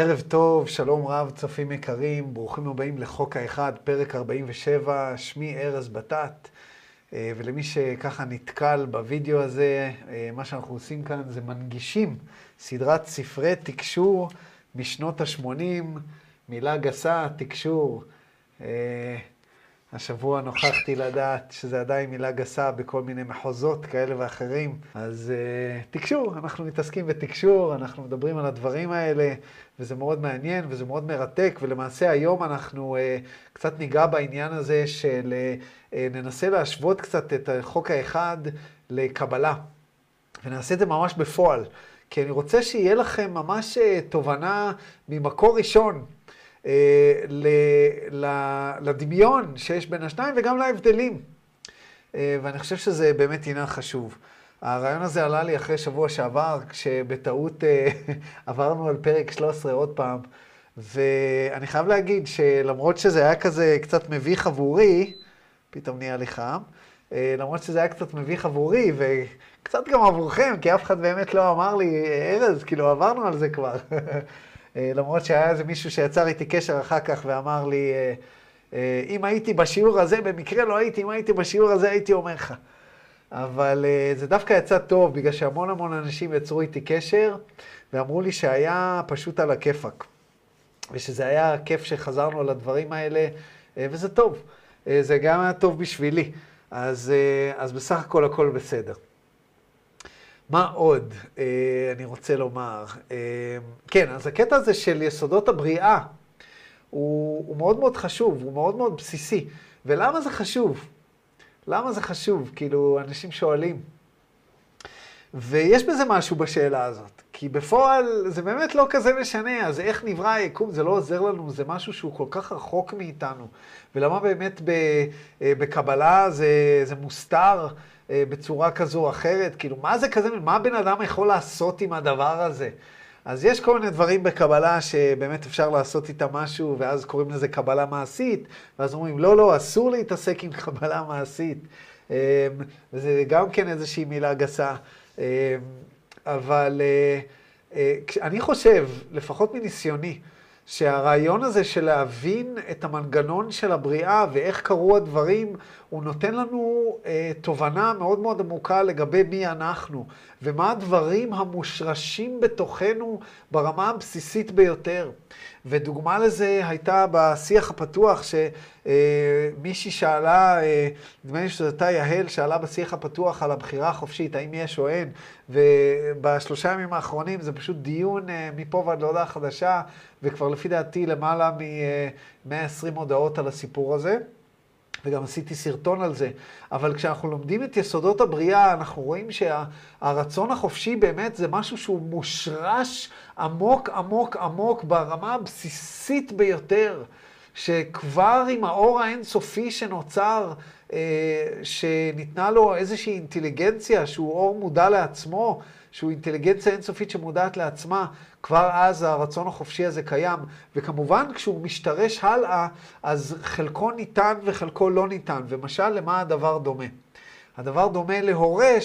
ערב טוב, שלום רב, צופים יקרים, ברוכים הבאים לחוק האחד, פרק 47, שמי ארז בטט, אה, ולמי שככה נתקל בווידאו הזה, אה, מה שאנחנו עושים כאן זה מנגישים סדרת ספרי תקשור משנות ה-80, מילה גסה, תקשור. השבוע נוכחתי לדעת שזה עדיין מילה גסה בכל מיני מחוזות כאלה ואחרים. אז uh, תקשור, אנחנו מתעסקים בתקשור, אנחנו מדברים על הדברים האלה, וזה מאוד מעניין וזה מאוד מרתק, ולמעשה היום אנחנו uh, קצת ניגע בעניין הזה של uh, ננסה להשוות קצת את החוק האחד לקבלה, ונעשה את זה ממש בפועל, כי אני רוצה שיהיה לכם ממש תובנה ממקור ראשון. אה, לדמיון שיש בין השניים וגם להבדלים. אה, ואני חושב שזה באמת עניין חשוב. הרעיון הזה עלה לי אחרי שבוע שעבר, כשבטעות אה, עברנו על פרק 13 עוד פעם, ואני חייב להגיד שלמרות שזה היה כזה קצת מביך עבורי, פתאום נהיה לי חם, למרות שזה היה קצת מביך עבורי, וקצת גם עבורכם, כי אף אחד באמת לא אמר לי, ארז, כאילו עברנו על זה כבר. אה, למרות שהיה איזה מישהו שיצר איתי קשר אחר כך ואמר לי, אה, אה, אם הייתי בשיעור הזה, במקרה לא הייתי, אם הייתי בשיעור הזה הייתי אומר לך. אבל זה דווקא יצא טוב, בגלל שהמון המון אנשים יצרו איתי קשר, ואמרו לי שהיה פשוט על הכיפאק. ושזה היה כיף שחזרנו על הדברים האלה, וזה טוב. זה גם היה טוב בשבילי. אז, אז בסך הכל הכל בסדר. מה עוד אה, אני רוצה לומר? אה, כן, אז הקטע הזה של יסודות הבריאה הוא, הוא מאוד מאוד חשוב, הוא מאוד מאוד בסיסי. ולמה זה חשוב? למה זה חשוב? כאילו, אנשים שואלים. ויש בזה משהו בשאלה הזאת, כי בפועל זה באמת לא כזה משנה, אז איך נברא היקום? זה לא עוזר לנו, זה משהו שהוא כל כך רחוק מאיתנו. ולמה באמת אה, בקבלה זה, זה מוסתר? אה, בצורה כזו או אחרת, כאילו, מה זה כזה, מה הבן אדם יכול לעשות עם הדבר הזה? אז יש כל מיני דברים בקבלה שבאמת אפשר לעשות איתם משהו, ואז קוראים לזה קבלה מעשית, ואז אומרים, לא, לא, אסור להתעסק עם קבלה מעשית. אה, וזה גם כן איזושהי מילה גסה. אה, אבל אני חושב, לפחות מניסיוני, שהרעיון הזה של להבין את המנגנון של הבריאה ואיך קרו הדברים, הוא נותן לנו אה, תובנה מאוד מאוד עמוקה לגבי מי אנחנו, ומה הדברים המושרשים בתוכנו ברמה הבסיסית ביותר. ודוגמה לזה הייתה בשיח הפתוח, שמישהי שאלה, אה, נדמה לי שזו הייתה יהל, שאלה בשיח הפתוח על הבחירה החופשית, האם יש או אין, ובשלושה ימים האחרונים זה פשוט דיון אה, מפה ועד להודעה חדשה, וכבר לפי דעתי למעלה מ-120 הודעות על הסיפור הזה. וגם עשיתי סרטון על זה, אבל כשאנחנו לומדים את יסודות הבריאה, אנחנו רואים שהרצון החופשי באמת זה משהו שהוא מושרש עמוק עמוק עמוק ברמה הבסיסית ביותר, שכבר עם האור האינסופי שנוצר, שניתנה לו איזושהי אינטליגנציה, שהוא אור מודע לעצמו, שהוא אינטליגנציה אינסופית שמודעת לעצמה, כבר אז הרצון החופשי הזה קיים. וכמובן, כשהוא משתרש הלאה, אז חלקו ניתן וחלקו לא ניתן. ומשל, למה הדבר דומה? הדבר דומה להורה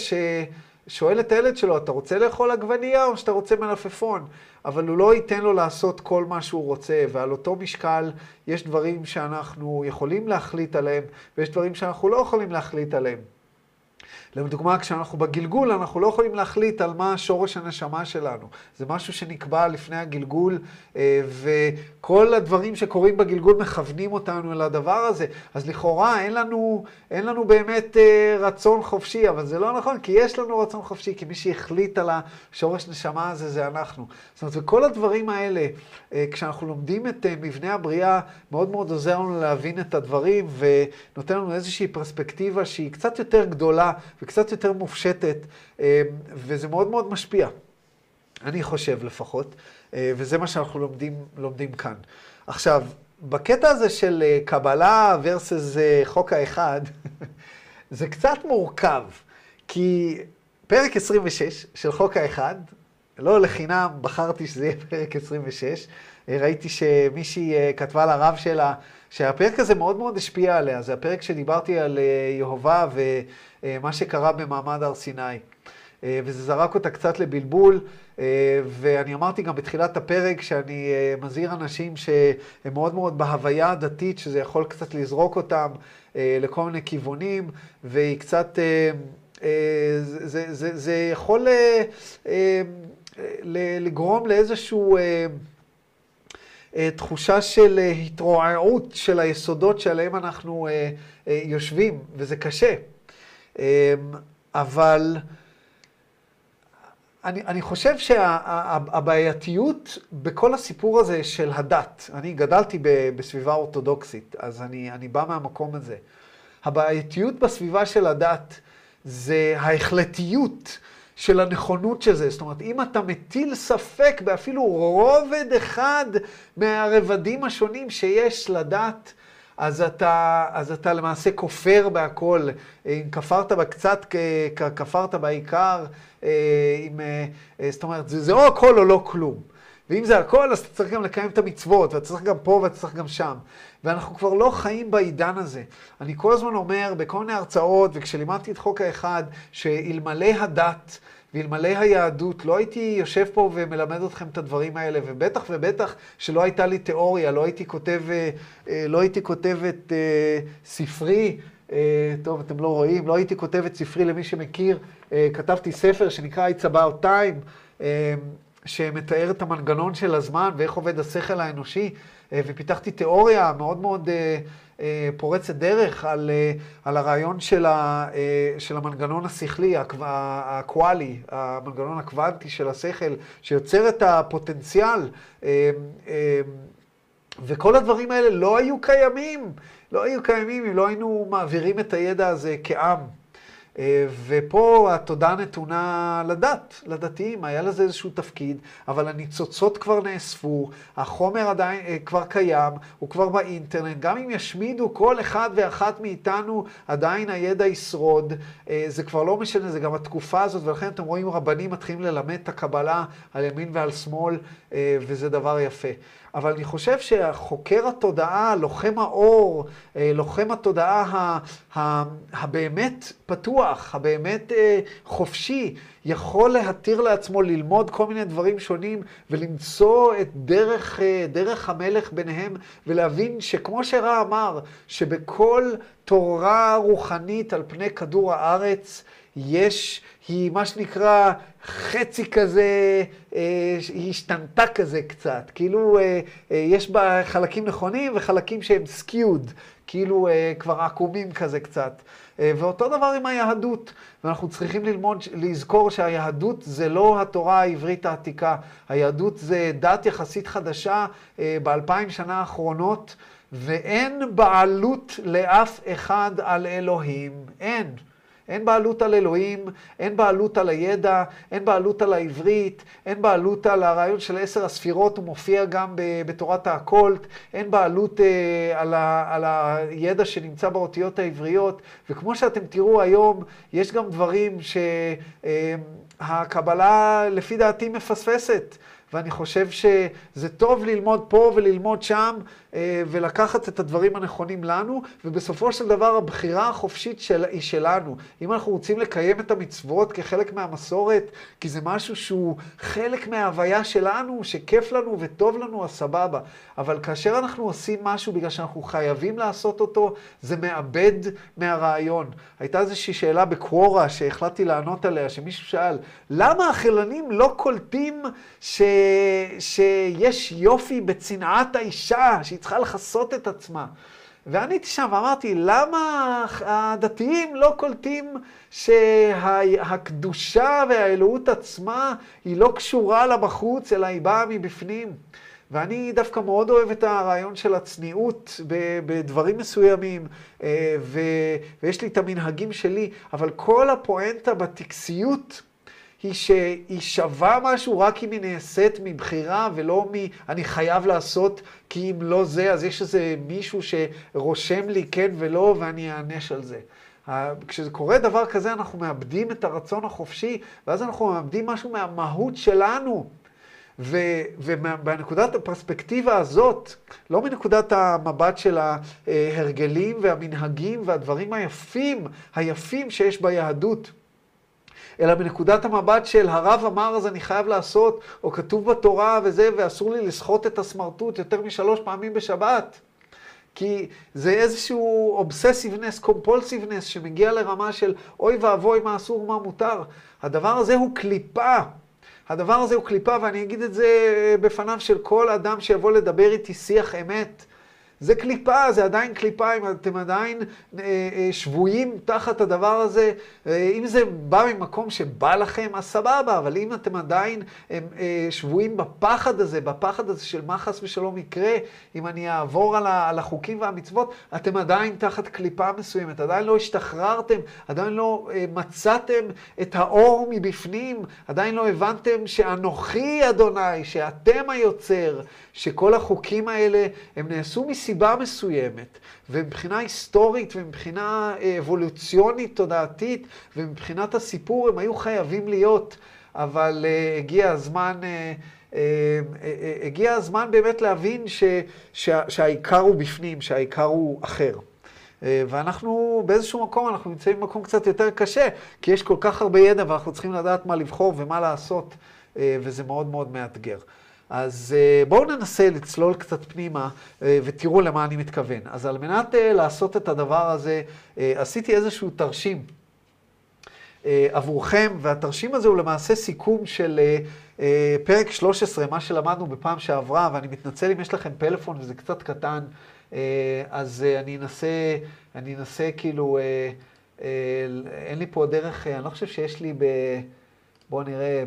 ששואל את הילד שלו, אתה רוצה לאכול עגבנייה או שאתה רוצה מלפפון? אבל הוא לא ייתן לו לעשות כל מה שהוא רוצה, ועל אותו משקל יש דברים שאנחנו יכולים להחליט עליהם, ויש דברים שאנחנו לא יכולים להחליט עליהם. לדוגמה, כשאנחנו בגלגול, אנחנו לא יכולים להחליט על מה שורש הנשמה שלנו. זה משהו שנקבע לפני הגלגול, אה, וכל הדברים שקורים בגלגול מכוונים אותנו אל הדבר הזה. אז לכאורה אין לנו, אין לנו באמת אה, רצון חופשי, אבל זה לא נכון, כי יש לנו רצון חופשי, כי מי שהחליט על השורש נשמה הזה זה אנחנו. זאת אומרת, וכל הדברים האלה, אה, כשאנחנו לומדים את מבנה הבריאה, מאוד מאוד עוזר לנו להבין את הדברים, ונותן לנו איזושהי פרספקטיבה שהיא קצת יותר גדולה. וקצת יותר מופשטת, אה, וזה מאוד מאוד משפיע. אני חושב לפחות, אה, וזה מה שאנחנו לומדים, לומדים כאן. עכשיו, בקטע הזה של אה, קבלה versus חוק האחד, זה קצת מורכב, כי פרק 26 של חוק האחד, לא לחינם בחרתי שזה יהיה פרק 26, ראיתי שמישהי כתבה לרב שלה שהפרק הזה מאוד מאוד השפיע עליה, זה הפרק שדיברתי על יהובה ומה שקרה במעמד הר סיני. וזה זרק אותה קצת לבלבול. ואני אמרתי גם בתחילת הפרק שאני מזהיר אנשים שהם מאוד מאוד בהוויה הדתית, שזה יכול קצת לזרוק אותם לכל מיני כיוונים, והיא קצת... זה, זה, זה, זה יכול לגרום לאיזשהו... אה, תחושה של אה, התרועעות של היסודות שעליהם אנחנו אה, יושבים, וזה קשה. אבל אני, אני חושב שהבעייתיות שה, בכל הסיפור הזה של הדת, אני גדלתי בסביבה אורתודוקסית, אז אני, אני בא מהמקום הזה. הבעייתיות בסביבה של הדת זה ההחלטיות של הנכונות של זה. זאת אומרת, אם אתה מטיל ספק באפילו רובד אחד מהרבדים השונים שיש לדת, אז אתה, אז אתה למעשה כופר בהכל. אם כפרת בקצת, כפרת בעיקר. אה, אם, אה, זאת אומרת, זה, זה או הכל או לא כלום. ואם זה הכל, אז אתה צריך גם לקיים את המצוות, ואתה צריך גם פה ואתה צריך גם שם. ואנחנו כבר לא חיים בעידן הזה. אני כל הזמן אומר בכל מיני הרצאות, וכשלימדתי את חוק האחד, שאלמלא הדת ואלמלא היהדות, לא הייתי יושב פה ומלמד אתכם את הדברים האלה, ובטח ובטח שלא הייתה לי תיאוריה, לא הייתי כותב, אה, אה, לא הייתי כותב את אה, ספרי, טוב, אתם לא רואים, לא הייתי כותב את ספרי למי שמכיר, כתבתי ספר שנקרא It's About Time, שמתאר את המנגנון של הזמן ואיך עובד השכל האנושי, ופיתחתי תיאוריה מאוד מאוד פורצת דרך על, אה, על הרעיון של, ה, אה, של המנגנון השכלי, הקוואלי, המנגנון הקוונטי של השכל, שיוצר את הפוטנציאל. וכל הדברים האלה לא היו קיימים, לא היו קיימים אם לא היינו מעבירים את הידע הזה כעם. אה, ופה התודה נתונה לדת, לדתיים, היה לזה איזשהו תפקיד, אבל הניצוצות כבר נאספו, החומר עדיין אה, כבר קיים, הוא כבר באינטרנט, גם אם ישמידו כל אחד ואחת מאיתנו, עדיין הידע ישרוד, אה, זה כבר לא משנה, זה גם התקופה הזאת, ולכן אתם רואים רבנים מתחילים ללמד את הקבלה על ימין ועל שמאל, וזה דבר יפה. אבל אני חושב שהחוקר התודעה, לוחם האור, אה, לוחם התודעה הבאמת פתוח, הבאמת אה, חופשי, יכול להתיר לעצמו ללמוד כל מיני דברים שונים ולמצוא את דרך, אה, דרך המלך ביניהם ולהבין שכמו שרע אמר, שבכל תורה רוחנית על פני כדור הארץ יש, היא מה שנקרא חצי כזה, אה, היא השתנתה כזה קצת. כאילו אה, אה, יש בה חלקים נכונים וחלקים שהם סקיוד, כאילו כבר עקומים כזה קצת. ואותו דבר עם היהדות. ואנחנו צריכים ללמוד, לזכור שהיהדות זה לא התורה העברית העתיקה. היהדות זה דת יחסית חדשה באלפיים שנה האחרונות, ואין בעלות לאף אחד על אלוהים. אין. אין בעלות על אלוהים, אין בעלות על הידע, אין בעלות על העברית, אין בעלות על הרעיון של עשר הספירות, הוא מופיע גם בתורת האקולט, אין בעלות אה, על, ה, על הידע שנמצא באותיות העבריות, וכמו שאתם תראו היום, יש גם דברים שהקבלה, אה, לפי דעתי, מפספסת. ואני חושב שזה טוב ללמוד פה וללמוד שם, ולקחת את הדברים הנכונים לנו, ובסופו של דבר הבחירה החופשית של, היא שלנו. אם אנחנו רוצים לקיים את המצוות כחלק מהמסורת, כי זה משהו שהוא חלק מההוויה שלנו, שכיף לנו וטוב לנו, אז סבבה. אבל כאשר אנחנו עושים משהו בגלל שאנחנו חייבים לעשות אותו, זה מאבד מהרעיון. הייתה איזושהי שאלה בקוורה שהחלטתי לענות עליה, שמישהו שאל, למה החילונים לא קולטים ש... שיש יופי בצנעת האישה, שהיא צריכה לכסות את עצמה? ועניתי שם ואמרתי, למה הדתיים לא קולטים שהקדושה והאלוהות עצמה היא לא קשורה לבחוץ, אלא היא באה מבפנים? ואני דווקא מאוד אוהב את הרעיון של הצניעות בדברים מסוימים, אה, ויש לי את המנהגים שלי, אבל כל הפואנטה בטקסיות היא שהיא שווה משהו רק אם היא נעשית מבחירה ולא מ... אני חייב לעשות, כי אם לא זה, אז יש איזה מישהו שרושם לי כן ולא, ואני אענש על זה. כשזה קורה דבר כזה, אנחנו מאבדים את הרצון החופשי, ואז אנחנו מאבדים משהו מהמהות שלנו. ובנקודת הפרספקטיבה הזאת, לא מנקודת המבט של ההרגלים והמנהגים והדברים היפים, היפים שיש ביהדות, אלא מנקודת המבט של הרב אמר אז אני חייב לעשות, או כתוב בתורה וזה, ואסור לי לסחוט את הסמרטוט יותר משלוש פעמים בשבת. כי זה איזשהו אובססיבנס, קומפולסיבנס, שמגיע לרמה של אוי ואבוי מה אסור ומה מותר. הדבר הזה הוא קליפה. הדבר הזה הוא קליפה, ואני אגיד את זה בפניו של כל אדם שיבוא לדבר איתי שיח אמת. זה קליפה, זה עדיין קליפה, אם אתם עדיין אה, אה, שבויים תחת הדבר הזה, אה, אם זה בא ממקום שבא לכם, אז סבבה, אבל אם אתם עדיין שבויים בפחד הזה, בפחד הזה של מה חס ושלום יקרה, אם אני אעבור על, החוקים והמצוות, אתם עדיין תחת קליפה מסוימת, עדיין לא השתחררתם, עדיין לא מצאתם את האור מבפנים, עדיין לא הבנתם שאנוכי אדוני, שאתם היוצר, שכל החוקים האלה הם נעשו מסיבה מסוימת, ומבחינה היסטורית ומבחינה אה, אבולוציונית תודעתית ומבחינת הסיפור הם היו חייבים להיות, אבל uh, הגיע הזמן, uh, הגיע הזמן באמת להבין ש, שה, שהעיקר הוא בפנים, שהעיקר הוא אחר. ואנחנו באיזשהו מקום, אנחנו נמצאים במקום קצת יותר קשה, כי יש כל כך הרבה ידע ואנחנו צריכים לדעת מה לבחור ומה לעשות, וזה מאוד מאוד מאתגר. אז אה, בואו ננסה לצלול קצת פנימה אה, ותראו למה אני מתכוון. אז על מנת אה, לעשות את הדבר הזה, עשיתי איזשהו תרשים עבורכם, והתרשים הזה הוא למעשה סיכום של פרק 13, מה שלמדנו בפעם שעברה, ואני מתנצל אם יש לכם פלאפון וזה קצת קטן, אז אני אנסה, אני אנסה כאילו, אין לי פה דרך, אני לא חושב שיש לי ב... בואו נראה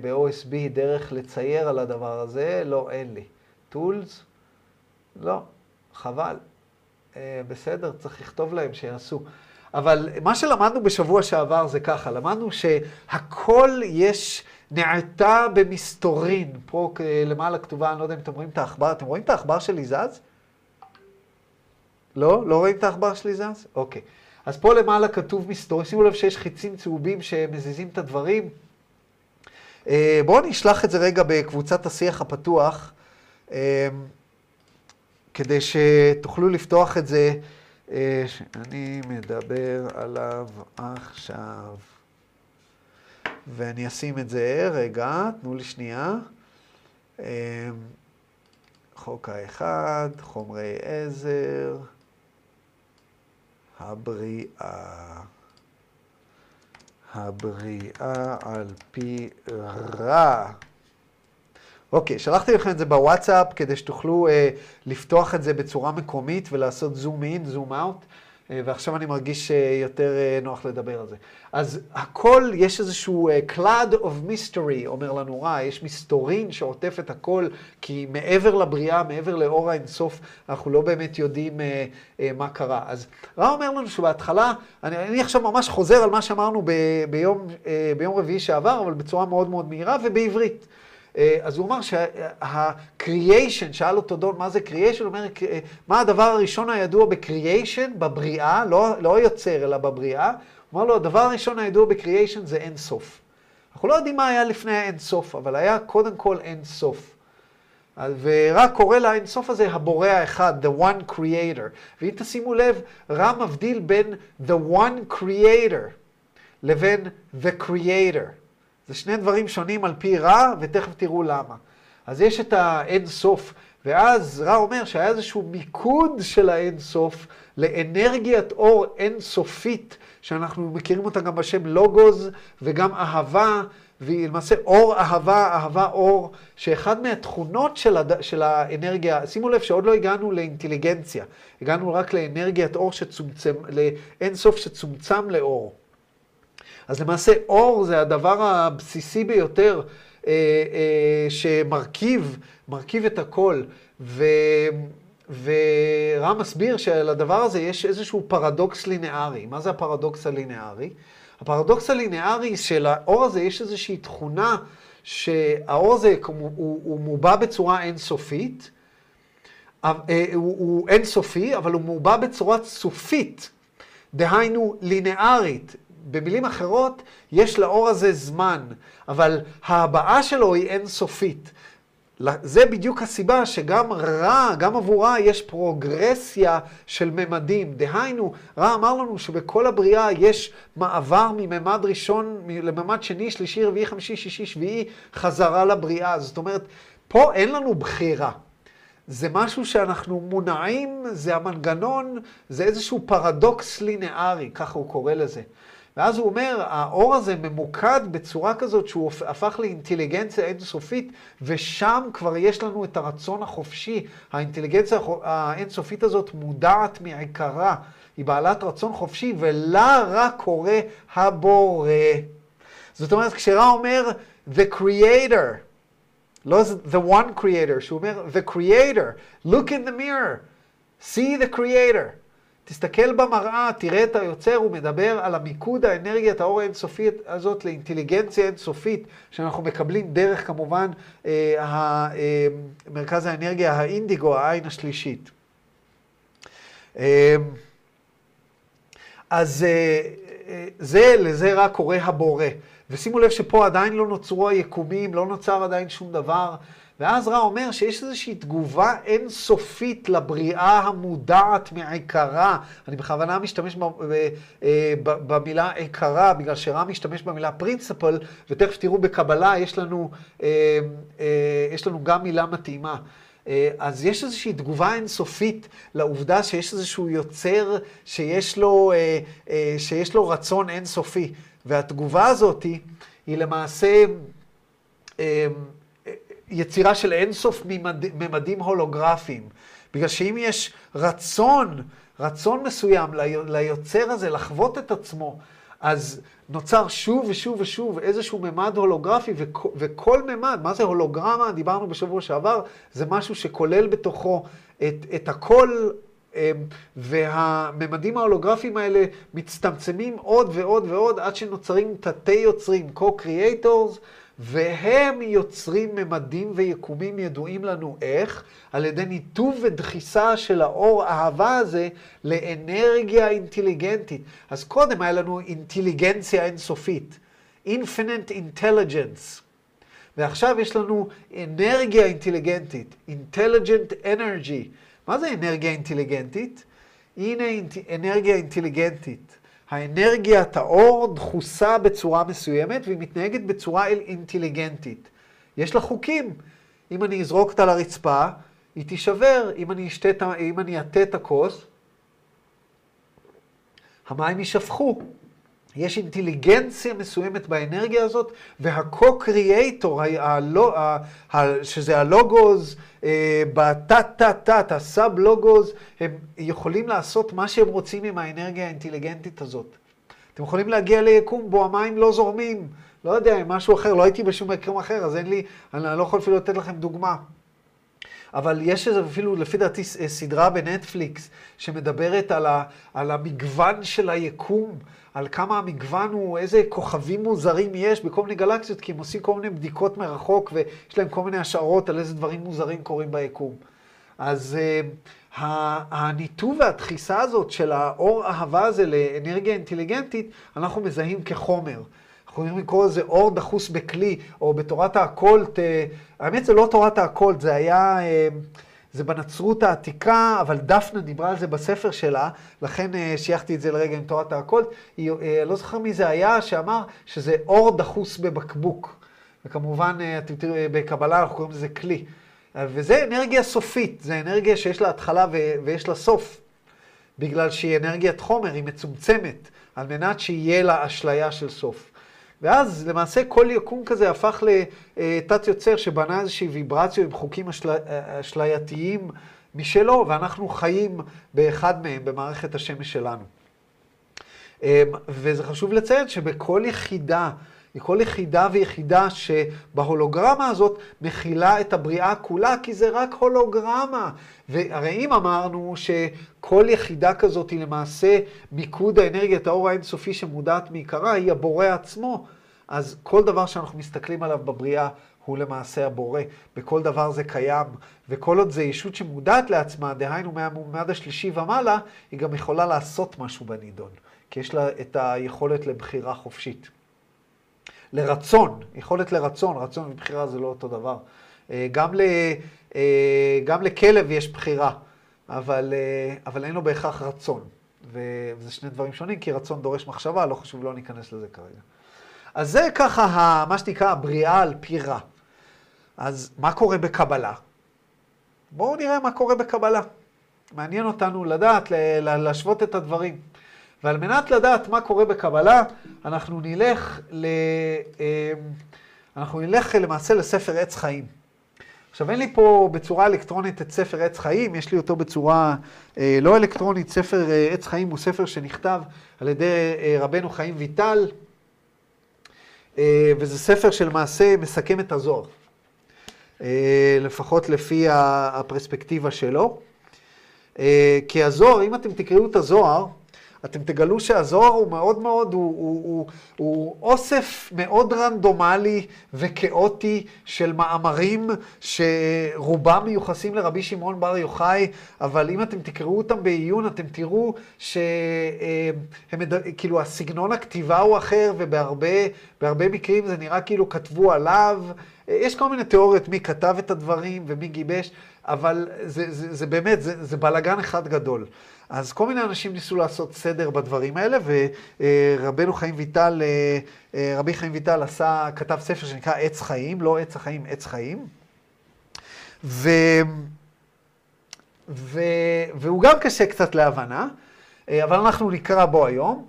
ב-OSB דרך לצייר על הדבר הזה, לא, אין לי. Tools? לא, חבל. אה, בסדר, צריך לכתוב להם שיעשו. אבל מה שלמדנו בשבוע שעבר זה ככה, למדנו שהכל יש נעתה במסתורין. פה למעלה כתובה, אני לא יודע אם אתם רואים את העכבר, אתם רואים את העכבר שלי זז? לא? לא רואים את העכבר שלי זז? אוקיי. אז פה למעלה כתוב מסתורין, שימו לב שיש חיצים צהובים שמזיזים את הדברים. אה, בואו נשלח את זה רגע בקבוצת השיח הפתוח, אה, כדי שתוכלו לפתוח את זה, אה, שאני מדבר עליו עכשיו. ואני אשים את זה, רגע, תנו לי שנייה. חוק האחד, חומרי עזר, הבריאה. הבריאה על פי רע. אוקיי, שלחתי לכם את זה בוואטסאפ כדי שתוכלו אה, לפתוח את זה בצורה מקומית ולעשות זום אין, זום אאוט. אה, ועכשיו אני מרגיש אה, יותר אה, נוח לדבר על זה. אז הכל, יש איזשהו cloud of mystery, אומר לנו רע, יש מסתורין שעוטף את הכל, כי מעבר לבריאה, מעבר לאור האינסוף, אנחנו לא באמת יודעים מה קרה. אז רע אומר לנו שבהתחלה, אני, אני עכשיו ממש חוזר על מה שאמרנו ב, ביום, ביום רביעי שעבר, אבל בצורה מאוד מאוד מהירה ובעברית. אה, אז הוא אמר שה-creation, שאל אותו דון, מה זה creation? הוא אומר, מה הדבר הראשון הידוע ב-creation, בבריאה, לא, לא יוצר, אלא בבריאה? הוא אמר לו, הדבר הראשון הידוע ב-creation זה אין סוף. אנחנו לא יודעים מה היה לפני האין סוף, אבל היה קודם כל אין סוף. ורק קורא לאין סוף הזה הבורא האחד, the one creator. ואם תשימו לב, רע מבדיל בין the one creator לבין the creator. זה שני דברים שונים על פי רע, ותכף תראו למה. אז יש את האין סוף, ואז רע אומר שהיה איזשהו מיקוד של האין סוף לאנרגיית אור אין סופית, שאנחנו מכירים אותה גם בשם לוגוז, וגם אהבה, והיא למעשה אור אהבה, אהבה אור, שאחד מהתכונות של, הד... של האנרגיה, שימו לב שעוד לא הגענו לאינטליגנציה, הגענו רק לאנרגיית אור שצומצם, לאין סוף שצומצם לאור. אז למעשה אור זה הדבר הבסיסי ביותר אה, אה, שמרכיב, מרכיב את הכל. ו... ורם מסביר שלדבר הזה יש איזשהו פרדוקס לינארי. מה זה הפרדוקס הלינארי? הפרדוקס הלינארי של האור הזה יש איזושהי תכונה שהאור הזה הוא, הוא, הוא מובע בצורה אינסופית, אה, הוא, הוא אינסופי, אבל הוא מובע בצורה צופית, דהיינו לינארית, במילים אחרות, יש לאור הזה זמן, אבל ההבעה שלו היא אינסופית. זה בדיוק הסיבה שגם רע, גם עבור רע יש פרוגרסיה של ממדים. דהיינו, רע אמר לנו שבכל הבריאה יש מעבר מממד ראשון לממד שני, שלישי, רביעי, חמישי, שישי, שביעי, חזרה לבריאה. זאת אומרת, פה אין לנו בחירה. זה משהו שאנחנו מונעים, זה המנגנון, זה איזשהו פרדוקס לינארי, ככה הוא קורא לזה. ואז הוא אומר, האור הזה ממוקד בצורה כזאת שהוא הפך לאינטליגנציה אינסופית, ושם כבר יש לנו את הרצון החופשי. האינטליגנציה האינסופית הזאת מודעת מעיקרה, היא בעלת רצון חופשי, ולה רק קורא הבורא. זאת אומרת, כשרע אומר, the creator, לא the one creator, שהוא אומר, the creator, look in the mirror, see the creator. תסתכל במראה, תראה את היוצר, הוא מדבר על המיקוד האנרגיית האור האינסופית הזאת לאינטליגנציה אינסופית, שאנחנו מקבלים דרך כמובן אה, אה, מרכז האנרגיה האינדיגו, העין השלישית. אה, אז אה, אה, זה, לזה רק קורא הבורא. ושימו לב שפה עדיין לא נוצרו היקומים, לא נוצר עדיין שום דבר. ואז רע אומר שיש איזושהי תגובה אינסופית לבריאה המודעת מעיקרה. אני בכוונה משתמש אה, במילה עיקרה, בגלל שרע משתמש במילה פרינציפל, ותכף תראו בקבלה, יש לנו, אה, אה, יש לנו גם מילה מתאימה. אז יש איזושהי תגובה אינסופית לעובדה שיש איזשהו יוצר שיש לו, שיש לו רצון אינסופי. והתגובה הזאת היא למעשה יצירה של אינסוף ממד, ממדים הולוגרפיים. בגלל שאם יש רצון, רצון מסוים ליוצר הזה לחוות את עצמו, אז נוצר שוב ושוב ושוב איזשהו ממד הולוגרפי, וכל, וכל ממד, מה זה הולוגרמה? דיברנו בשבוע שעבר, זה משהו שכולל בתוכו את, את הכל, אמ, והממדים ההולוגרפיים האלה מצטמצמים עוד ועוד ועוד עד שנוצרים תתי יוצרים, co-creators, והם יוצרים ממדים ויקומים ידועים לנו איך, על ידי ניתוב ודחיסה של האור האהבה הזה לאנרגיה אינטליגנטית. אז קודם היה לנו אינטליגנציה אינסופית, infinite intelligence. ועכשיו יש לנו אנרגיה אינטליגנטית, intelligent energy. מה זה אנרגיה אינטליגנטית? הנה אנרגיה אינטליגנטית. האנרגיית האור דחוסה בצורה מסוימת והיא מתנהגת בצורה אינטליגנטית. יש לה חוקים. אם אני אזרוק אותה לרצפה, היא תישבר. אם אני, אשתה, אם אני אטה את הכוס, המים יישפכו. יש אינטליגנציה מסוימת באנרגיה הזאת, וה-co-creator, שזה הלוגוז, אה, בתת-תת-תת, הסאב-לוגוז, הם יכולים לעשות מה שהם רוצים עם האנרגיה האינטליגנטית הזאת. אתם יכולים להגיע ליקום בו המים לא זורמים, לא יודע, משהו אחר, לא הייתי בשום מקום אחר, אז אין לי, אני לא יכול אפילו לתת לכם דוגמה. אבל יש איזה אפילו, לפי דעתי, סדרה בנטפליקס שמדברת על, ה, על המגוון של היקום, על כמה המגוון הוא, איזה כוכבים מוזרים יש בכל מיני גלקסיות, כי הם עושים כל מיני בדיקות מרחוק ויש להם כל מיני השערות על איזה דברים מוזרים קורים ביקום. אז uh, הניתוב והדחיסה הזאת של האור אהבה הזה לאנרגיה אינטליגנטית, אנחנו מזהים כחומר. אנחנו יכולים לקרוא לזה אור דחוס בכלי, או בתורת האקולט, האמת זה לא תורת האקולט, זה היה, אה, זה בנצרות העתיקה, אבל דפנה דיברה על זה בספר שלה, לכן אה, שייכתי את זה לרגע עם תורת האקולט. היא, אה, לא זוכר מי זה היה, שאמר שזה אור דחוס בבקבוק. וכמובן, אתם תראו, בקבלה אנחנו קוראים לזה כלי. וזה אנרגיה סופית, זה אנרגיה שיש לה התחלה ויש לה סוף. בגלל שהיא אנרגיית חומר, היא מצומצמת, על מנת שיהיה לה אשליה של סוף. ואז למעשה כל יקום כזה הפך לתת יוצר שבנה איזושהי ויברציה עם חוקים אשל... אשלייתיים משלו, ואנחנו חיים באחד מהם, במערכת השמש שלנו. אמ, וזה חשוב לציין שבכל יחידה, כל יחידה ויחידה שבהולוגרמה הזאת מכילה את הבריאה כולה, כי זה רק הולוגרמה. והרי אם אמרנו שכל יחידה כזאת היא למעשה מיקוד האנרגיית האור האינסופי שמודעת מעיקרה, היא הבורא עצמו. אז כל דבר שאנחנו מסתכלים עליו בבריאה הוא למעשה הבורא. בכל דבר זה קיים, וכל עוד זה ישות שמודעת לעצמה, דהיינו מהמועמד השלישי ומעלה, היא גם יכולה לעשות משהו בנידון. כי יש לה את היכולת לבחירה חופשית. לרצון, יכולת לרצון, רצון ובחירה זה לא אותו דבר. גם, ל, גם לכלב יש בחירה, אבל, אבל אין לו בהכרח רצון. וזה שני דברים שונים, כי רצון דורש מחשבה, לא חשוב, לא ניכנס לזה כרגע. אז זה ככה, מה שנקרא, הבריאה על פי רע. אז מה קורה בקבלה? בואו נראה מה קורה בקבלה. מעניין אותנו לדעת, להשוות את הדברים. ועל מנת לדעת מה קורה בקבלה, אנחנו נלך, ל... אה, אנחנו נלך למעשה לספר עץ חיים. עכשיו, אין לי פה בצורה אלקטרונית את ספר עץ חיים, יש לי אותו בצורה אה, לא אלקטרונית. ספר אה, עץ חיים הוא ספר שנכתב על ידי אה, רבנו חיים ויטל, אה, וזה ספר שלמעשה מסכם את הזוהר, אה, לפחות לפי הפרספקטיבה שלו. אה, כי הזוהר, אם אתם תקראו את הזוהר, אתם תגלו שהזוהר הוא מאוד מאוד, הוא, הוא, הוא, הוא אוסף מאוד רנדומלי וכאוטי של מאמרים שרובם מיוחסים לרבי שמעון בר יוחאי, אבל אם אתם תקראו אותם בעיון, אתם תראו שהם, כאילו הסגנון הכתיבה הוא אחר, ובהרבה מקרים זה נראה כאילו כתבו עליו. יש כל מיני תיאוריות מי כתב את הדברים ומי גיבש, אבל זה, זה, זה באמת, זה, זה בלאגן אחד גדול. אז כל מיני אנשים ניסו לעשות סדר בדברים האלה, ורבנו חיים ויטל, אה, אה, רבי חיים ויטל עשה, כתב ספר שנקרא עץ חיים, לא עץ החיים, עץ חיים. ו... ו... והוא גם קשה קצת להבנה, אה, אבל אנחנו נקרא בו היום.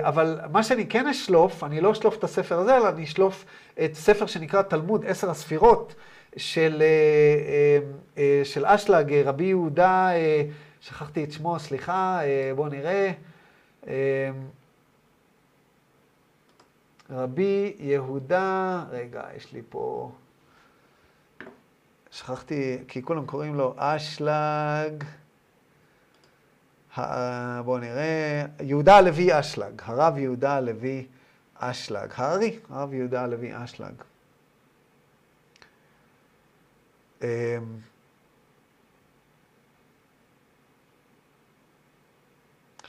אבל מה שאני כן אשלוף, אני לא אשלוף את הספר הזה, אלא אני אשלוף את ספר שנקרא תלמוד עשר הספירות של, של אשלג, רבי יהודה שכחתי את שמו, סליחה, אה, בואו נראה. אה, רבי יהודה, רגע, יש לי פה... שכחתי, כי כולם קוראים לו אשלג. בואו נראה, יהודה הלוי אשלג, הרב יהודה הלוי אשלג, הארי, הרב יהודה הלוי אשלג.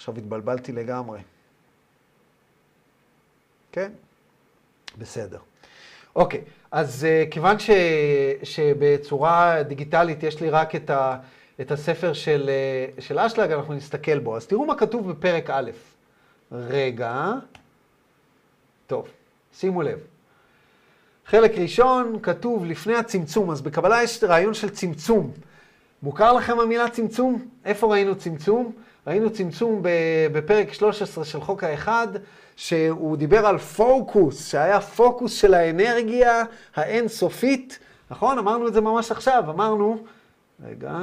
עכשיו התבלבלתי לגמרי. כן? בסדר. אוקיי, אז uh, כיוון ש, שבצורה דיגיטלית יש לי רק את, ה, את הספר של, uh, של אשלג, אנחנו נסתכל בו. אז תראו מה כתוב בפרק א'. רגע. טוב, שימו לב. חלק ראשון כתוב לפני הצמצום, אז בקבלה יש רעיון של צמצום. מוכר לכם המילה צמצום? איפה ראינו צמצום? ראינו צמצום בפרק 13 של חוק האחד, שהוא דיבר על פוקוס, שהיה פוקוס של האנרגיה האינסופית, נכון? אמרנו את זה ממש עכשיו, אמרנו, רגע,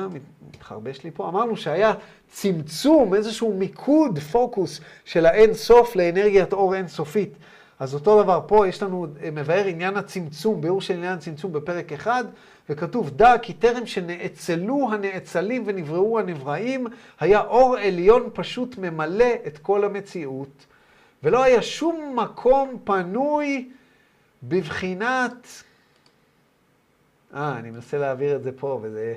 מתחרבש לי פה, אמרנו שהיה צמצום, איזשהו מיקוד, פוקוס של האינסוף לאנרגיית אור אינסופית. אז אותו דבר פה, יש לנו, מבאר עניין הצמצום, ביאור של עניין הצמצום בפרק אחד, וכתוב, דע כי טרם שנאצלו הנאצלים ונבראו הנבראים, היה אור עליון פשוט ממלא את כל המציאות, ולא היה שום מקום פנוי בבחינת... אה, אני מנסה להעביר את זה פה, וזה...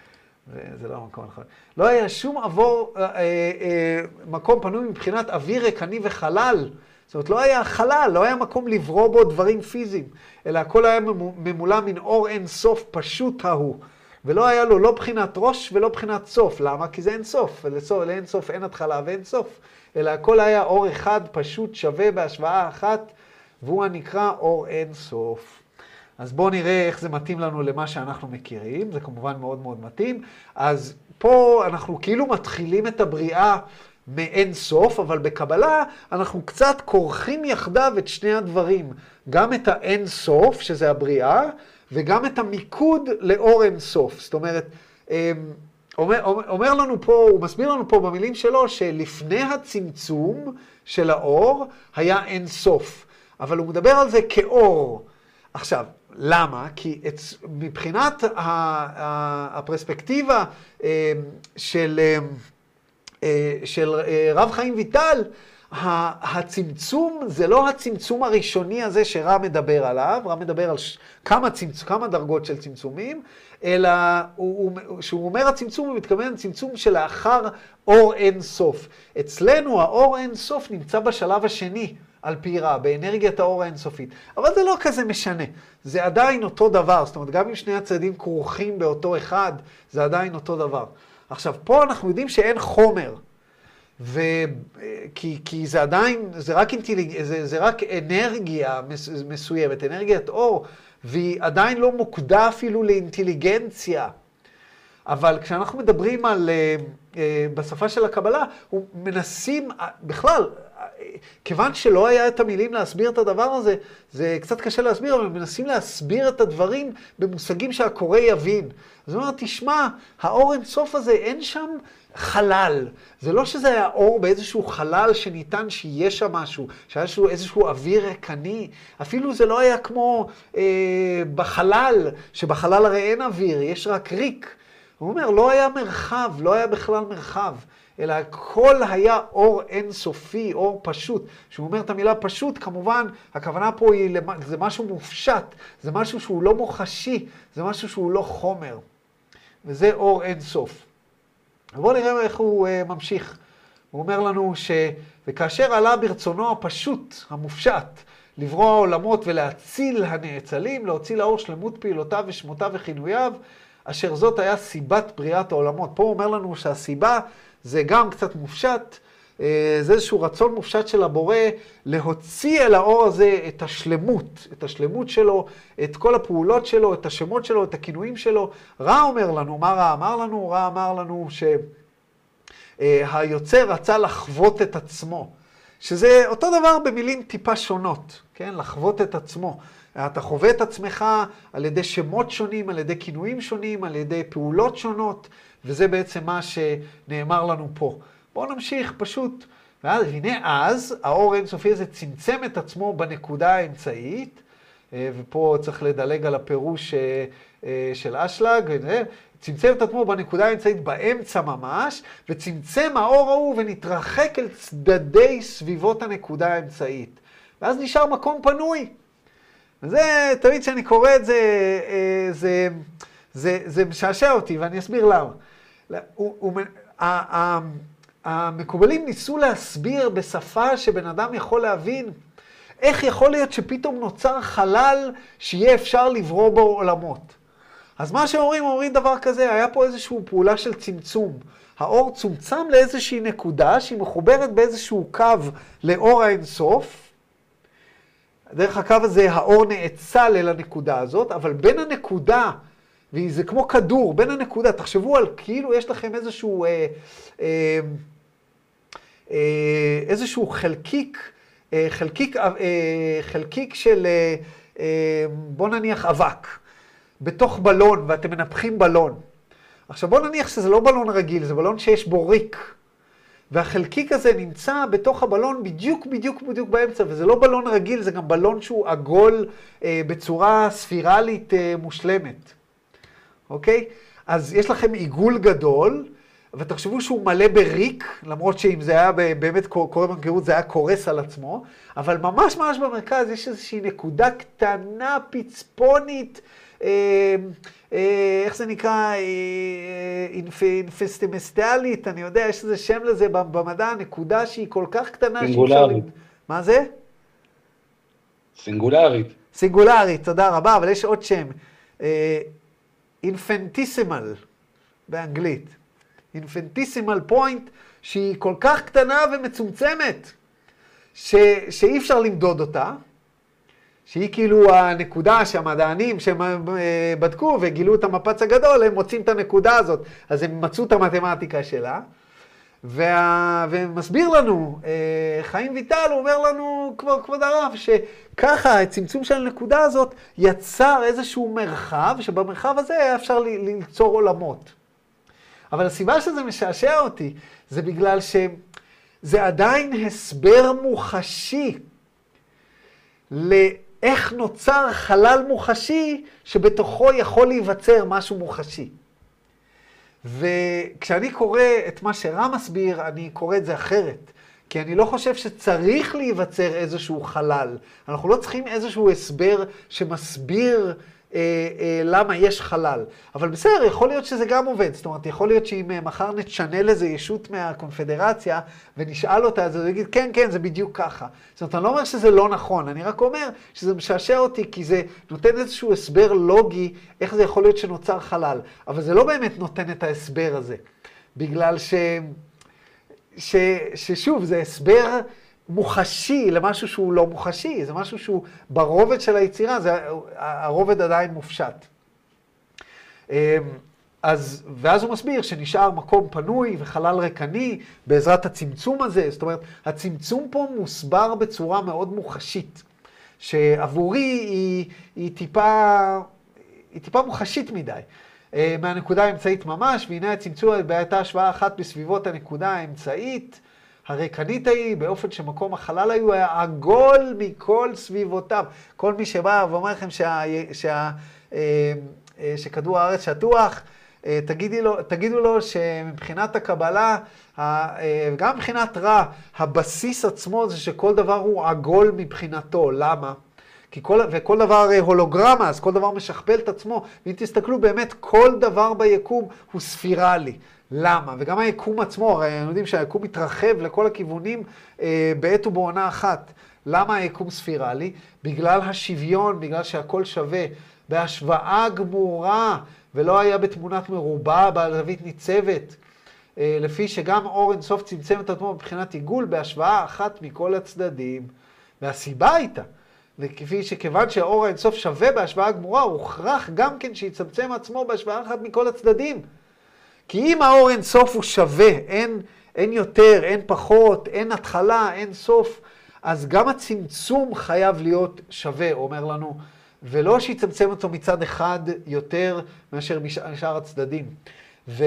זה לא המקום הנכון. לא היה שום עבור, אה, אה, אה, מקום פנוי מבחינת אוויר ריקני וחלל. זאת אומרת, לא היה חלל, לא היה מקום לברוא בו דברים פיזיים, אלא הכל היה ממולא מן אור אין סוף פשוט ההוא. ולא היה לו לא בחינת ראש ולא בחינת סוף. למה? כי זה אין סוף, ולאין סוף אין התחלה ואין סוף. אלא הכל היה אור אחד פשוט שווה בהשוואה אחת, והוא הנקרא אור אין סוף. אז בואו נראה איך זה מתאים לנו למה שאנחנו מכירים, זה כמובן מאוד מאוד מתאים. אז פה אנחנו כאילו מתחילים את הבריאה מאין סוף, אבל בקבלה אנחנו קצת כורכים יחדיו את שני הדברים. גם את האין סוף, שזה הבריאה, וגם את המיקוד לאור אין סוף. זאת אומרת, אמ, אומר, אומר לנו פה, הוא מסביר לנו פה במילים שלו, שלפני הצמצום של האור היה אין סוף. אבל הוא מדבר על זה כאור. עכשיו, למה? כי את, מבחינת הפרספקטיבה אמ, של... אה, של אה, רב חיים ויטל, הצמצום זה לא הצמצום הראשוני הזה שרב מדבר עליו, רב מדבר על כמה, צמצ... כמה דרגות של צמצומים, אלא כשהוא אומר הצמצום, הוא מתכוון צמצום שלאחר אור אין סוף. אצלנו האור אין סוף נמצא בשלב השני. על פי רע, באנרגיית האור האינסופית. אבל זה לא כזה משנה, זה עדיין אותו דבר, זאת אומרת, גם אם שני הצדדים כרוכים באותו אחד, זה עדיין אותו דבר. עכשיו, פה אנחנו יודעים שאין חומר, ו... כי, כי זה עדיין, זה רק, אינטליג... זה, זה רק אנרגיה מס... מסוימת, אנרגיית אור, והיא עדיין לא מוקדה אפילו לאינטליגנציה. אבל כשאנחנו מדברים על, uh, uh, בשפה של הקבלה, מנסים, בכלל, כיוון שלא היה את המילים להסביר את הדבר הזה, זה קצת קשה להסביר, אבל מנסים להסביר את הדברים במושגים שהקורא יבין. אז הוא אומר, תשמע, האור אינסוף הזה, אין שם חלל. זה לא שזה היה אור באיזשהו חלל שניתן שיהיה שם משהו, שהיה איזשהו, איזשהו אוויר ריקני. אפילו זה לא היה כמו אה, בחלל, שבחלל הרי אין אוויר, יש רק ריק. הוא אומר, לא היה מרחב, לא היה בכלל מרחב, אלא הכל היה אור אינסופי, אור פשוט. כשהוא אומר את המילה פשוט, כמובן, הכוונה פה היא, זה משהו מופשט, זה משהו שהוא לא מוחשי, זה משהו שהוא לא חומר. וזה אור אינסוף. בואו נראה איך הוא uh, ממשיך. הוא אומר לנו ש... וכאשר עלה ברצונו הפשוט, המופשט, לברוא העולמות ולהציל הנאצלים, להוציא לאור שלמות פעילותיו ושמותיו וכינוייו, אשר זאת היה סיבת בריאת העולמות. פה הוא אומר לנו שהסיבה זה גם קצת מופשט, אה, זה איזשהו רצון מופשט של הבורא להוציא אל האור הזה את השלמות, את השלמות שלו, את כל הפעולות שלו, את השמות שלו, את הכינויים שלו. רע אומר לנו, מה רע אמר לנו? רע אמר לנו שהיוצר רצה לחוות את עצמו, שזה אותו דבר במילים טיפה שונות, כן? לחוות את עצמו. אתה חווה את עצמך על ידי שמות שונים, על ידי כינויים שונים, על ידי פעולות שונות, וזה בעצם מה שנאמר לנו פה. בואו נמשיך, פשוט. ואז, הנה אז, האור האינסופי הזה צמצם את עצמו בנקודה האמצעית, אה, ופה צריך לדלג על הפירוש אה, אה, של אשלג, צמצם את עצמו בנקודה האמצעית באמצע ממש, וצמצם האור ההוא ונתרחק אל צדדי סביבות הנקודה האמצעית. ואז נשאר מקום פנוי. וזה, תמיד כשאני קורא את זה, זה, זה, זה משעשע אותי, ואני אסביר למה. המקובלים ניסו להסביר בשפה שבן אדם יכול להבין, איך יכול להיות שפתאום נוצר חלל שיהיה אפשר לברוא בו עולמות. אז מה שאומרים, אומרים דבר כזה, היה פה איזושהי פעולה של צמצום. האור צומצם לאיזושהי נקודה שהיא מחוברת באיזשהו קו לאור האינסוף. דרך הקו הזה האור נאצל אל הנקודה הזאת, אבל בין הנקודה, וזה כמו כדור, בין הנקודה, תחשבו על כאילו יש לכם איזשהו... אה, אה, אה, איזשהו חלקיק, אה, חלקיק, אה, חלקיק של, בוא נניח אבק, בתוך בלון, ואתם מנפחים בלון. עכשיו בוא נניח שזה לא בלון רגיל, זה בלון שיש בו ריק. והחלקיק הזה נמצא בתוך הבלון בדיוק בדיוק בדיוק באמצע, וזה לא בלון רגיל, זה גם בלון שהוא עגול אה, בצורה ספירלית אה, מושלמת, אוקיי? אז יש לכם עיגול גדול, ותחשבו שהוא מלא בריק, למרות שאם זה היה באמת קורה במקרות זה היה קורס על עצמו, אבל ממש ממש במרכז יש איזושהי נקודה קטנה, פצפונית, אה, אה, איך זה נקרא, אה, אינפ, אינפסטימסטיאלית, אני יודע, יש איזה שם לזה במדע, נקודה שהיא כל כך קטנה. סינגולרית. מה זה? סינגולרית. סינגולרית, תודה רבה, אבל יש עוד שם. אינפנטיסימל באנגלית. אינפנטיסימל פוינט, שהיא כל כך קטנה ומצומצמת, ש, שאי אפשר למדוד אותה, שהיא כאילו הנקודה שהמדענים שהם אה, בדקו וגילו את המפץ הגדול, הם מוצאים את הנקודה הזאת. אז הם מצאו את המתמטיקה שלה. וה... ומסביר לנו, אה, חיים ויטל, הוא אומר לנו, כבוד, כבוד הרב, שככה הצמצום של הנקודה הזאת יצר איזשהו מרחב, שבמרחב הזה היה אפשר ליצור עולמות. אבל הסיבה שזה משעשע אותי, זה בגלל שזה עדיין הסבר מוחשי לאיך נוצר חלל מוחשי שבתוכו יכול להיווצר משהו מוחשי. וכשאני קורא את מה שרם מסביר, אני קורא את זה אחרת. כי אני לא חושב שצריך להיווצר איזשהו חלל. אנחנו לא צריכים איזשהו הסבר שמסביר אה, אה, למה יש חלל. אבל בסדר, יכול להיות שזה גם עובד. זאת אומרת, יכול להיות שאם אה, מחר נצ'נל איזה ישות מהקונפדרציה ונשאל אותה, אז הוא יגיד, כן, כן, זה בדיוק ככה. זאת אומרת, אני לא אומר שזה לא נכון, אני רק אומר שזה משעשע אותי, כי זה נותן איזשהו הסבר לוגי איך זה יכול להיות שנוצר חלל. אבל זה לא באמת נותן את ההסבר הזה. בגלל ש... ש... ששוב, זה הסבר מוחשי למשהו שהוא לא מוחשי, זה משהו שהוא ברובד של היצירה, זה, הרובד עדיין מופשט. אמ, אז, ואז הוא מסביר שנשאר מקום פנוי וחלל ריקני בעזרת הצמצום הזה, זאת אומרת, הצמצום פה מוסבר בצורה מאוד מוחשית, שעבורי היא, היא, טיפה, היא טיפה מוחשית מדי. אה, מהנקודה האמצעית ממש, והנה הצמצום הייתה השוואה אחת בסביבות הנקודה האמצעית. הריקנית ההיא, באופן שמקום החלל היו, היה עגול מכל סביבותיו. כל מי שבא ואומר לכם שה, שה, אה, אה, שכדור הארץ שטוח, אה, תגידי לו, תגידו לו שמבחינת הקבלה, גם מבחינת רע, הבסיס עצמו זה שכל דבר הוא עגול מבחינתו. למה? כי כל, וכל דבר הולוגרמה, אז כל דבר משכפל את עצמו. ואם תסתכלו, באמת כל דבר ביקום הוא ספירלי. למה? וגם היקום עצמו, הרי אנחנו יודעים שהיקום מתרחב לכל הכיוונים אה, בעת ובעונה אחת. למה היקום ספירלי? בגלל השוויון, בגלל שהכל שווה. בהשוואה גמורה, ולא היה בתמונת מרובע בעל זווית ניצבת. אה, לפי שגם אור אינסוף צמצם את עצמו מבחינת עיגול בהשוואה אחת מכל הצדדים. והסיבה הייתה, וכפי שכיוון שהאור האינסוף שווה בהשוואה גמורה, הוכרח גם כן שיצמצם עצמו בהשוואה אחת מכל הצדדים. כי אם האור אין סוף הוא שווה, אין, אין יותר, אין פחות, אין התחלה, אין סוף, אז גם הצמצום חייב להיות שווה, אומר לנו, ולא שיצמצם אותו מצד אחד יותר מאשר משאר הצדדים. ו...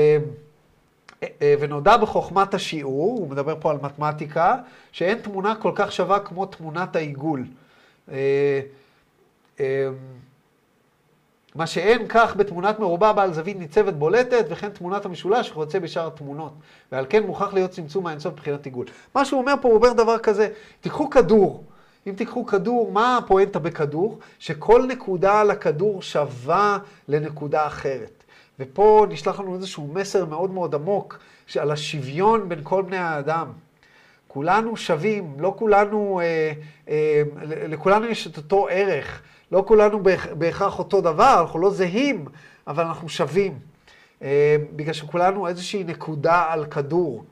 ונודע בחוכמת השיעור, הוא מדבר פה על מתמטיקה, שאין תמונה כל כך שווה כמו תמונת העיגול. מה שאין כך בתמונת מרובע בעל זווית ניצבת בולטת, וכן תמונת המשולש וכיוצא בשאר התמונות. ועל כן מוכרח להיות צמצום האינסוף מבחינת עיגול. מה שהוא אומר פה, הוא אומר דבר כזה, תיקחו כדור. אם תיקחו כדור, מה הפואנטה בכדור? שכל נקודה על הכדור שווה לנקודה אחרת. ופה נשלח לנו איזשהו מסר מאוד מאוד עמוק על השוויון בין כל בני האדם. כולנו שווים, לא כולנו, אה, אה, לכולנו יש את אותו ערך. לא כולנו בהכרח אותו דבר, אנחנו לא זהים, אבל אנחנו שווים. אה, בגלל שכולנו איזושהי נקודה על כדור.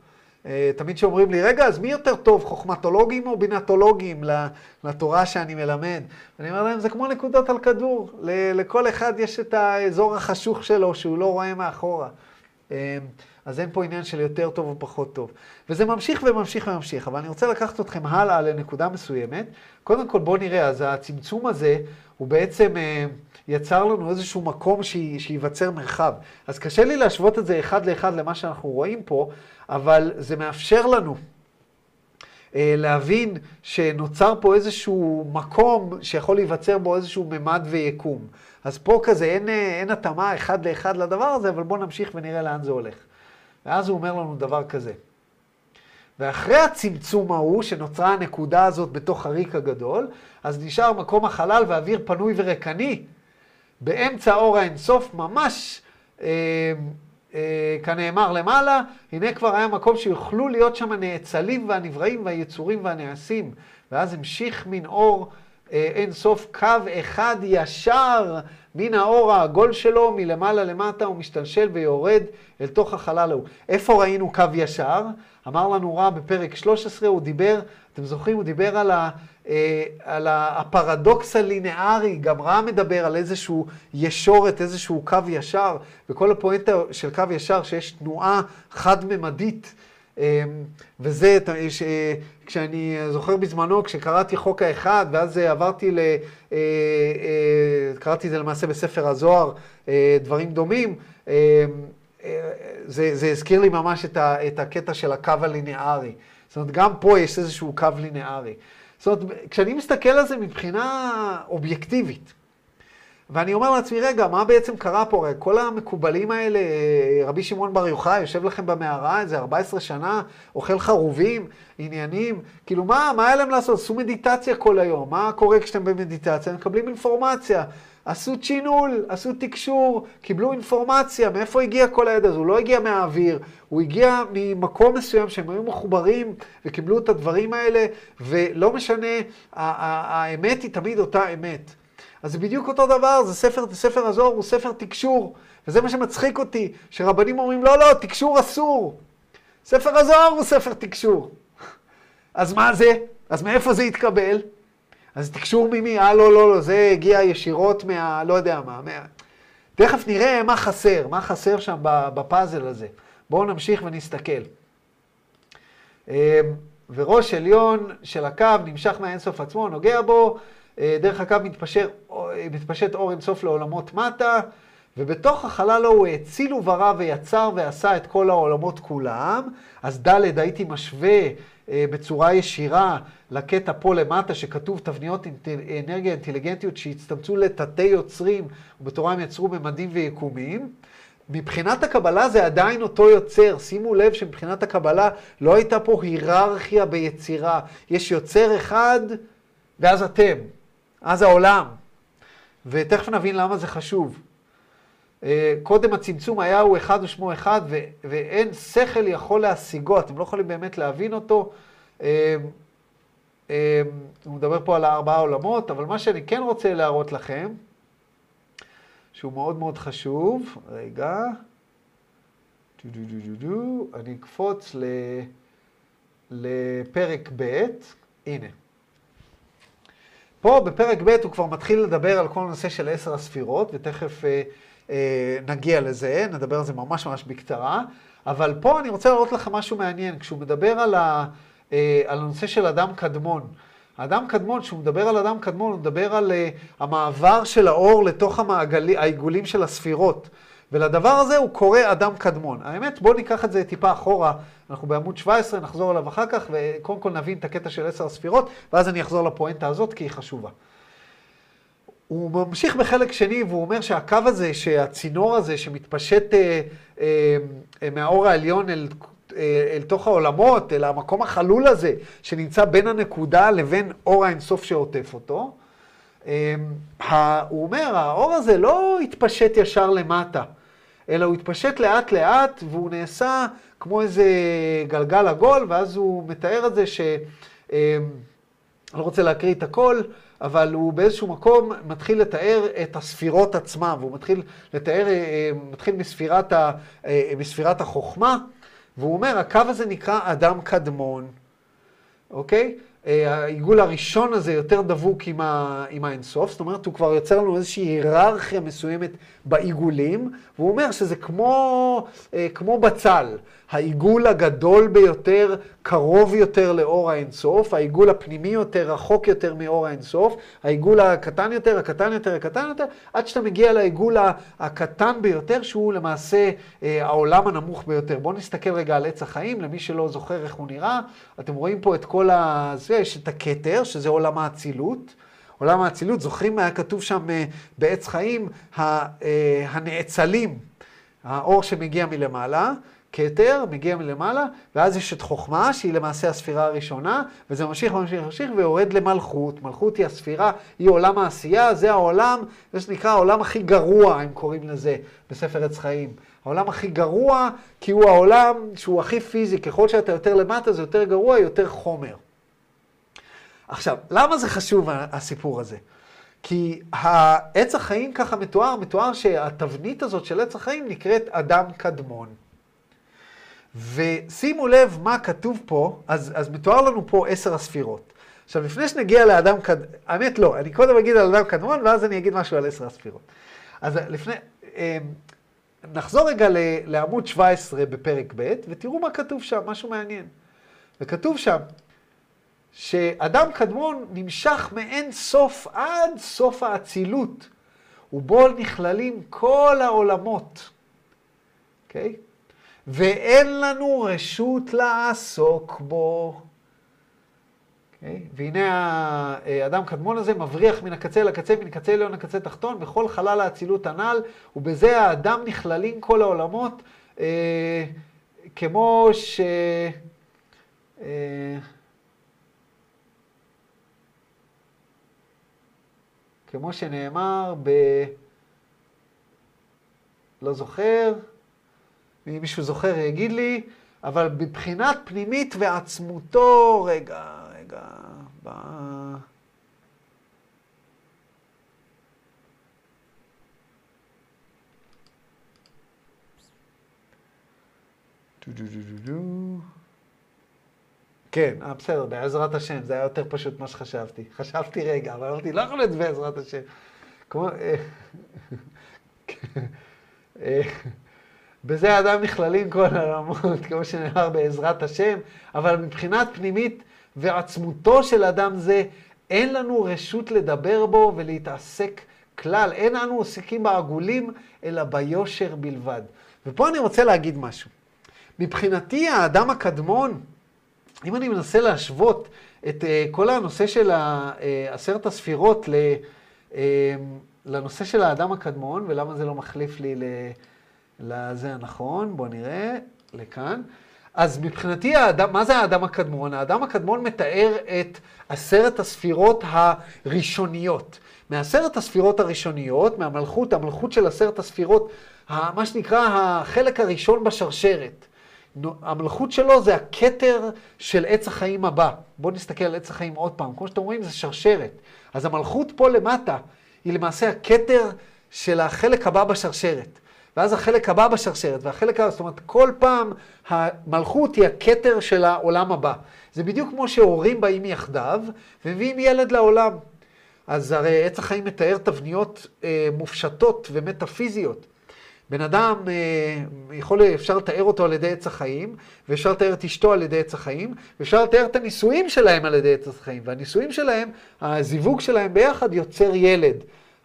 אה, תמיד כשאומרים לי, רגע, אז מי יותר טוב, חוכמטולוגים או בינתולוגים לתורה שאני מלמד? אני אומר להם, זה כמו נקודות על כדור. לכל אחד יש את האזור החשוך שלו שהוא לא רואה מאחורה. אה, אז אין פה עניין של יותר טוב או פחות טוב. וזה ממשיך וממשיך וממשיך, אבל אני רוצה לקחת אתכם הלאה לנקודה מסוימת. קודם כל בואו נראה, אז הצמצום הזה הוא בעצם אה, יצר לנו איזשהו מקום שי, שייווצר מרחב. אז קשה לי להשוות את זה אחד לאחד למה שאנחנו רואים פה, אבל זה מאפשר לנו אה, להבין שנוצר פה איזשהו מקום שיכול להיווצר בו איזשהו ממד ויקום. אז פה כזה אין, אה, אין התאמה אחד לאחד לדבר הזה, אבל בואו נמשיך ונראה לאן זה הולך. ואז הוא אומר לנו דבר כזה. ואחרי הצמצום ההוא, שנוצרה הנקודה הזאת בתוך הריק הגדול, אז נשאר מקום החלל ואוויר פנוי וריקני. באמצע אור האינסוף, ממש אה, אה, כנאמר למעלה, הנה כבר היה מקום שיוכלו להיות שם הנאצלים והנבראים והיצורים והנעשים. ואז המשיך מן אור אה, אינסוף קו אחד ישר מן האור העגול שלו, מלמעלה למטה, הוא משתלשל ויורד אל תוך החלל ההוא. איפה ראינו קו ישר? אמר לנו רע בפרק 13, הוא דיבר, אתם זוכרים, הוא דיבר על, ה, אה, על הפרדוקס הלינארי, גם רע מדבר על איזשהו ישורת, איזשהו קו ישר, וכל הפואנטה של קו ישר, שיש תנועה חד-ממדית. אה, וזה, ש, כשאני זוכר בזמנו, כשקראתי חוק האחד, ואז עברתי ל... אה, אה, קראתי את זה למעשה בספר הזוהר, אה, דברים דומים, אה, זה, זה הזכיר לי ממש את, ה, את הקטע של הקו הלינארי. זאת אומרת, גם פה יש איזשהו קו לינארי. זאת אומרת, כשאני מסתכל על זה מבחינה אובייקטיבית, ואני אומר לעצמי, רגע, מה בעצם קרה פה? הרי כל המקובלים האלה, רבי שמעון בר יוחאי יושב לכם במערה איזה 14 שנה, אוכל חרובים, עניינים, כאילו מה, מה היה להם לעשות? עשו מדיטציה כל היום, מה קורה כשאתם במדיטציה? הם מקבלים אינפורמציה. עשו צ'ינול, עשו תקשור, קיבלו אינפורמציה, מאיפה הגיע כל הידע הזה? הוא לא הגיע מהאוויר, הוא הגיע ממקום מסוים שהם היו מחוברים וקיבלו את הדברים האלה, ולא משנה, האמת היא תמיד אותה אמת. אז זה בדיוק אותו דבר, זה ספר, ספר הזוהר הוא ספר תקשור, וזה מה שמצחיק אותי, שרבנים אומרים, לא, לא, תקשור אסור. ספר הזוהר הוא ספר תקשור. אז מה זה? אז מאיפה זה יתקבל? אז תקשור ממי? אה, לא, לא, לא, זה הגיע ישירות מה... לא יודע מה. מה... תכף נראה מה חסר, מה חסר שם בפאזל הזה. בואו נמשיך ונסתכל. אמ, וראש עליון של הקו נמשך מהאינסוף עצמו, נוגע בו, אה, דרך הקו מתפשר, מתפשט אור אינסוף לעולמות מטה, ובתוך החלל הוא האציל וברא ויצר ועשה את כל העולמות כולם. אז ד' הייתי משווה אה, בצורה ישירה לקטע פה למטה, שכתוב תבניות אנרגיה אינטליגנטיות שהצטמצו לתתי יוצרים, ובתורה הם יצרו ממדים ויקומים. מבחינת הקבלה זה עדיין אותו יוצר. שימו לב שמבחינת הקבלה לא הייתה פה היררכיה ביצירה. יש יוצר אחד, ואז אתם. אז העולם. ותכף נבין למה זה חשוב. אה, קודם הצמצום היה הוא אחד ושמו אחד, ו- ואין שכל יכול להשיגו, אתם לא יכולים באמת להבין אותו. אה, אה, הוא מדבר פה על הארבעה עולמות, אבל מה שאני כן רוצה להראות לכם, שהוא מאוד מאוד חשוב, רגע, אני אקפוץ. לפרק ב', הנה. פה בפרק ב' הוא כבר מתחיל לדבר על כל הנושא של עשר הספירות, ותכף אה, אה, נגיע לזה, נדבר על זה ממש ממש בקצרה, אבל פה אני רוצה להראות לכם משהו מעניין, כשהוא מדבר על, ה, אה, על הנושא של אדם קדמון. אדם קדמון, כשהוא מדבר על אדם קדמון, הוא מדבר על uh, המעבר של האור לתוך המעגלי, העיגולים של הספירות. ולדבר הזה הוא קורא אדם קדמון. האמת, בואו ניקח את זה טיפה אחורה, אנחנו בעמוד 17, נחזור אליו אחר כך, וקודם כל נבין את הקטע של עשר הספירות, ואז אני אחזור לפואנטה הזאת, כי היא חשובה. הוא ממשיך בחלק שני, והוא אומר שהקו הזה, שהצינור הזה שמתפשט אה, אה, מהאור העליון אל, אה, אל תוך העולמות, אל המקום החלול הזה, שנמצא בין הנקודה לבין אור האינסוף שעוטף אותו, אה, הוא אומר, האור הזה לא התפשט ישר למטה. אלא הוא התפשט לאט לאט והוא נעשה כמו איזה גלגל עגול, ואז הוא מתאר את זה ש... אה, אני לא רוצה להקריא את הכל, אבל הוא באיזשהו מקום מתחיל לתאר את הספירות עצמם, והוא מתחיל לתאר, אה, מתחיל מספירת, ה, אה, מספירת החוכמה, והוא אומר, הקו הזה נקרא אדם קדמון, אוקיי? העיגול הראשון הזה יותר דבוק עם, ה, עם האינסוף, זאת אומרת, הוא כבר יוצר לנו איזושהי היררכיה מסוימת בעיגולים, והוא אומר שזה כמו, אה, כמו בצל. העיגול הגדול ביותר קרוב יותר לאור האינסוף, העיגול הפנימי יותר רחוק יותר מאור האינסוף, העיגול הקטן יותר, הקטן יותר, הקטן יותר, עד שאתה מגיע לעיגול הקטן ביותר, שהוא למעשה אה, העולם הנמוך ביותר. בואו נסתכל רגע על עץ החיים, למי שלא זוכר איך הוא נראה. אתם רואים פה את כל ה... יש את הכתר, שזה עולם האצילות. עולם האצילות, זוכרים מה היה כתוב שם אה, בעץ חיים? אה, הנאצלים, האור שמגיע מלמעלה. כתר, מגיע מלמעלה, ואז יש את חוכמה, שהיא למעשה הספירה הראשונה, וזה ממשיך, ממשיך, ממשיך, ויורד למלכות. מלכות היא הספירה, היא עולם העשייה, זה העולם, זה שנקרא העולם הכי גרוע, הם קוראים לזה בספר עץ חיים. העולם הכי גרוע, כי הוא העולם שהוא הכי פיזי, ככל שאתה יותר למטה זה יותר גרוע, יותר חומר. עכשיו, למה זה חשוב הסיפור הזה? כי עץ החיים ככה מתואר, מתואר שהתבנית הזאת של עץ החיים נקראת אדם קדמון. ושימו לב מה כתוב פה, אז, אז מתואר לנו פה עשר הספירות. עכשיו, לפני שנגיע לאדם קדמון, האמת לא, אני קודם אגיד על אדם קדמון, ואז אני אגיד משהו על עשר הספירות. אז לפני, אמ, נחזור רגע לעמוד 17 בפרק ב', ותראו מה כתוב שם, משהו מעניין. וכתוב שם, שאדם קדמון נמשך מאין סוף עד סוף האצילות, ובו נכללים כל העולמות. אוקיי? Okay? ואין לנו רשות לעסוק בו. Okay. אוקיי? והנה האדם קדמון הזה מבריח מן הקצה לקצה, מן הקצה עליון לקצה תחתון, בכל חלל האצילות הנ"ל, ובזה האדם נכללים כל העולמות, אה, כמו ש... אה, כמו שנאמר ב... לא זוכר, אם מישהו זוכר יגיד לי, אבל מבחינת פנימית ועצמותו, רגע, רגע, ב... כן, אה, בסדר, בעזרת השם, זה היה יותר פשוט ממה שחשבתי. חשבתי רגע, אבל אמרתי, לא יכול להיות בעזרת השם. כמו... אה, אה, בזה האדם נכללים כל העולמות, כמו שנאמר בעזרת השם, אבל מבחינת פנימית ועצמותו של אדם זה, אין לנו רשות לדבר בו ולהתעסק כלל. אין אנו עוסקים בעגולים, אלא ביושר בלבד. ופה אני רוצה להגיד משהו. מבחינתי, האדם הקדמון, אם אני מנסה להשוות את uh, כל הנושא של uh, עשרת הספירות uh, לנושא של האדם הקדמון, ולמה זה לא מחליף לי לזה הנכון, בואו נראה, לכאן. אז מבחינתי, האדם, מה זה האדם הקדמון? האדם הקדמון מתאר את עשרת הספירות הראשוניות. מעשרת הספירות הראשוניות, מהמלכות, המלכות של עשרת הספירות, מה שנקרא החלק הראשון בשרשרת. המלכות שלו זה הכתר של עץ החיים הבא. בואו נסתכל על עץ החיים עוד פעם. כמו שאתם רואים, זה שרשרת. אז המלכות פה למטה היא למעשה הכתר של החלק הבא בשרשרת. ואז החלק הבא בשרשרת, והחלק הבא, זאת אומרת, כל פעם המלכות היא הכתר של העולם הבא. זה בדיוק כמו שהורים באים יחדיו ומביאים ילד לעולם. אז הרי עץ החיים מתאר תבניות אה, מופשטות ומטאפיזיות. בן אדם, אה, יכול, אפשר לתאר אותו על ידי עץ החיים, ואפשר לתאר את אשתו על ידי עץ החיים, ואפשר לתאר את הנישואים שלהם על ידי עץ החיים. והנישואים שלהם, הזיווג שלהם ביחד יוצר ילד.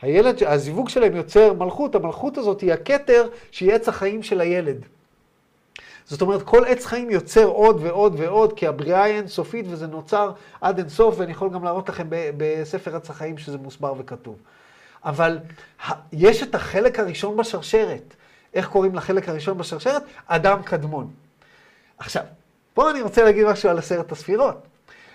הילד, הזיווג שלהם יוצר מלכות, המלכות הזאת היא הכתר שהיא עץ החיים של הילד. זאת אומרת, כל עץ חיים יוצר עוד ועוד ועוד, כי הבריאה היא אינסופית וזה נוצר עד אינסוף, ואני יכול גם להראות לכם בספר עץ החיים שזה מוסבר וכתוב. אבל יש את החלק הראשון בשרשרת. איך קוראים לחלק הראשון בשרשרת? אדם קדמון. עכשיו, פה אני רוצה להגיד משהו על עשרת הספירות.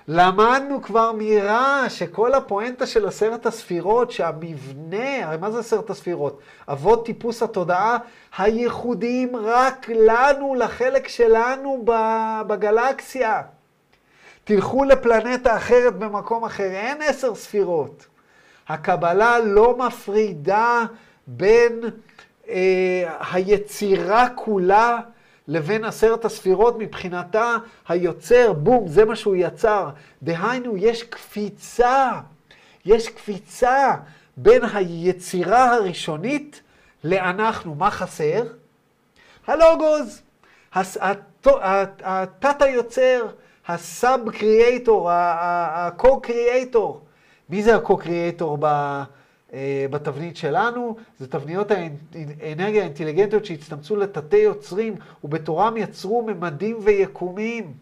למדנו כבר מרע שכל הפואנטה של עשרת הספירות, שהמבנה, הרי מה זה עשרת הספירות? אבות טיפוס התודעה הייחודיים רק לנו, לחלק שלנו בגלקסיה. תלכו לפלנטה אחרת במקום אחר, אין עשר ספירות. הקבלה לא מפרידה בין היצירה כולה לבין עשרת הספירות, מבחינתה היוצר, בום, זה מה שהוא יצר. דהיינו, יש קפיצה, יש קפיצה בין היצירה הראשונית לאנחנו. מה חסר? הלוגוז, התת היוצר, הסאב קריאייטור, הקו קריאייטור. מי זה הקו-קריאטור אה, בתבנית שלנו? זה תבניות האנרגיה האינטליגנטיות שהצטמצו לתתי יוצרים, ובתורם יצרו ממדים ויקומים.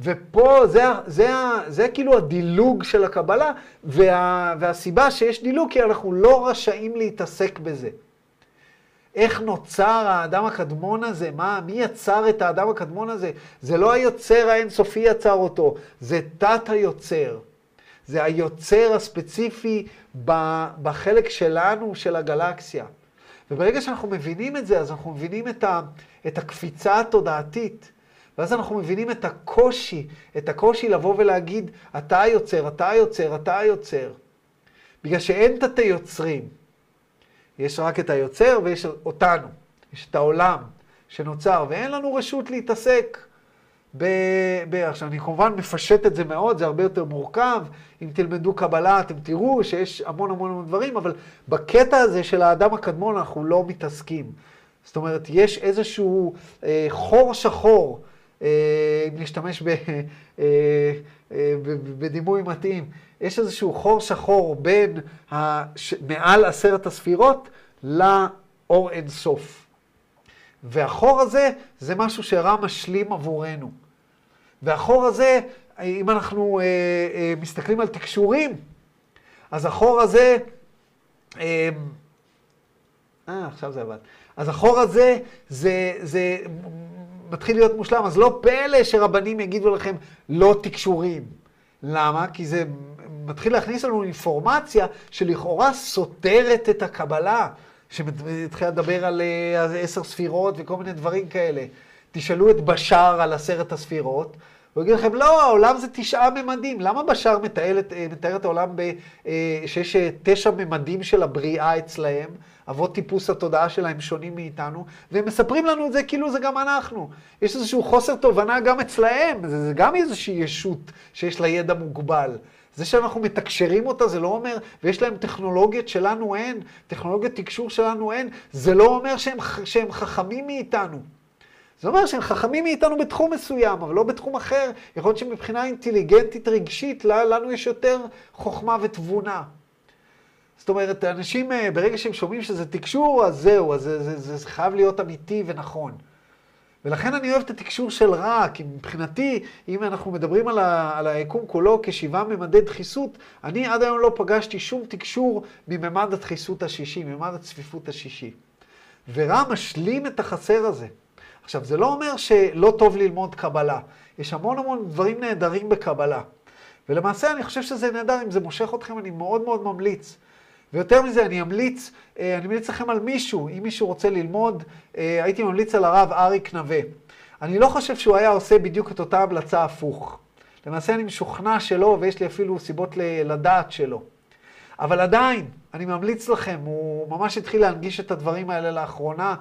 ופה זה, זה, זה כאילו הדילוג של הקבלה, וה, והסיבה שיש דילוג, כי אנחנו לא רשאים להתעסק בזה. איך נוצר האדם הקדמון הזה? מה, מי יצר את האדם הקדמון הזה? זה לא היוצר האינסופי יצר אותו, זה תת היוצר. זה היוצר הספציפי בחלק שלנו, של הגלקסיה. וברגע שאנחנו מבינים את זה, אז אנחנו מבינים את, ה, את הקפיצה התודעתית. ואז אנחנו מבינים את הקושי, את הקושי לבוא ולהגיד, אתה היוצר, אתה היוצר, אתה היוצר. בגלל שאין תתי יוצרים. יש רק את היוצר ויש אותנו. יש את העולם שנוצר, ואין לנו רשות להתעסק ב... ב... עכשיו, אני כמובן מפשט את זה מאוד, זה הרבה יותר מורכב. אם תלמדו קבלה, אתם תראו שיש המון המון המון דברים, אבל בקטע הזה של האדם הקדמון אנחנו לא מתעסקים. זאת אומרת, יש איזשהו אה, חור שחור, אה, אם נשתמש ב, אה, אה, בדימוי מתאים, יש איזשהו חור שחור בין הש... מעל עשרת הספירות לאור אינסוף. והחור הזה זה משהו שרע משלים עבורנו. והחור הזה, אם אנחנו אה, אה, מסתכלים על תקשורים, אז החור הזה, אה, אה, עכשיו זה עבד. אז החור הזה, זה, זה מתחיל להיות מושלם, אז לא פלא שרבנים יגידו לכם לא תקשורים. למה? כי זה מתחיל להכניס לנו אינפורמציה שלכאורה סותרת את הקבלה, שמתחילה לדבר על אה, עשר ספירות וכל מיני דברים כאלה. תשאלו את בשאר על עשרת הספירות, הוא יגיד לכם, לא, העולם זה תשעה ממדים. למה בשאר אה, מתאר את העולם ב, אה, שיש תשע ממדים של הבריאה אצלהם? אבות טיפוס התודעה שלהם שונים מאיתנו, והם מספרים לנו את זה כאילו זה גם אנחנו. יש איזשהו חוסר תובנה גם אצלהם, זה, זה גם איזושהי ישות שיש לה ידע מוגבל. זה שאנחנו מתקשרים אותה, זה לא אומר, ויש להם טכנולוגיות שלנו אין, טכנולוגיות תקשור שלנו אין, זה לא אומר שהם, שהם חכמים מאיתנו. זה אומר שהם חכמים מאיתנו בתחום מסוים, אבל לא בתחום אחר. יכול להיות שמבחינה אינטליגנטית רגשית, לנו יש יותר חוכמה ותבונה. זאת אומרת, אנשים, אה, ברגע שהם שומעים שזה תקשור, אז זהו, אז זה, זה, זה, זה חייב להיות אמיתי ונכון. ולכן אני אוהב את התקשור של רע, כי מבחינתי, אם אנחנו מדברים על, ה, על היקום כולו כשבעה ממדי דחיסות, אני עד היום לא פגשתי שום תקשור מממד הדחיסות השישי, מממד הצפיפות השישי. ורע משלים את החסר הזה. עכשיו, זה לא אומר שלא טוב ללמוד קבלה. יש המון המון דברים נהדרים בקבלה. ולמעשה אני חושב שזה נהדר, אם זה מושך אתכם, אני מאוד מאוד ממליץ. ויותר מזה, אני אמליץ, אה, אני אמליץ לכם על מישהו, אם מישהו רוצה ללמוד, אה, הייתי ממליץ על הרב אריק נווה. אני לא חושב שהוא היה עושה בדיוק את אותה המלצה הפוך. למעשה אני משוכנע שלא, ויש לי אפילו סיבות לדעת שלא. אבל עדיין, אני ממליץ לכם, הוא ממש התחיל להנגיש את הדברים האלה לאחרונה,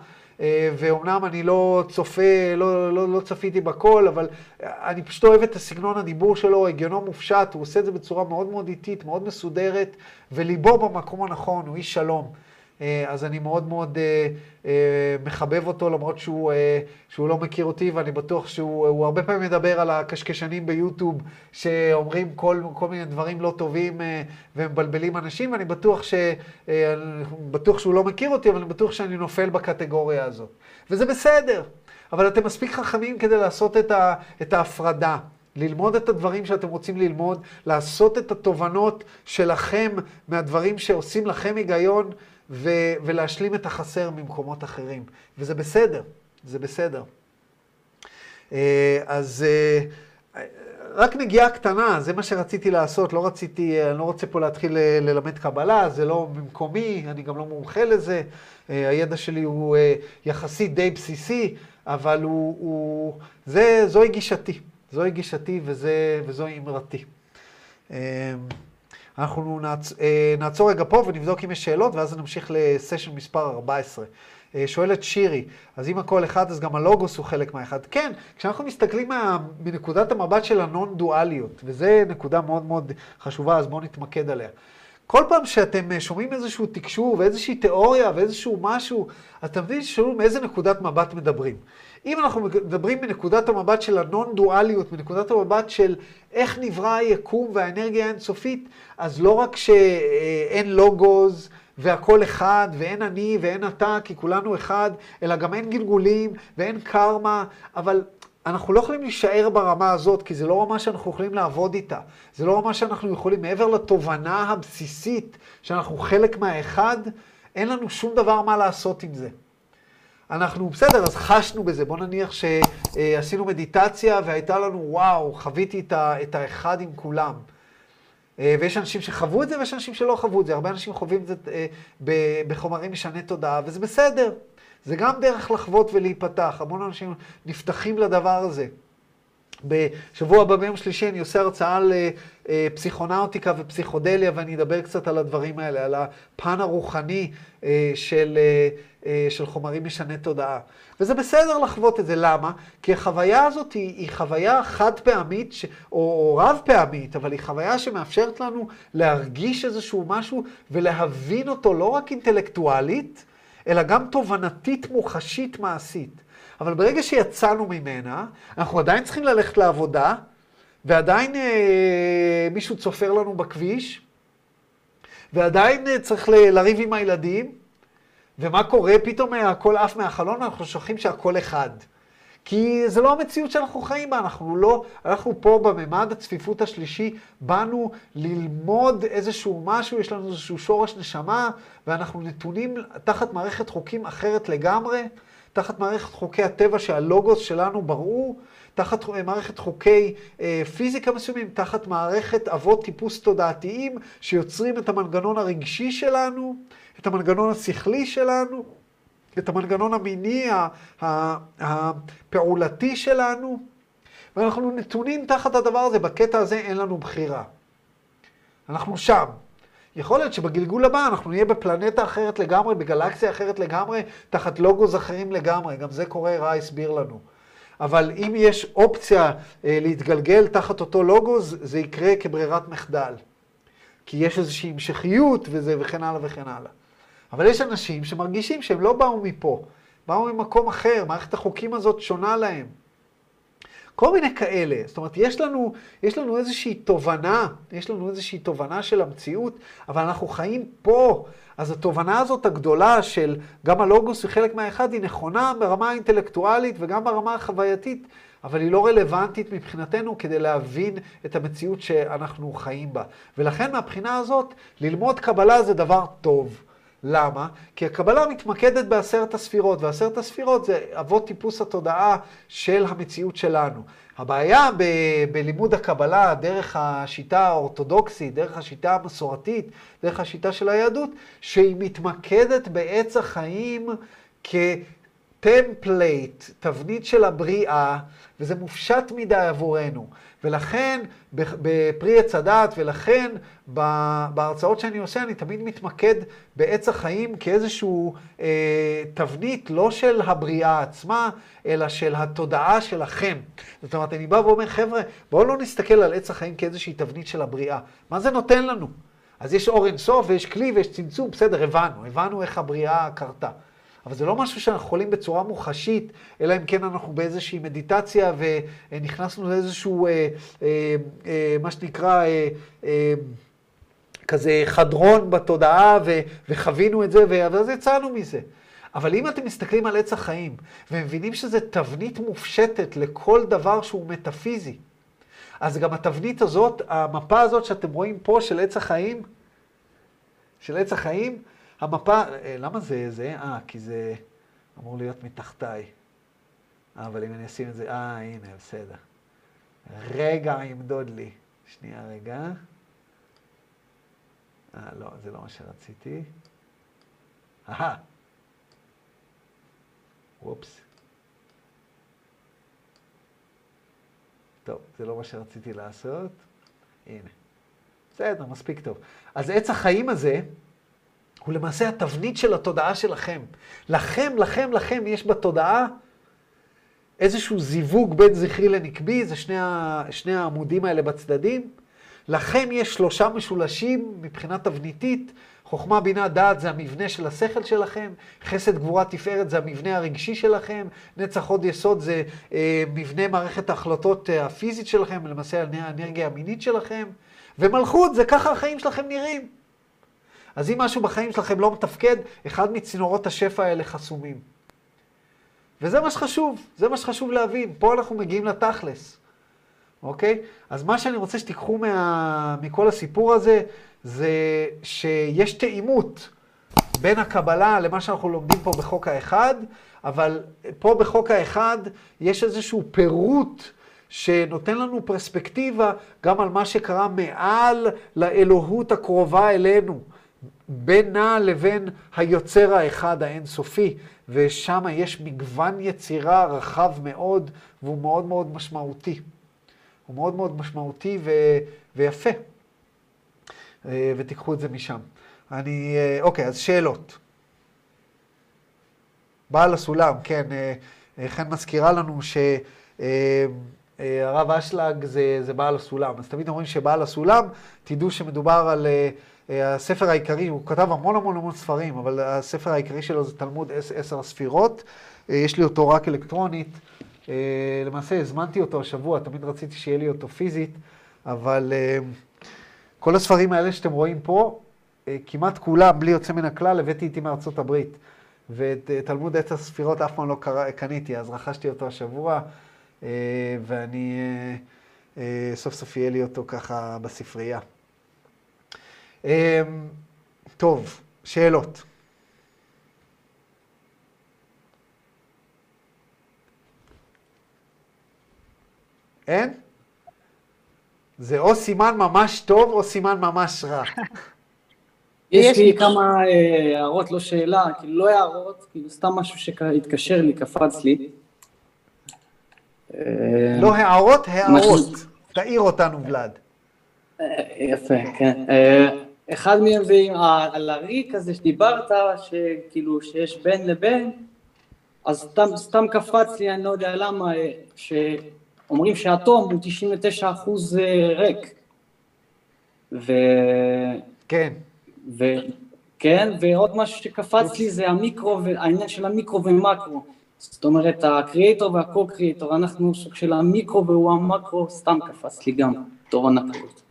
ואומנם אני לא צופה, לא, לא, לא צפיתי בכל, אבל אני פשוט אוהב את הסגנון הדיבור שלו, הגיונו מופשט, הוא עושה את זה בצורה מאוד מאוד איטית, מאוד מסודרת, וליבו במקום הנכון, הוא איש שלום. אה, אז אני מאוד מאוד אה, אה, מחבב אותו, למרות שהוא, שהוא לא מכיר אותי, ואני בטוח שהוא הרבה פעמים מדבר על הקשקשנים ביוטיוב, שאומרים כל, כל מיני דברים לא טובים ומבלבלים אנשים, ואני בטוח, ש, בטוח שהוא לא מכיר אותי, אבל אני בטוח שאני נופל בקטגוריה הזאת. וזה בסדר, אבל אתם מספיק חכמים כדי לעשות את, ה, את ההפרדה. ללמוד את הדברים שאתם רוצים ללמוד, לעשות את התובנות שלכם מהדברים שעושים לכם היגיון, ו- ולהשלים את החסר ממקומות אחרים. וזה בסדר, זה בסדר. אה, אז אה, רק נגיעה קטנה, זה מה שרציתי לעשות, לא רציתי, אה, אני לא רוצה פה להתחיל ללמד קבלה, זה לא במקומי, אני גם לא מומחה לזה, הידע שלי הוא יחסית די בסיסי, אבל הוא, הוא זה, זוהי גישתי, זוהי גישתי וזה, וזוהי אמרתי. אנחנו נעצ... אה, נעצור רגע פה ונבדוק אם יש שאלות, ואז נמשיך לסשן מספר 14. אה, שואלת שירי, אז אם הכל אחד, אז גם הלוגוס הוא חלק מהאחד. כן, כשאנחנו מסתכלים מה... מנקודת המבט של הנון-דואליות, וזו נקודה מאוד מאוד חשובה, אז בואו נתמקד עליה. כל פעם שאתם אה, שומעים איזשהו תקשור ואיזושהי תיאוריה ואיזשהו משהו, אתם מבינים ששאלו מאיזה נקודת מבט מדברים. אם אנחנו מדברים מנקודת המבט של הנון-דואליות, מנקודת המבט של איך נברא היקום והאנרגיה האינסופית, אז לא רק שאין לוגוז והכל אחד, ואין אני ואין אתה, כי כולנו אחד, אלא גם אין גלגולים ואין קרמה, אבל אנחנו לא יכולים להישאר ברמה הזאת, כי זה לא רמה שאנחנו יכולים לעבוד איתה. זה לא רמה שאנחנו יכולים, מעבר לתובנה הבסיסית שאנחנו חלק מהאחד, אין לנו שום דבר מה לעשות עם זה. אנחנו, בסדר, אז חשנו בזה. בוא נניח שעשינו מדיטציה והייתה לנו, וואו, חוויתי את האחד עם כולם. אה, ויש אנשים שחוו את זה ויש אנשים שלא חוו את זה. הרבה אנשים חווים את זה אה, בחומרים משני תודעה, וזה בסדר. זה גם דרך לחוות ולהיפתח. המון אנשים נפתחים לדבר הזה. בשבוע הבא ביום שלישי אני עושה הרצאה אה, פסיכונאוטיקה ופסיכודליה, ואני אדבר קצת על הדברים האלה, על הפן הרוחני של, של חומרים משני תודעה. וזה בסדר לחוות את זה, למה? כי החוויה הזאת היא, היא חוויה חד פעמית, ש... או, או רב פעמית, אבל היא חוויה שמאפשרת לנו להרגיש איזשהו משהו ולהבין אותו לא רק אינטלקטואלית, אלא גם תובנתית, מוחשית, מעשית. אבל ברגע שיצאנו ממנה, אנחנו עדיין צריכים ללכת לעבודה, ועדיין אה, מישהו צופר לנו בכביש, ועדיין אה, צריך ל- לריב עם הילדים, ומה קורה? פתאום הכל עף מהחלון, אנחנו שוכחים שהכל אחד. כי זה לא המציאות שאנחנו חיים בה, אנחנו לא, אנחנו פה בממד הצפיפות השלישי, באנו ללמוד איזשהו משהו, יש לנו איזשהו שורש נשמה, ואנחנו נתונים תחת מערכת חוקים אחרת לגמרי. תחת מערכת חוקי הטבע שהלוגוס שלנו בראו, תחת מערכת חוקי אה, פיזיקה מסוימים, תחת מערכת אבות טיפוס תודעתיים שיוצרים את המנגנון הרגשי שלנו, את המנגנון השכלי שלנו, את המנגנון המיני הפעולתי שלנו, ואנחנו נתונים תחת הדבר הזה, בקטע הזה אין לנו בחירה. אנחנו שם. יכול להיות שבגלגול הבא אנחנו נהיה בפלנטה אחרת לגמרי, בגלקסיה אחרת לגמרי, תחת לוגוס אחרים לגמרי. גם זה קורה, רע הסביר לנו. אבל אם יש אופציה אה, להתגלגל תחת אותו לוגוס, זה יקרה כברירת מחדל. כי יש איזושהי המשכיות וזה וכן הלאה וכן הלאה. אבל יש אנשים שמרגישים שהם לא באו מפה, באו ממקום אחר, מערכת החוקים הזאת שונה להם. כל מיני כאלה. זאת אומרת, יש לנו, יש לנו איזושהי תובנה, יש לנו איזושהי תובנה של המציאות, אבל אנחנו חיים פה. אז התובנה הזאת הגדולה של גם הלוגוס היא חלק מהאחד, היא נכונה ברמה האינטלקטואלית וגם ברמה החווייתית, אבל היא לא רלוונטית מבחינתנו כדי להבין את המציאות שאנחנו חיים בה. ולכן מהבחינה הזאת, ללמוד קבלה זה דבר טוב. למה? כי הקבלה מתמקדת בעשרת הספירות, ועשרת הספירות זה אבות טיפוס התודעה של המציאות שלנו. הבעיה ב- בלימוד הקבלה דרך השיטה האורתודוקסית, דרך השיטה המסורתית, דרך השיטה של היהדות, שהיא מתמקדת בעץ החיים כטמפלייט, תבנית של הבריאה, וזה מופשט מדי עבורנו. ולכן, בפרי עץ הדת, ולכן בהרצאות שאני עושה, אני תמיד מתמקד בעץ החיים כאיזשהו אה, תבנית, לא של הבריאה עצמה, אלא של התודעה שלכם. זאת אומרת, אני בא ואומר, חבר'ה, בואו לא נסתכל על עץ החיים כאיזושהי תבנית של הבריאה. מה זה נותן לנו? אז יש אור אינסוף ויש כלי ויש צמצום, בסדר, הבנו, הבנו איך הבריאה קרתה. אבל זה לא משהו שאנחנו יכולים בצורה מוחשית, אלא אם כן אנחנו באיזושהי מדיטציה ונכנסנו לאיזשהו, אה, אה, אה, מה שנקרא, אה, אה, כזה חדרון בתודעה ו, וחווינו את זה, ואז יצאנו מזה. אבל אם אתם מסתכלים על עץ החיים ומבינים שזה תבנית מופשטת לכל דבר שהוא מטאפיזי, אז גם התבנית הזאת, המפה הזאת שאתם רואים פה של עץ החיים, של עץ החיים, המפה, אה, למה זה זה? אה, כי זה אמור להיות מתחתיי. אבל אם אני אשים את זה, אה, הנה, בסדר. רגע, ימדוד לי. שנייה, רגע. אה, לא, זה לא מה שרציתי. אהה. וופס. טוב, זה לא מה שרציתי לעשות. הנה. בסדר, מספיק טוב. אז עץ החיים הזה, הוא למעשה התבנית של התודעה שלכם. לכם, לכם, לכם יש בתודעה איזשהו זיווג בין זכרי לנקבי, זה שני, ה, שני העמודים האלה בצדדים. לכם יש שלושה משולשים מבחינה תבניתית. חוכמה, בינה, דעת זה המבנה של השכל שלכם, חסד, גבורה, תפארת זה המבנה הרגשי שלכם, נצח, עוד יסוד זה אה, מבנה מערכת ההחלטות אה, הפיזית שלכם, למעשה האנרגיה המינית שלכם, ומלכות זה ככה החיים שלכם נראים. אז אם משהו בחיים שלכם לא מתפקד, אחד מצינורות השפע האלה חסומים. וזה מה שחשוב, זה מה שחשוב להבין. פה אנחנו מגיעים לתכלס, אוקיי? אז מה שאני רוצה שתיקחו מה... מכל הסיפור הזה, זה שיש תאימות בין הקבלה למה שאנחנו לומדים פה בחוק האחד, אבל פה בחוק האחד יש איזשהו פירוט שנותן לנו פרספקטיבה גם על מה שקרה מעל לאלוהות הקרובה אלינו. בינה לבין היוצר האחד האינסופי, ושם יש מגוון יצירה רחב מאוד, והוא מאוד מאוד משמעותי. הוא מאוד מאוד משמעותי ו... ויפה. אה, ותיקחו את זה משם. אני, אה, אוקיי, אז שאלות. בעל הסולם, כן, אה, חן מזכירה לנו שהרב אשלג זה, זה בעל הסולם. אז תמיד אומרים שבעל הסולם, תדעו שמדובר על הספר העיקרי, הוא כתב המון המון המון ספרים, אבל הספר העיקרי שלו זה תלמוד עשר הספירות. יש לי אותו רק אלקטרונית. למעשה הזמנתי אותו השבוע, תמיד רציתי שיהיה לי אותו פיזית, אבל כל הספרים האלה שאתם רואים פה, כמעט כולם, בלי יוצא מן הכלל, הבאתי איתי מארצות הברית. ואת תלמוד עשר הספירות אף פעם לא קניתי, אז רכשתי אותו השבוע, ואני סוף סוף יהיה לי אותו ככה בספרייה. אמ, טוב, שאלות. אין? זה או סימן ממש טוב או סימן ממש רע. יש לי כמה אה, אה, הערות, לא שאלה, כאילו לא הערות, כאילו סתם משהו שהתקשר לי, קפץ לי. אה, לא הערות, הערות. תעיר אותנו, ולאד. יפה, כן. אה, אחד מהם זה על הריק הזה שדיברת, שכאילו שיש בין לבין, אז סתם, סתם קפץ לי, אני לא יודע למה, שאומרים שהאטום הוא 99 אחוז ריק. ו... כן. ו... כן, ועוד משהו שקפץ לי זה המיקרו, העניין של המיקרו ומקרו. זאת אומרת, הקריאטור והקו-קריאטור, אנחנו סוג של המיקרו והוא המקרו, סתם קפץ לי גם, תור הנקודות.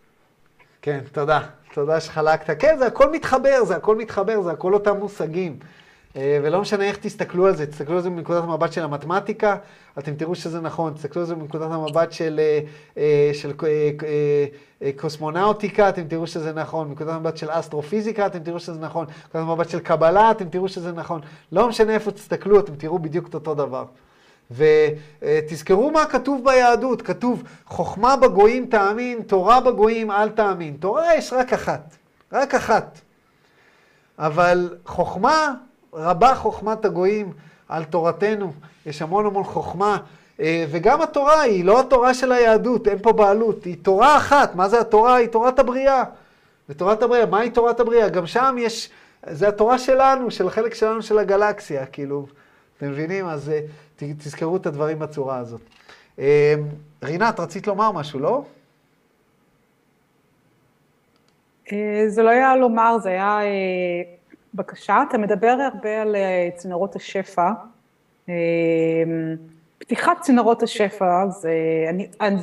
כן, תודה. תודה שחלקת. כן, זה הכל מתחבר, זה הכל מתחבר, זה הכל אותם מושגים. אה, ולא משנה איך תסתכלו על זה, תסתכלו על זה מנקודת המבט של המתמטיקה, אתם תראו שזה נכון, תסתכלו על זה מנקודת המבט של, אה, אה, של קוסמונאוטיקה, אתם תראו שזה נכון, מנקודת המבט של אסטרופיזיקה, אתם תראו שזה נכון, מנקודת המבט של קבלה, אתם תראו שזה נכון. לא משנה איפה תסתכלו, אתם תראו בדיוק את אותו דבר. ותזכרו מה כתוב ביהדות, כתוב חוכמה בגויים תאמין, תורה בגויים אל תאמין. תורה יש רק אחת, רק אחת. אבל חוכמה רבה חוכמת הגויים על תורתנו, יש המון המון חוכמה, אה, וגם התורה היא לא התורה של היהדות, אין פה בעלות, היא תורה אחת, מה זה התורה? היא תורת הבריאה. ותורת הבריאה, מהי תורת הבריאה? גם שם יש, זה התורה שלנו, של החלק שלנו של הגלקסיה, כאילו, אתם מבינים? אז אה, תזכרו את הדברים בצורה הזאת. אה, רינת, רצית לומר משהו, לא? זה לא היה לומר, זה היה בבקשה, אתה מדבר הרבה על אה, צינורות השפע. אה, פתיחת צינורות השפע, זה, אני, אני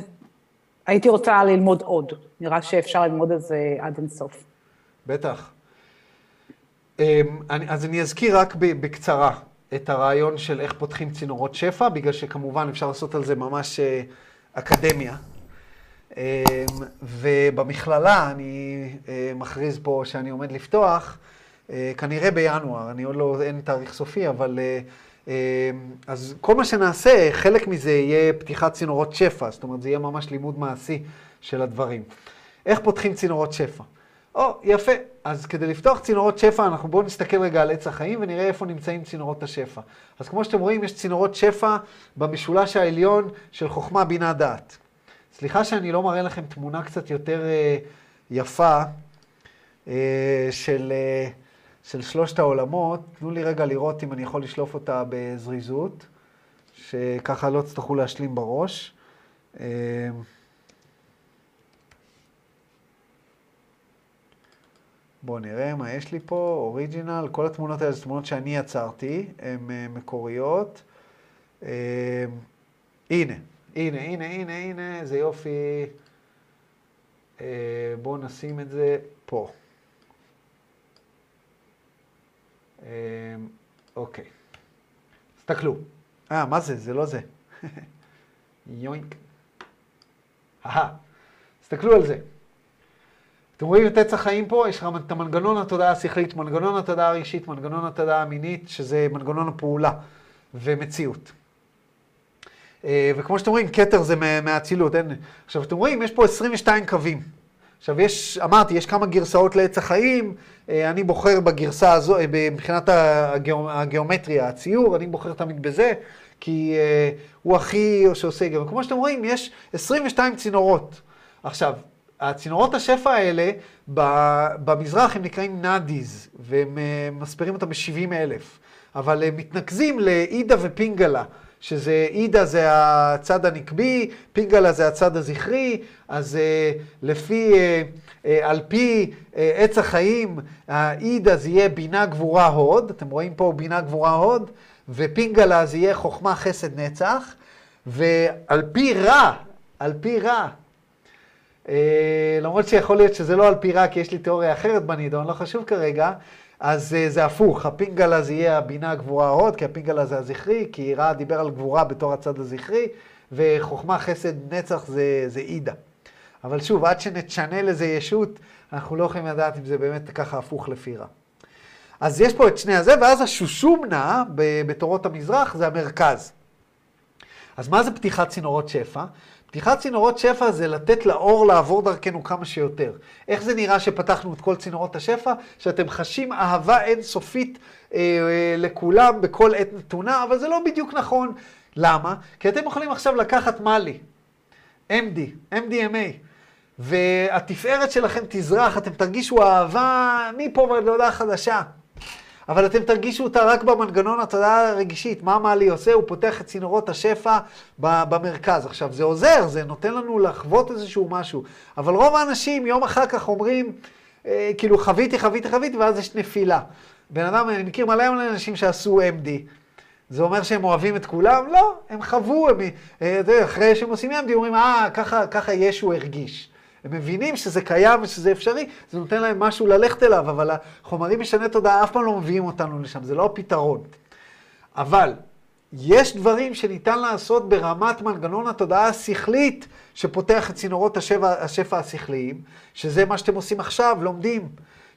הייתי רוצה ללמוד עוד, נראה שאפשר ללמוד את זה עד אינסוף. בטח. אה, אז אני אזכיר רק בקצרה את הרעיון של איך פותחים צינורות שפע, בגלל שכמובן אפשר לעשות על זה ממש אקדמיה. ובמכללה אני מכריז פה שאני עומד לפתוח, אה, כנראה בינואר, אני עוד לא, אין תאריך סופי, אבל... אה, אה, אז כל מה שנעשה, חלק מזה יהיה פתיחת צינורות שפע, זאת אומרת, זה יהיה ממש לימוד מעשי של הדברים. איך פותחים צינורות שפע? או, יפה. אז כדי לפתוח צינורות שפע, אנחנו בואו נסתכל רגע על עץ החיים ונראה איפה נמצאים צינורות השפע. אז כמו שאתם רואים, יש צינורות שפע במשולש העליון של חוכמה, בינה, דעת. סליחה שאני לא מראה לכם תמונה קצת יותר אה, יפה אה, של... אה, של שלושת העולמות, תנו לי רגע לראות אם אני יכול לשלוף אותה בזריזות, שככה לא תצטרכו להשלים בראש. אמ, בואו נראה מה יש לי פה, אוריג'ינל, כל התמונות האלה זה תמונות שאני יצרתי, הן אה, מקוריות. אמ, הנה, הנה, הנה, הנה, הנה, איזה יופי. אה, בואו נשים את זה פה. אמ, אוקיי. תסתכלו. אה, מה זה? זה לא זה. יוינק. אהה. תסתכלו על זה. אתם רואים את עץ החיים פה? יש לך את המנגנון התודעה השכלית, מנגנון התודעה הרגשית, מנגנון התודעה המינית, שזה מנגנון הפעולה ומציאות. אה, וכמו שאתם רואים, כתר זה מהאצילות, אין... עכשיו, אתם רואים, יש פה 22 קווים. עכשיו, יש, אמרתי, יש כמה גרסאות לעץ החיים, אה, אני בוחר בגרסה הזו, אה, מבחינת הגיאומטריה, הציור, אני בוחר תמיד בזה, כי הוא הכי שעושה גם. כמו שאתם רואים, יש 22 צינורות. עכשיו, הצינורות השפע האלה, במזרח הם נקראים נאדיז, והם מספרים אותם ב-70 אלף, אבל הם מתנקזים לאידה ופינגלה. שזה אידה זה הצד הנקבי, פינגלה זה הצד הזכרי, אז uh, לפי, uh, uh, על פי uh, עץ החיים, האידה זה יהיה בינה גבורה הוד, אתם רואים פה בינה גבורה הוד, ופינגלה זה יהיה חוכמה חסד נצח, ועל פי רע, על פי רע, למרות שיכול להיות שזה לא על פי רע, כי יש לי תיאוריה אחרת בנידון, לא חשוב כרגע, אז uh, זה הפוך, הפינגלה זה יהיה הבינה הגבורה ההוד, כי הפינגלה זה הזכרי, כי רע דיבר על גבורה בתור הצד הזכרי, וחוכמה חסד נצח זה, זה אידה. אבל שוב, עד שנתשנה לזה ישות, אנחנו לא יכולים לדעת אם זה באמת ככה הפוך לפי רע. אז יש פה את שני הזה, ואז השושומנה בתורות המזרח זה המרכז. אז מה זה פתיחת צינורות שפע? פתיחת צינורות שפע זה לתת לאור לעבור דרכנו כמה שיותר. איך זה נראה שפתחנו את כל צינורות השפע? שאתם חשים אהבה אינסופית אה, אה, לכולם בכל עת נתונה, אבל זה לא בדיוק נכון. למה? כי אתם יכולים עכשיו לקחת מאלי, MD, MDMA, והתפארת שלכם תזרח, אתם תרגישו אהבה מפה ועד להודעה חדשה. אבל אתם תרגישו אותה רק במנגנון התודעה הרגשית. מה מעלי עושה? הוא פותח את צינורות השפע במרכז. עכשיו, זה עוזר, זה נותן לנו לחוות איזשהו משהו. אבל רוב האנשים יום אחר כך אומרים, אה, כאילו, חוויתי, חוויתי, חוויתי, ואז יש נפילה. בן אדם, אני מכיר מלא אנשים שעשו MD. זה אומר שהם אוהבים את כולם? לא, הם חוו, הם, אה, אחרי שהם עושים MD, אומרים, אה, ככה, ככה ישו הרגיש. הם מבינים שזה קיים ושזה אפשרי, זה נותן להם משהו ללכת אליו, אבל החומרים משנה תודעה אף פעם לא מביאים אותנו לשם, זה לא הפתרון. אבל יש דברים שניתן לעשות ברמת מנגנון התודעה השכלית שפותח את צינורות השפע, השפע השכליים, שזה מה שאתם עושים עכשיו, לומדים.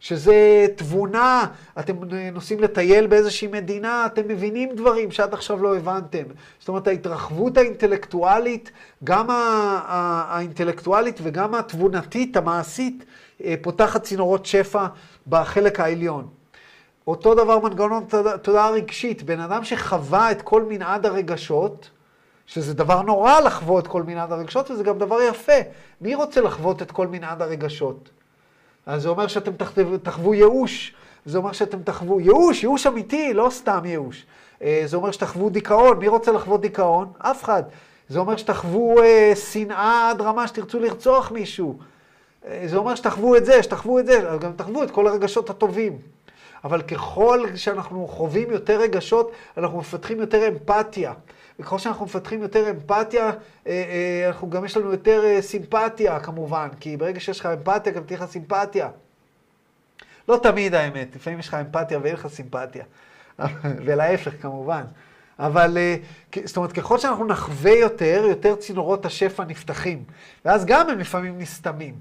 שזה תבונה, אתם נוסעים לטייל באיזושהי מדינה, אתם מבינים דברים שעד עכשיו לא הבנתם. זאת אומרת, ההתרחבות האינטלקטואלית, גם האינטלקטואלית וגם התבונתית, המעשית, אה, פותחת צינורות שפע בחלק העליון. אותו דבר מנגנון תודעה רגשית, בן אדם שחווה את כל מנעד הרגשות, שזה דבר נורא לחוות כל מנעד הרגשות, וזה גם דבר יפה. מי רוצה לחוות את כל מנעד הרגשות? אז זה אומר שאתם תחוו ייאוש, זה אומר שאתם תחוו ייאוש, ייאוש אמיתי, לא סתם ייאוש. אה, זה אומר שתחוו דיכאון, מי רוצה לחוות דיכאון? אף אחד. זה אומר שתחוו אה, שנאה עד רמה שתרצו לרצוח מישהו. אה, זה אומר שתחוו את זה, שתחוו את זה, גם תחוו את כל הרגשות הטובים. אבל ככל שאנחנו חווים יותר רגשות, אנחנו מפתחים יותר אמפתיה. וככל שאנחנו מפתחים יותר אמפתיה, אה, אה, אנחנו גם יש לנו יותר אה, סימפתיה כמובן, כי ברגע שיש לך אמפתיה, גם תהיה לך סימפתיה. לא תמיד האמת, לפעמים יש לך אמפתיה ואין לך סימפתיה. ולהפך כמובן. אבל, זאת אומרת, ככל שאנחנו נחווה יותר, יותר צינורות השפע נפתחים. ואז גם הם לפעמים נסתמים.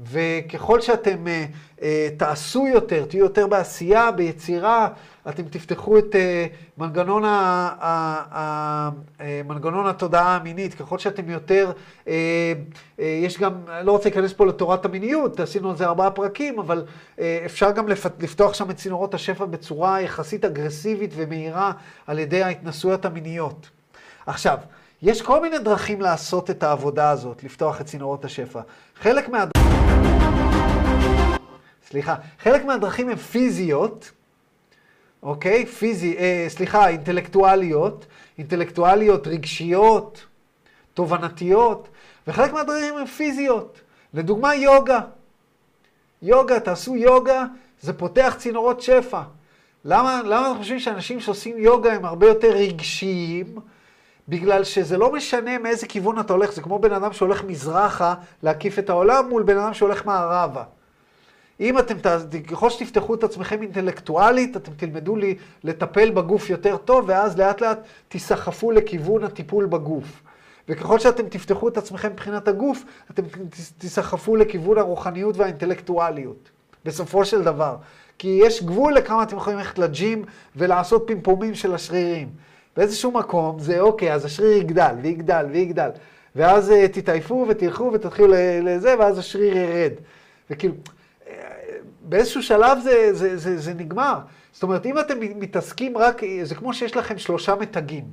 וככל שאתם uh, uh, תעשו יותר, תהיו יותר בעשייה, ביצירה, אתם תפתחו את uh, מנגנון, ה, ה, ה, uh, מנגנון התודעה המינית, ככל שאתם יותר, uh, uh, יש גם, לא רוצה להיכנס פה לתורת המיניות, עשינו על זה ארבעה פרקים, אבל uh, אפשר גם לפתוח שם את צינורות השפע בצורה יחסית אגרסיבית ומהירה על ידי ההתנסויות המיניות. עכשיו, יש כל מיני דרכים לעשות את העבודה הזאת, לפתוח את צינורות השפע. חלק מה... סליחה, חלק מהדרכים הן פיזיות, אוקיי? פיזי, אה, סליחה, אינטלקטואליות, אינטלקטואליות, רגשיות, תובנתיות, וחלק מהדרכים הן פיזיות. לדוגמה, יוגה. יוגה, תעשו יוגה, זה פותח צינורות שפע. למה, למה אנחנו חושבים שאנשים שעושים יוגה הם הרבה יותר רגשיים? בגלל שזה לא משנה מאיזה כיוון אתה הולך, זה כמו בן אדם שהולך מזרחה להקיף את העולם מול בן אדם שהולך מערבה. אם אתם, ככל שתפתחו את עצמכם אינטלקטואלית, אתם תלמדו לי לטפל בגוף יותר טוב, ואז לאט לאט תיסחפו לכיוון הטיפול בגוף. וככל שאתם תפתחו את עצמכם מבחינת הגוף, אתם תיסחפו לכיוון הרוחניות והאינטלקטואליות, בסופו של דבר. כי יש גבול לכמה אתם יכולים ללכת לג'ים ולעשות פימפומים של השרירים. באיזשהו מקום זה אוקיי, אז השריר יגדל, ויגדל, ויגדל. ואז uh, תתעייפו ותלכו ותתחילו לזה, ואז השריר ירד. וכאילו, באיזשהו שלב זה, זה, זה, זה נגמר. זאת אומרת, אם אתם מתעסקים רק, זה כמו שיש לכם שלושה מתגים.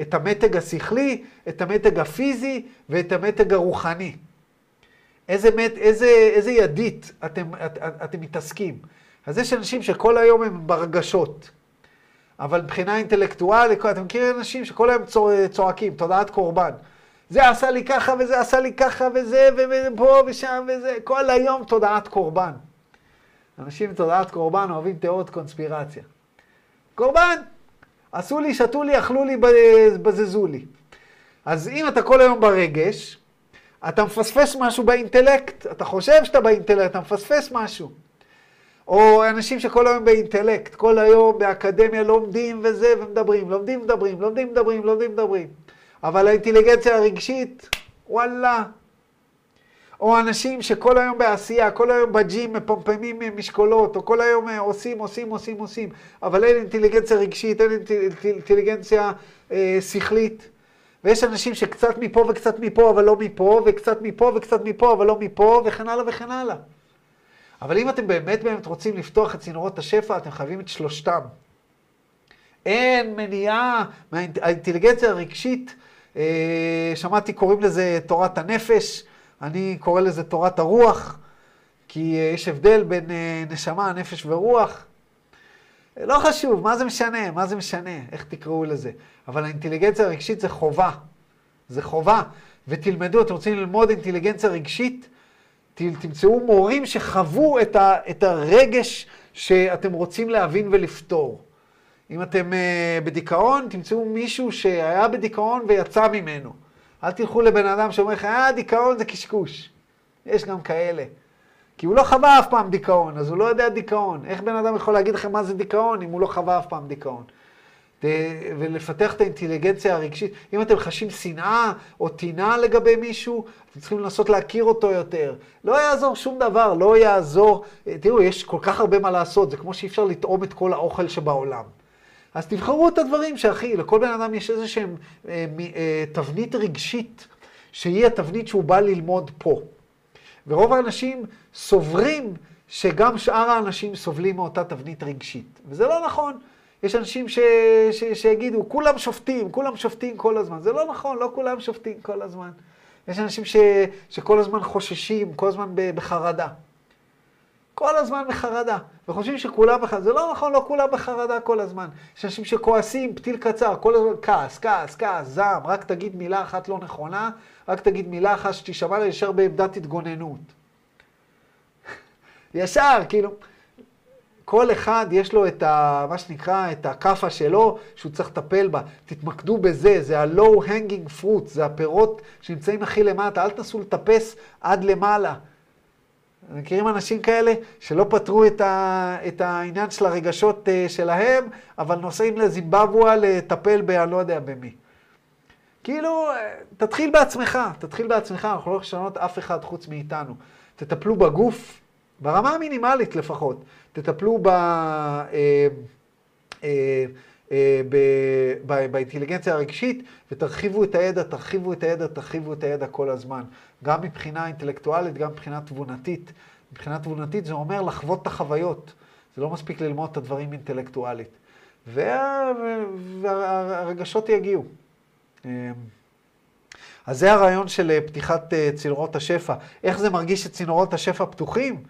את המתג השכלי, את המתג הפיזי ואת המתג הרוחני. איזה, מת, איזה, איזה ידית אתם, את, את, אתם מתעסקים. אז יש אנשים שכל היום הם ברגשות. אבל מבחינה אינטלקטואלית, אתם מכירים אנשים שכל היום צוע, צועקים, תודעת קורבן. זה עשה לי ככה וזה עשה לי ככה וזה ופה ושם וזה, כל היום תודעת קורבן. אנשים תודעת קורבן אוהבים תיאוריות קונספירציה. קורבן! עשו לי, שתו לי, אכלו לי, בזזו לי. אז אם אתה כל היום ברגש, אתה מפספס משהו באינטלקט, אתה חושב שאתה באינטלקט, אתה מפספס משהו. או אנשים שכל היום באינטלקט, כל היום באקדמיה לומדים וזה, ומדברים, לומדים, מדברים, לומדים, מדברים, לומדים, מדברים. אבל האינטליגנציה הרגשית, וואלה, או אנשים שכל היום בעשייה, כל היום בג'ים מפמפמים משקולות, או כל היום אה, עושים, עושים, עושים, עושים, אבל אין אינטליגנציה רגשית, אין אינטליגנציה אה, שכלית. ויש אנשים שקצת מפה וקצת מפה, אבל לא מפה, וקצת מפה וקצת מפה, אבל לא מפה, וכן הלאה וכן הלאה. אבל אם אתם באמת באמת רוצים לפתוח את צינורות השפע, אתם חייבים את שלושתם. אין מניעה מהאינטליגנציה הרגשית, אה, שמעתי קוראים לזה תורת הנפש, אני קורא לזה תורת הרוח, כי אה, יש הבדל בין אה, נשמה, נפש ורוח. לא חשוב, מה זה משנה? מה זה משנה? איך תקראו לזה? אבל האינטליגנציה הרגשית זה חובה. זה חובה. ותלמדו, אתם רוצים ללמוד אינטליגנציה רגשית? תמצאו מורים שחוו את, ה, את הרגש שאתם רוצים להבין ולפתור. אם אתם uh, בדיכאון, תמצאו מישהו שהיה בדיכאון ויצא ממנו. אל תלכו לבן אדם שאומר לך, אה, דיכאון זה קשקוש. יש גם כאלה. כי הוא לא חווה אף פעם דיכאון, אז הוא לא יודע דיכאון. איך בן אדם יכול להגיד לכם מה זה דיכאון אם הוא לא חווה אף פעם דיכאון? ולפתח את האינטליגנציה הרגשית. אם אתם חשים שנאה או טינה לגבי מישהו, אתם צריכים לנסות להכיר אותו יותר. לא יעזור שום דבר, לא יעזור. תראו, יש כל כך הרבה מה לעשות, זה כמו שאי אפשר לטעום את כל האוכל שבעולם. אז תבחרו את הדברים שהכי, לכל בן אדם יש איזושהי אה, אה, תבנית רגשית, שהיא התבנית שהוא בא ללמוד פה. ורוב האנשים סוברים שגם שאר האנשים סובלים מאותה תבנית רגשית. וזה לא נכון. יש אנשים ש, ש, שיגידו, כולם שופטים, כולם שופטים כל הזמן. זה לא נכון, לא כולם שופטים כל הזמן. יש אנשים ש, שכל הזמן חוששים, כל הזמן בחרדה. כל הזמן בחרדה, וחושבים שכולם בחרדה. זה לא נכון, לא כולם בחרדה כל הזמן. יש אנשים שכועסים, פתיל קצר, כל הזמן כעס, כעס, כעס, זעם, רק תגיד מילה אחת לא נכונה, רק תגיד מילה אחת שתישמע לה ישר בעמדת התגוננות. ישר, כאילו, כל אחד יש לו את ה... מה שנקרא, את הכאפה שלו, שהוא צריך לטפל בה. תתמקדו בזה, זה ה-low hanging fruit, זה הפירות שנמצאים הכי למטה, אל תנסו לטפס עד למעלה. מכירים אנשים כאלה שלא פתרו את, ה, את העניין של הרגשות uh, שלהם, אבל נוסעים לזימבבואה לטפל ב... אני לא יודע במי. כאילו, אה, תתחיל בעצמך, תתחיל בעצמך, אנחנו לא יכולים לשנות אף אחד חוץ מאיתנו. תטפלו בגוף, ברמה המינימלית לפחות. תטפלו ב... אה, אה, אה, באינטליגנציה הרגשית, ותרחיבו את הידע, תרחיבו את הידע, תרחיבו את הידע כל הזמן. גם מבחינה אינטלקטואלית, גם מבחינה תבונתית. מבחינה תבונתית זה אומר לחוות את החוויות. זה לא מספיק ללמוד את הדברים אינטלקטואלית. וה... והרגשות יגיעו. אז זה הרעיון של פתיחת צינורות השפע. איך זה מרגיש שצינורות השפע פתוחים?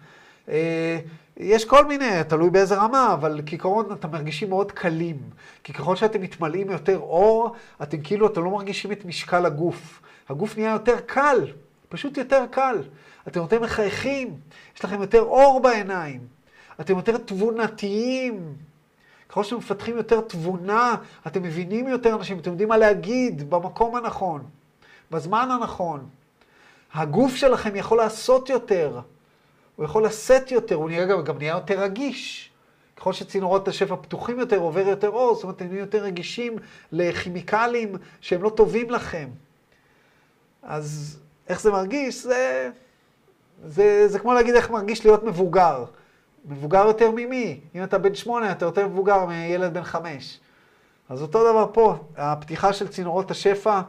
יש כל מיני, תלוי באיזה רמה, אבל כעיקרון אתם מרגישים מאוד קלים. כי ככל שאתם מתמלאים יותר אור, אתם כאילו, אתם לא מרגישים את משקל הגוף. הגוף נהיה יותר קל, פשוט יותר קל. אתם יותר מחייכים, יש לכם יותר אור בעיניים. אתם יותר תבונתיים. ככל שאתם מפתחים יותר תבונה, אתם מבינים יותר אנשים, אתם יודעים מה להגיד במקום הנכון, בזמן הנכון. הגוף שלכם יכול לעשות יותר. הוא יכול לשאת יותר, הוא נראה גם, גם נהיה יותר רגיש. ככל שצינורות השפע פתוחים יותר, עובר יותר אור, זאת אומרת, אתם נהיים יותר רגישים לכימיקלים שהם לא טובים לכם. אז איך זה מרגיש? זה, זה, זה כמו להגיד איך מרגיש להיות מבוגר. מבוגר יותר ממי? אם אתה בן שמונה, אתה יותר מבוגר מילד בן חמש. אז אותו דבר פה, הפתיחה של צינורות השפע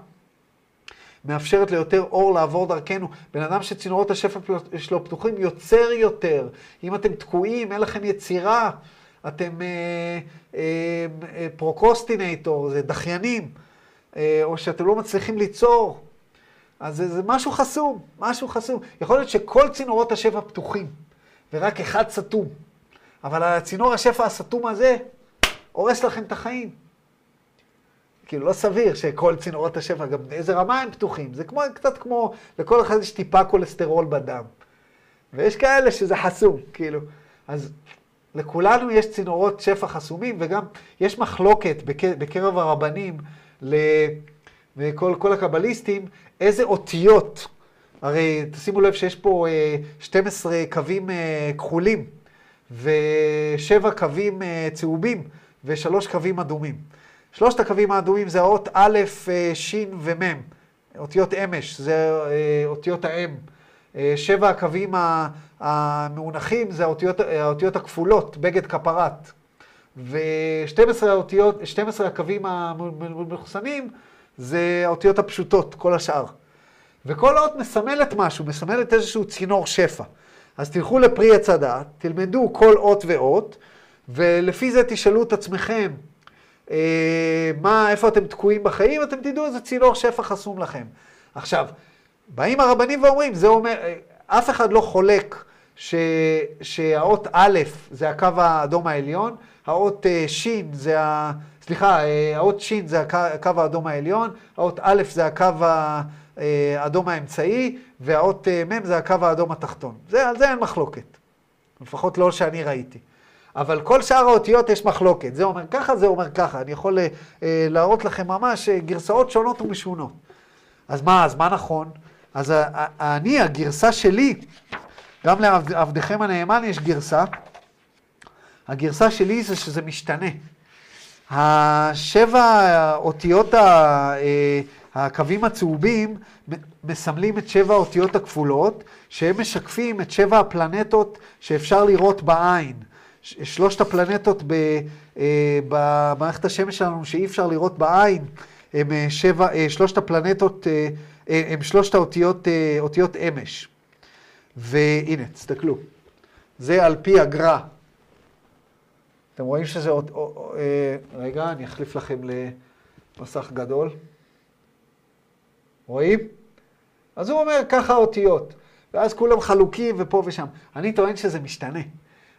מאפשרת ליותר אור לעבור דרכנו. בן אדם שצינורות השפע שלו פתוחים יוצר יותר. אם אתם תקועים, אין לכם יצירה, אתם אה, אה, אה, פרוקוסטינטור, זה דחיינים, אה, או שאתם לא מצליחים ליצור. אז זה, זה משהו חסום, משהו חסום. יכול להיות שכל צינורות השפע פתוחים, ורק אחד סתום. אבל הצינור השפע הסתום הזה הורס לכם את החיים. כאילו, לא סביר שכל צינורות השפע, גם באיזה רמה הם פתוחים. זה כמו, קצת כמו, לכל אחד יש טיפה כולסטרול בדם. ויש כאלה שזה חסום, כאילו. אז לכולנו יש צינורות שפע חסומים, וגם יש מחלוקת בקרב הרבנים וכל הקבליסטים, איזה אותיות. הרי תשימו לב שיש פה 12 אה, קווים אה, כחולים, ושבע קווים אה, צהובים, ושלוש קווים אדומים. שלושת הקווים האדומים זה האות א', אה, ש' ומ', אותיות אמש, זה אה, אותיות האם. אה, שבע הקווים המאונחים זה האותיות, האותיות הכפולות, בגד כפרת. ו-12 האותיות, 12 הקווים המחוסנים זה האותיות הפשוטות, כל השאר. וכל אות מסמלת משהו, מסמלת איזשהו צינור שפע. אז תלכו לפרי עץ הדעת, תלמדו כל אות ואות, ולפי זה תשאלו את עצמכם, אה, מה, איפה אתם תקועים בחיים, אתם תדעו איזה צינור שפע חסום לכם. עכשיו, באים הרבנים ואומרים, זה אומר, אה, אף אחד לא חולק ש, שהאות א' זה הקו האדום העליון, האות אה, ש' זה ה... סליחה, אה, האות ש' זה הקו, האדום העליון, האות א' זה הקו האדום האמצעי, והאות מ' זה הקו האדום התחתון. זה, על זה אין מחלוקת. לפחות לא שאני ראיתי. אבל כל שאר האותיות יש מחלוקת. זה אומר ככה, זה אומר ככה. אני יכול להראות לכם ממש גרסאות שונות ומשונות. אז מה, אז מה נכון? אז אני, הגרסה שלי, גם לעבדכם הנאמן יש גרסה. הגרסה שלי זה שזה משתנה. השבע אותיות, אה, הקווים הצהובים, מסמלים את שבע האותיות הכפולות, שהם משקפים את שבע הפלנטות שאפשר לראות בעין. שלושת הפלנטות אה, במערכת השמש שלנו שאי אפשר לראות בעין, הם אה, שבע, שלושת הפלנטות, הם שלושת האותיות, אותיות אמש. והנה, תסתכלו, זה על פי הגר"א. אתם רואים שזה עוד... אה, רגע, אני אחליף לכם למסך גדול. רואים? אז הוא אומר, ככה האותיות. ואז כולם חלוקים ופה ושם. אני טוען שזה משתנה.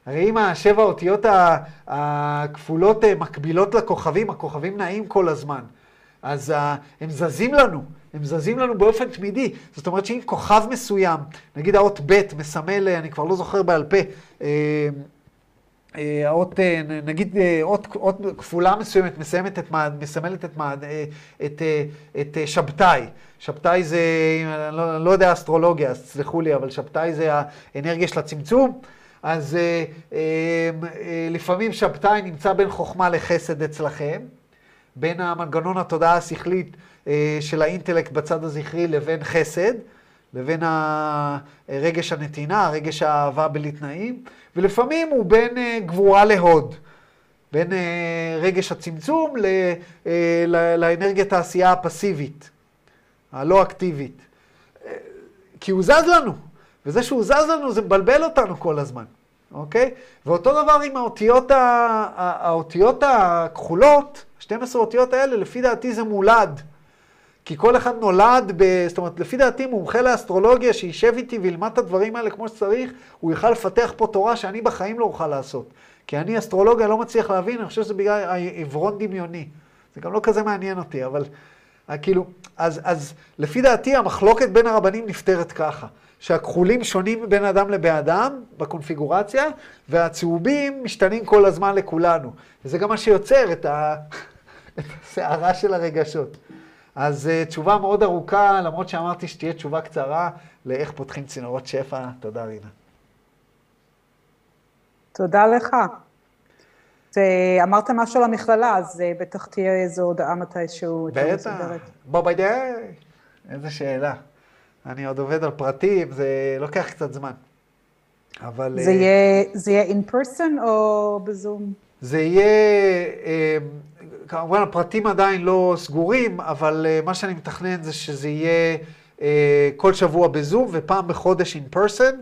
הרי אם השבע האותיות הכפולות אה, מקבילות לכוכבים, הכוכבים נעים כל הזמן. אז uh, הם זזים לנו. הם זזים לנו באופן תמידי. זאת אומרת שאם כוכב מסוים, נגיד האות ב' מסמל, אני כבר לא זוכר בעל פה, אה, אה, האות, אה, נגיד אות, אות כפולה מסוימת מסיימת את, מסמלת את, את, את שבתאי. שבתאי זה, אני לא, לא יודע אסטרולוגיה, אז תסלחו לי, אבל שבתאי זה האנרגיה של הצמצום. אז לפעמים שבתאי נמצא בין חוכמה לחסד אצלכם, בין המנגנון התודעה השכלית אה, של האינטלקט בצד הזכרי לבין חסד, לבין רגש הנתינה, רגש האהבה בלי תנאים, ולפעמים הוא בין אה, גבורה להוד, בין אה, רגש הצמצום לאנרגיית העשייה הפסיבית, הלא אקטיבית. כי הוא זז לנו, וזה שהוא זז לנו זה מבלבל אותנו כל הזמן, אוקיי? ואותו דבר עם האותיות, האותיות הכחולות, 12 האותיות האלה, לפי דעתי זה מולד. כי כל אחד נולד, ב... זאת אומרת, לפי דעתי מומחה לאסטרולוגיה שישב איתי וילמד את הדברים האלה כמו שצריך, הוא יוכל לפתח פה תורה שאני בחיים לא אוכל לעשות. כי אני אסטרולוגיה לא מצליח להבין, אני חושב שזה בגלל עיוורון דמיוני. זה גם לא כזה מעניין אותי, אבל אה, כאילו, אז, אז לפי דעתי המחלוקת בין הרבנים נפתרת ככה, שהכחולים שונים בין אדם לבן אדם בקונפיגורציה, והצהובים משתנים כל הזמן לכולנו. וזה גם מה שיוצר. את הסערה של הרגשות. אז uh, תשובה מאוד ארוכה, למרות שאמרתי שתהיה תשובה קצרה לאיך פותחים צינורות שפע. תודה, רינה. תודה לך. אמרת משהו על המכללה, אז uh, בטח תהיה איזו הודעה מתישהו. בטח, בוא בידי, איזה שאלה. אני עוד עובד על פרטים, זה לוקח קצת זמן. אבל... זה יהיה, in person או בזום? זה יהיה... כמובן הפרטים עדיין לא סגורים, אבל uh, מה שאני מתכנן זה שזה יהיה uh, כל שבוע בזום ופעם בחודש in person,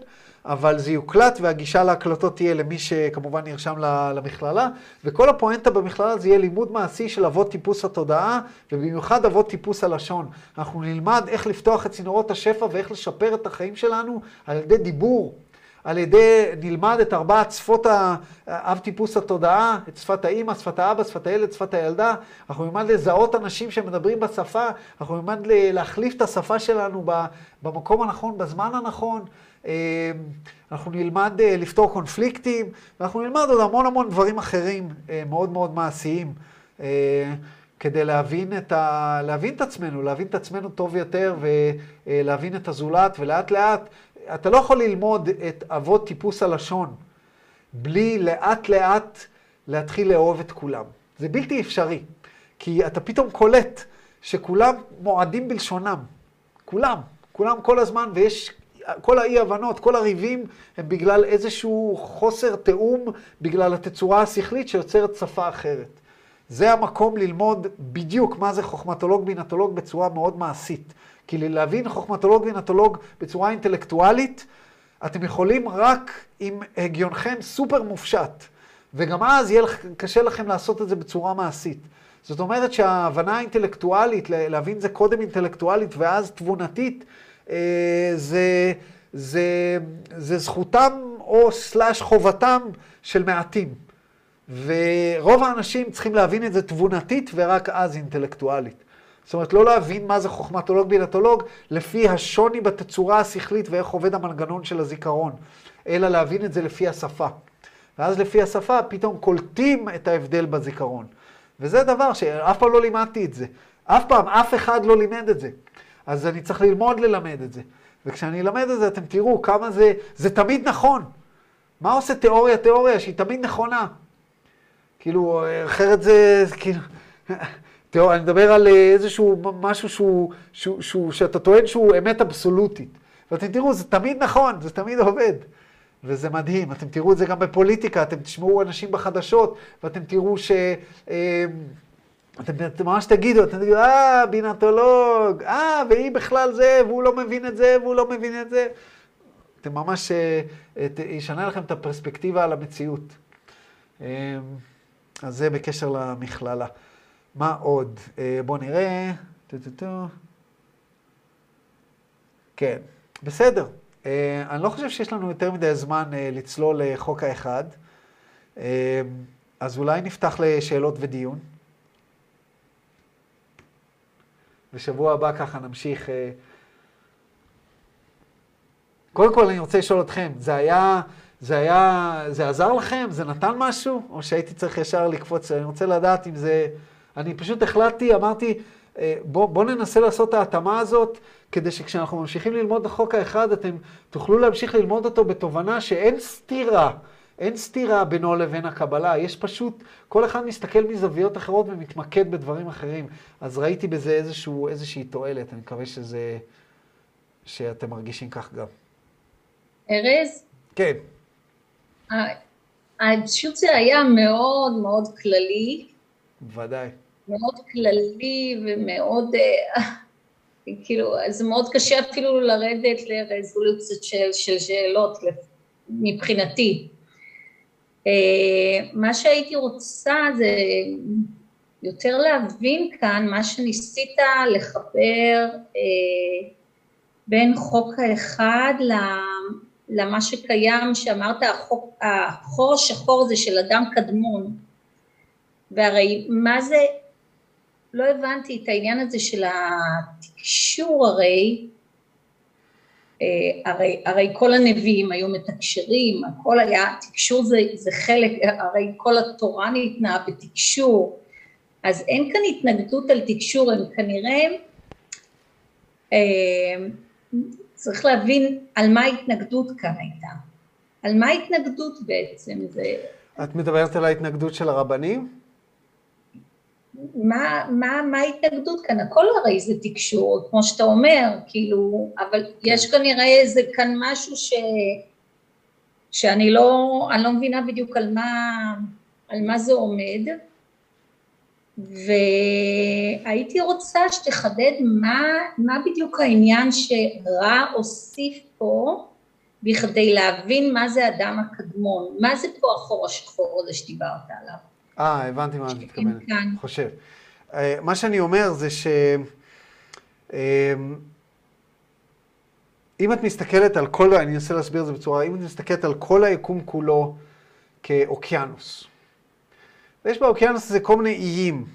אבל זה יוקלט והגישה להקלטות תהיה למי שכמובן נרשם למכללה, וכל הפואנטה במכללה זה יהיה לימוד מעשי של אבות טיפוס התודעה, ובמיוחד אבות טיפוס הלשון. אנחנו נלמד איך לפתוח את צינורות השפע ואיך לשפר את החיים שלנו על ידי דיבור. על ידי, נלמד את ארבעת שפות אב טיפוס התודעה, את שפת האימא, שפת האבא, שפת הילד, שפת הילדה. אנחנו נלמד לזהות אנשים שמדברים בשפה, אנחנו נלמד להחליף את השפה שלנו במקום הנכון, בזמן הנכון. אה, אנחנו נלמד אה, לפתור קונפליקטים, ואנחנו נלמד עוד המון המון דברים אחרים אה, מאוד מאוד מעשיים. כדי להבין את, ה... להבין את עצמנו, להבין את עצמנו טוב יותר ולהבין את הזולת, ולאט לאט אתה לא יכול ללמוד את אבות טיפוס הלשון בלי לאט לאט להתחיל לאהוב את כולם. זה בלתי אפשרי, כי אתה פתאום קולט שכולם מועדים בלשונם. כולם, כולם כל הזמן, ויש כל האי-הבנות, כל הריבים הם בגלל איזשהו חוסר תיאום, בגלל התצורה השכלית שיוצרת שפה אחרת. זה המקום ללמוד בדיוק מה זה חוכמתולוג בינתולוג בצורה מאוד מעשית. כי להבין חוכמתולוג בינתולוג בצורה אינטלקטואלית, אתם יכולים רק עם הגיונכם סופר מופשט. וגם אז יהיה קשה לכם לעשות את זה בצורה מעשית. זאת אומרת שההבנה האינטלקטואלית, להבין זה קודם אינטלקטואלית ואז תבונתית, אה, זה, זה, זה זכותם או סלאש חובתם של מעטים. ורוב האנשים צריכים להבין את זה תבונתית ורק אז אינטלקטואלית. זאת אומרת, לא להבין מה זה חוכמתולוג בינתולוג לפי השוני בתצורה השכלית ואיך עובד המנגנון של הזיכרון, אלא להבין את זה לפי השפה. ואז לפי השפה פתאום קולטים את ההבדל בזיכרון. וזה דבר שאף פעם לא לימדתי את זה. אף פעם, אף אחד לא לימד את זה. אז אני צריך ללמוד ללמד את זה. וכשאני אלמד את זה, אתם תראו כמה זה, זה תמיד נכון. מה עושה תיאוריה? תיאוריה שהיא תמיד נכונה. כאילו, אחרת זה, כאילו... תראו, אני מדבר על איזשהו משהו שהוא, שהוא, שהוא, שאתה טוען שהוא אמת אבסולוטית. ואתם תראו, זה תמיד נכון, זה תמיד עובד. וזה מדהים, אתם תראו את זה גם בפוליטיקה, אתם תשמעו אנשים בחדשות, ואתם תראו ש... אה, אתם, ממש תגידו, אתם תגידו, אה, בינתולוג, אה, והיא בכלל זה, והוא לא מבין את זה, והוא לא מבין את זה. אתם ממש, אה, ישנה לכם את הפרספקטיבה על המציאות. אה, אז זה בקשר למכללה. מה עוד? בואו נראה. כן, בסדר. אני לא חושב שיש לנו יותר מדי זמן לצלול לחוק האחד, אז אולי נפתח לשאלות ודיון. ושבוע הבא ככה נמשיך. קודם כל אני רוצה לשאול אתכם, זה היה, זה היה, זה עזר לכם? זה נתן משהו? או שהייתי צריך ישר לקפוץ? אני רוצה לדעת אם זה... אני פשוט החלטתי, אמרתי, בואו בוא ננסה לעשות את ההתאמה הזאת, כדי שכשאנחנו ממשיכים ללמוד את החוק האחד, אתם תוכלו להמשיך ללמוד אותו בתובנה שאין סתירה, אין סתירה בינו לבין הקבלה, יש פשוט, כל אחד מסתכל מזוויות אחרות ומתמקד בדברים אחרים. אז ראיתי בזה איזשהו, איזושהי תועלת, אני מקווה שזה, שאתם מרגישים כך גם. ארז? כן. פשוט זה היה מאוד מאוד כללי. בוודאי. מאוד כללי ומאוד, אה, כאילו, זה מאוד קשה אפילו לרדת לרזולוציות של, של שאלות מבחינתי. אה, מה שהייתי רוצה זה יותר להבין כאן מה שניסית לחבר אה, בין חוק האחד למה שקיים, שאמרת החוק, החור השחור זה של אדם קדמון, והרי מה זה לא הבנתי את העניין הזה של התקשור הרי, אה, הרי, הרי כל הנביאים היו מתקשרים, הכל היה, תקשור זה, זה חלק, הרי כל התורה ניתנה בתקשור, אז אין כאן התנגדות על תקשור, הם כנראה, אה, צריך להבין על מה ההתנגדות כאן הייתה, על מה ההתנגדות בעצם, זה... את מדברת על ההתנגדות של הרבנים? מה, מה, מה ההתנגדות כאן? הכל הרי זה תקשור, כמו שאתה אומר, כאילו, אבל כן. יש כנראה איזה כאן משהו ש, שאני לא, אני לא מבינה בדיוק על מה, על מה זה עומד, והייתי רוצה שתחדד מה, מה בדיוק העניין שרע הוסיף פה בכדי להבין מה זה אדם הקדמון, מה זה פה החור השחור הזה שדיברת עליו. אה, הבנתי מה את מתכוונת. חושב. אה, מה שאני אומר זה ש... אה, אם את מסתכלת על כל, אני אנסה להסביר את זה בצורה, אם את מסתכלת על כל היקום כולו כאוקיינוס, ויש באוקיינוס הזה כל מיני איים,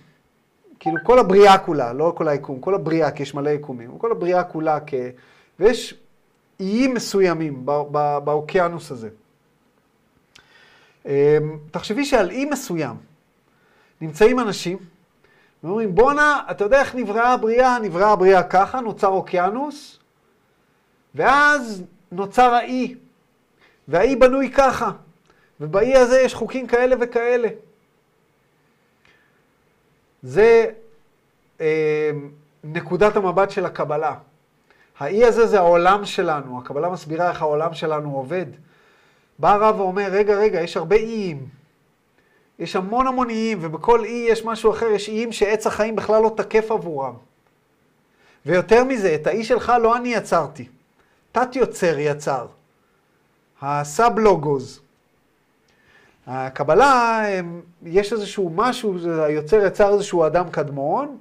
כאילו כל הבריאה כולה, לא כל היקום, כל הבריאה, כי יש מלא יקומים, כל הבריאה כולה כ... ויש איים מסוימים באוקיינוס הזה. אמ, תחשבי שעל אי מסוים נמצאים אנשים ואומרים, בואנה, אתה יודע איך נבראה הבריאה? נבראה הבריאה ככה, נוצר אוקיינוס, ואז נוצר האי, והאי בנוי ככה, ובאי הזה יש חוקים כאלה וכאלה. זה אה, נקודת המבט של הקבלה. האי הזה זה העולם שלנו, הקבלה מסבירה איך העולם שלנו עובד. בא הרב ואומר, רגע, רגע, יש הרבה איים. יש המון המון איים, ובכל אי יש משהו אחר, יש איים שעץ החיים בכלל לא תקף עבורם. ויותר מזה, את האי שלך לא אני יצרתי, תת יוצר יצר. הסאב לוגוז. הקבלה, יש איזשהו משהו, היוצר יצר איזשהו אדם קדמון,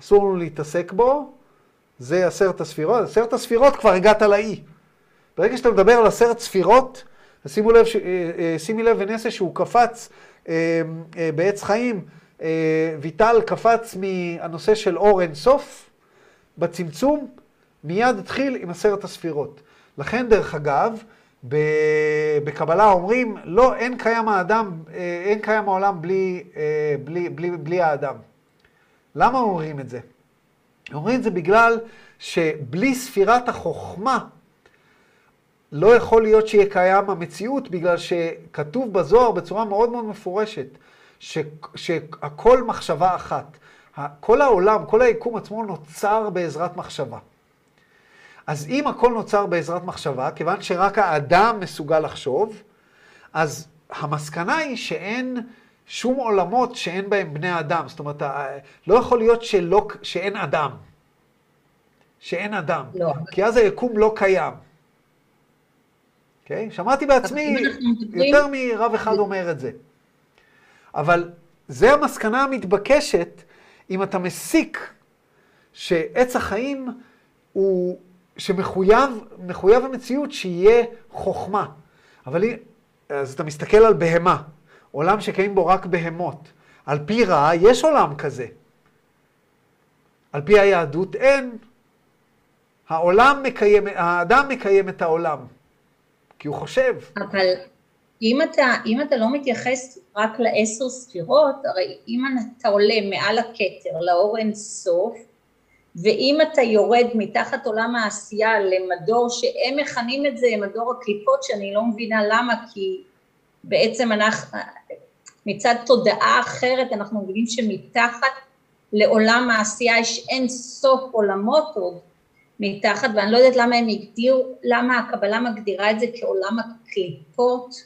אסור לנו להתעסק בו, זה עשרת הספירות. עשרת הספירות כבר הגעת לאי. ברגע שאתה מדבר על עשרת ספירות, שימו לב, אה, אה, שימי לב ונסה שהוא קפץ אה, בעץ חיים, ויטל קפץ מהנושא של אור אין סוף, בצמצום, מיד התחיל עם עשרת הספירות. לכן, דרך אגב, בקבלה אומרים, לא, אין קיים האדם, אין קיים העולם בלי, בלי, בלי, בלי האדם. למה אומרים את זה? אומרים את זה בגלל שבלי ספירת החוכמה, לא יכול להיות שיהיה קיים המציאות, בגלל שכתוב בזוהר בצורה מאוד מאוד מפורשת, ש, שהכל מחשבה אחת. כל העולם, כל היקום עצמו נוצר בעזרת מחשבה. אז אם הכל נוצר בעזרת מחשבה, כיוון שרק האדם מסוגל לחשוב, אז המסקנה היא שאין שום עולמות שאין בהם בני אדם. זאת אומרת, לא יכול להיות שלא, שאין אדם. שאין אדם. לא. כי אז היקום לא קיים. אוקיי? Okay? שמעתי בעצמי, יותר מרב אחד אומר את זה. אבל זה המסקנה המתבקשת אם אתה מסיק שעץ החיים הוא, שמחויב, מחויב המציאות שיהיה חוכמה. אבל אז אתה מסתכל על בהמה, עולם שקיים בו רק בהמות. על פי רע יש עולם כזה. על פי היהדות אין. העולם מקיים, האדם מקיים את העולם. כי הוא חושב. אבל אם אתה, אם אתה לא מתייחס רק לעשר ספירות, הרי אם אתה עולה מעל הכתר, לאור אין סוף, ואם אתה יורד מתחת עולם העשייה למדור שהם מכנים את זה מדור הקליפות, שאני לא מבינה למה, כי בעצם אנחנו, מצד תודעה אחרת אנחנו מבינים שמתחת לעולם העשייה יש אין סוף עולמות עוד, מתחת, ואני לא יודעת למה הם הגדירו, למה הקבלה מגדירה את זה כעולם הקליפות,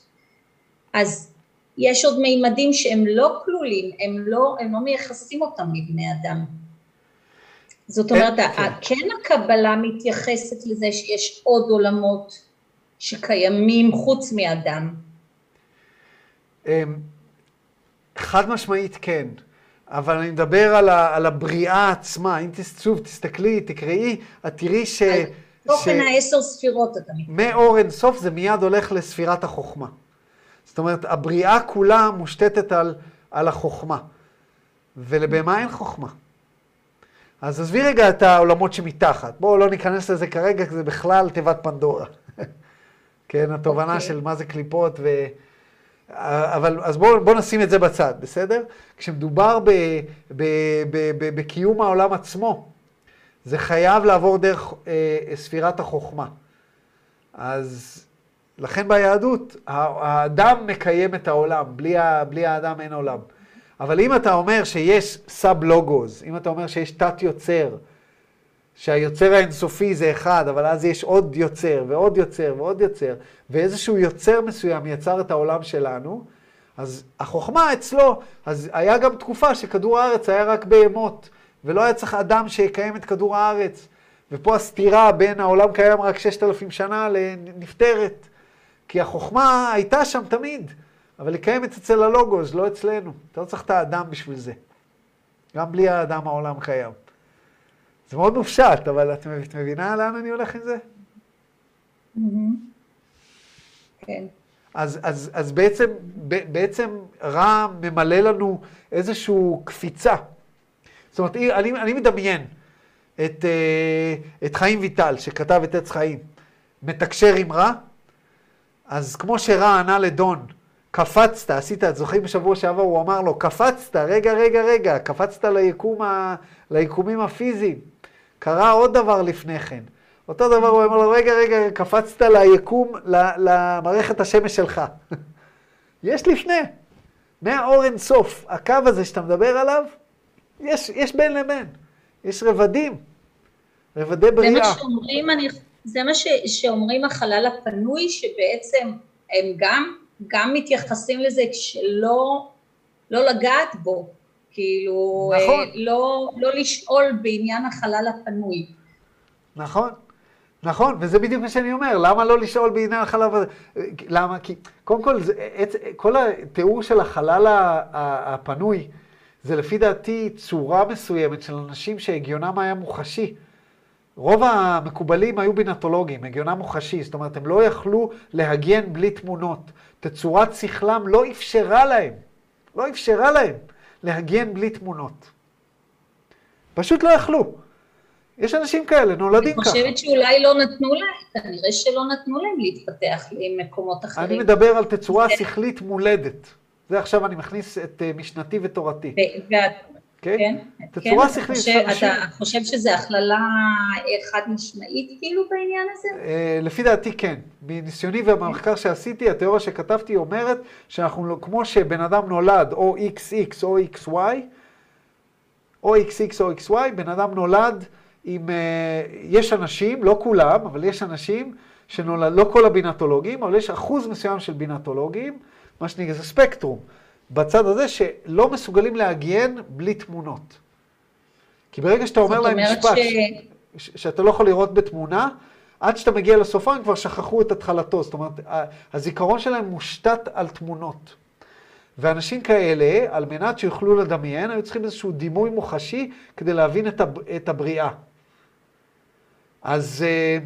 אז יש עוד מימדים שהם לא כלולים, הם לא, הם לא מייחסים אותם לבני אדם. זאת אומרת, כן. כן הקבלה מתייחסת לזה שיש עוד עולמות שקיימים חוץ מאדם. אמ, חד משמעית כן. אבל אני מדבר על, ה, על הבריאה עצמה. אם שוב, תסתכלי, תקראי, את תראי ש... תוכן העשר ספירות אתה מתכוון. מאור אין סוף זה מיד הולך לספירת החוכמה. זאת אומרת, הבריאה כולה מושתתת על, על החוכמה. ולבהמה אין חוכמה. אז עזבי רגע את העולמות שמתחת. בואו לא ניכנס לזה כרגע, כי זה בכלל תיבת פנדורה. כן, התובנה okay. אוקיי. של מה זה קליפות ו... אבל אז בואו בוא נשים את זה בצד, בסדר? כשמדובר ב, ב, ב, ב, בקיום העולם עצמו, זה חייב לעבור דרך אה, ספירת החוכמה. אז לכן ביהדות, האדם מקיים את העולם, בלי, ה, בלי האדם אין עולם. אבל אם אתה אומר שיש סאב לוגוז, אם אתה אומר שיש תת יוצר, שהיוצר האינסופי זה אחד, אבל אז יש עוד יוצר ועוד יוצר ועוד יוצר, ואיזשהו יוצר מסוים יצר את העולם שלנו, אז החוכמה אצלו, אז היה גם תקופה שכדור הארץ היה רק בהמות, ולא היה צריך אדם שיקיים את כדור הארץ. ופה הסתירה בין העולם קיים רק ששת אלפים שנה נפתרת. כי החוכמה הייתה שם תמיד, אבל היא קיימת אצל הלוגוס, לא אצלנו. אתה לא צריך את האדם בשביל זה. גם בלי האדם העולם קיים. זה מאוד מופשט, אבל את מבינה לאן אני הולך עם זה? כן. אז, אז, אז בעצם, בעצם רע ממלא לנו איזושהי קפיצה. זאת אומרת, אני, אני מדמיין את, אה, את חיים ויטל, שכתב את עץ חיים, מתקשר עם רע, אז כמו שרע ענה לדון, קפצת, עשית, את זוכרים בשבוע שעבר, הוא אמר לו, קפצת, רגע, רגע, רגע, קפצת ליקום ה, ליקומים הפיזיים. קרה עוד דבר לפני כן. אותו דבר הוא אומר לו, רגע, רגע, קפצת ליקום, למערכת השמש שלך. יש לפני. מהאור אין סוף, הקו הזה שאתה מדבר עליו, יש, יש בין לבין. יש רבדים, רבדי בריאה. זה מה שאומרים, אני, זה מה ש, שאומרים החלל הפנוי, שבעצם הם גם, גם מתייחסים לזה כשלא לא לגעת בו, כאילו, נכון. אה, לא, לא לשאול בעניין החלל הפנוי. נכון, נכון, וזה בדיוק מה שאני אומר, למה לא לשאול בעניין החלל הזה? למה? כי קודם כל, זה, כל התיאור של החלל הפנוי, זה לפי דעתי צורה מסוימת של אנשים שהגיונם היה מוחשי. רוב המקובלים היו בינטולוגים, הגיונם מוחשי, זאת אומרת, הם לא יכלו להגן בלי תמונות. תצורת שכלם לא אפשרה להם, לא אפשרה להם להגן בלי תמונות. פשוט לא יכלו. יש אנשים כאלה, נולדים אני ככה. חושבת שאולי לא נתנו להם, כנראה שלא נתנו להם להתפתח למקומות אני אחרים. מדבר על תצורה שכלית מולדת. זה עכשיו אני מכניס את אה, משנתי ותורתי? כן, כן, אתה שכלית, חושב- שאנשים- אתה חושב שזו הכללה חד משמעית כאילו בעניין הזה? אה, לפי דעתי כן. מניסיוני ובמחקר שעשיתי, התיאוריה שכתבתי אומרת שאנחנו, לא- כמו שבן אדם נולד או XX או XY, או XX או XY, בן אדם נולד עם... אה, יש אנשים, לא כולם, אבל יש אנשים שנולד, לא כל הבינטולוגים, אבל יש אחוז מסוים של בינטולוגים, מה שנקרא, זה ספקטרום, בצד הזה שלא מסוגלים להגן בלי תמונות. כי ברגע שאתה אומר להם משפט, ש- ש- שאתה לא יכול לראות בתמונה, עד שאתה מגיע לסופה הם כבר שכחו את התחלתו. זאת אומרת, הזיכרון שלהם מושתת על תמונות. ואנשים כאלה, על מנת שיוכלו לדמיין, היו צריכים איזשהו דימוי מוחשי כדי להבין את, הב- את הבריאה. אז, אה,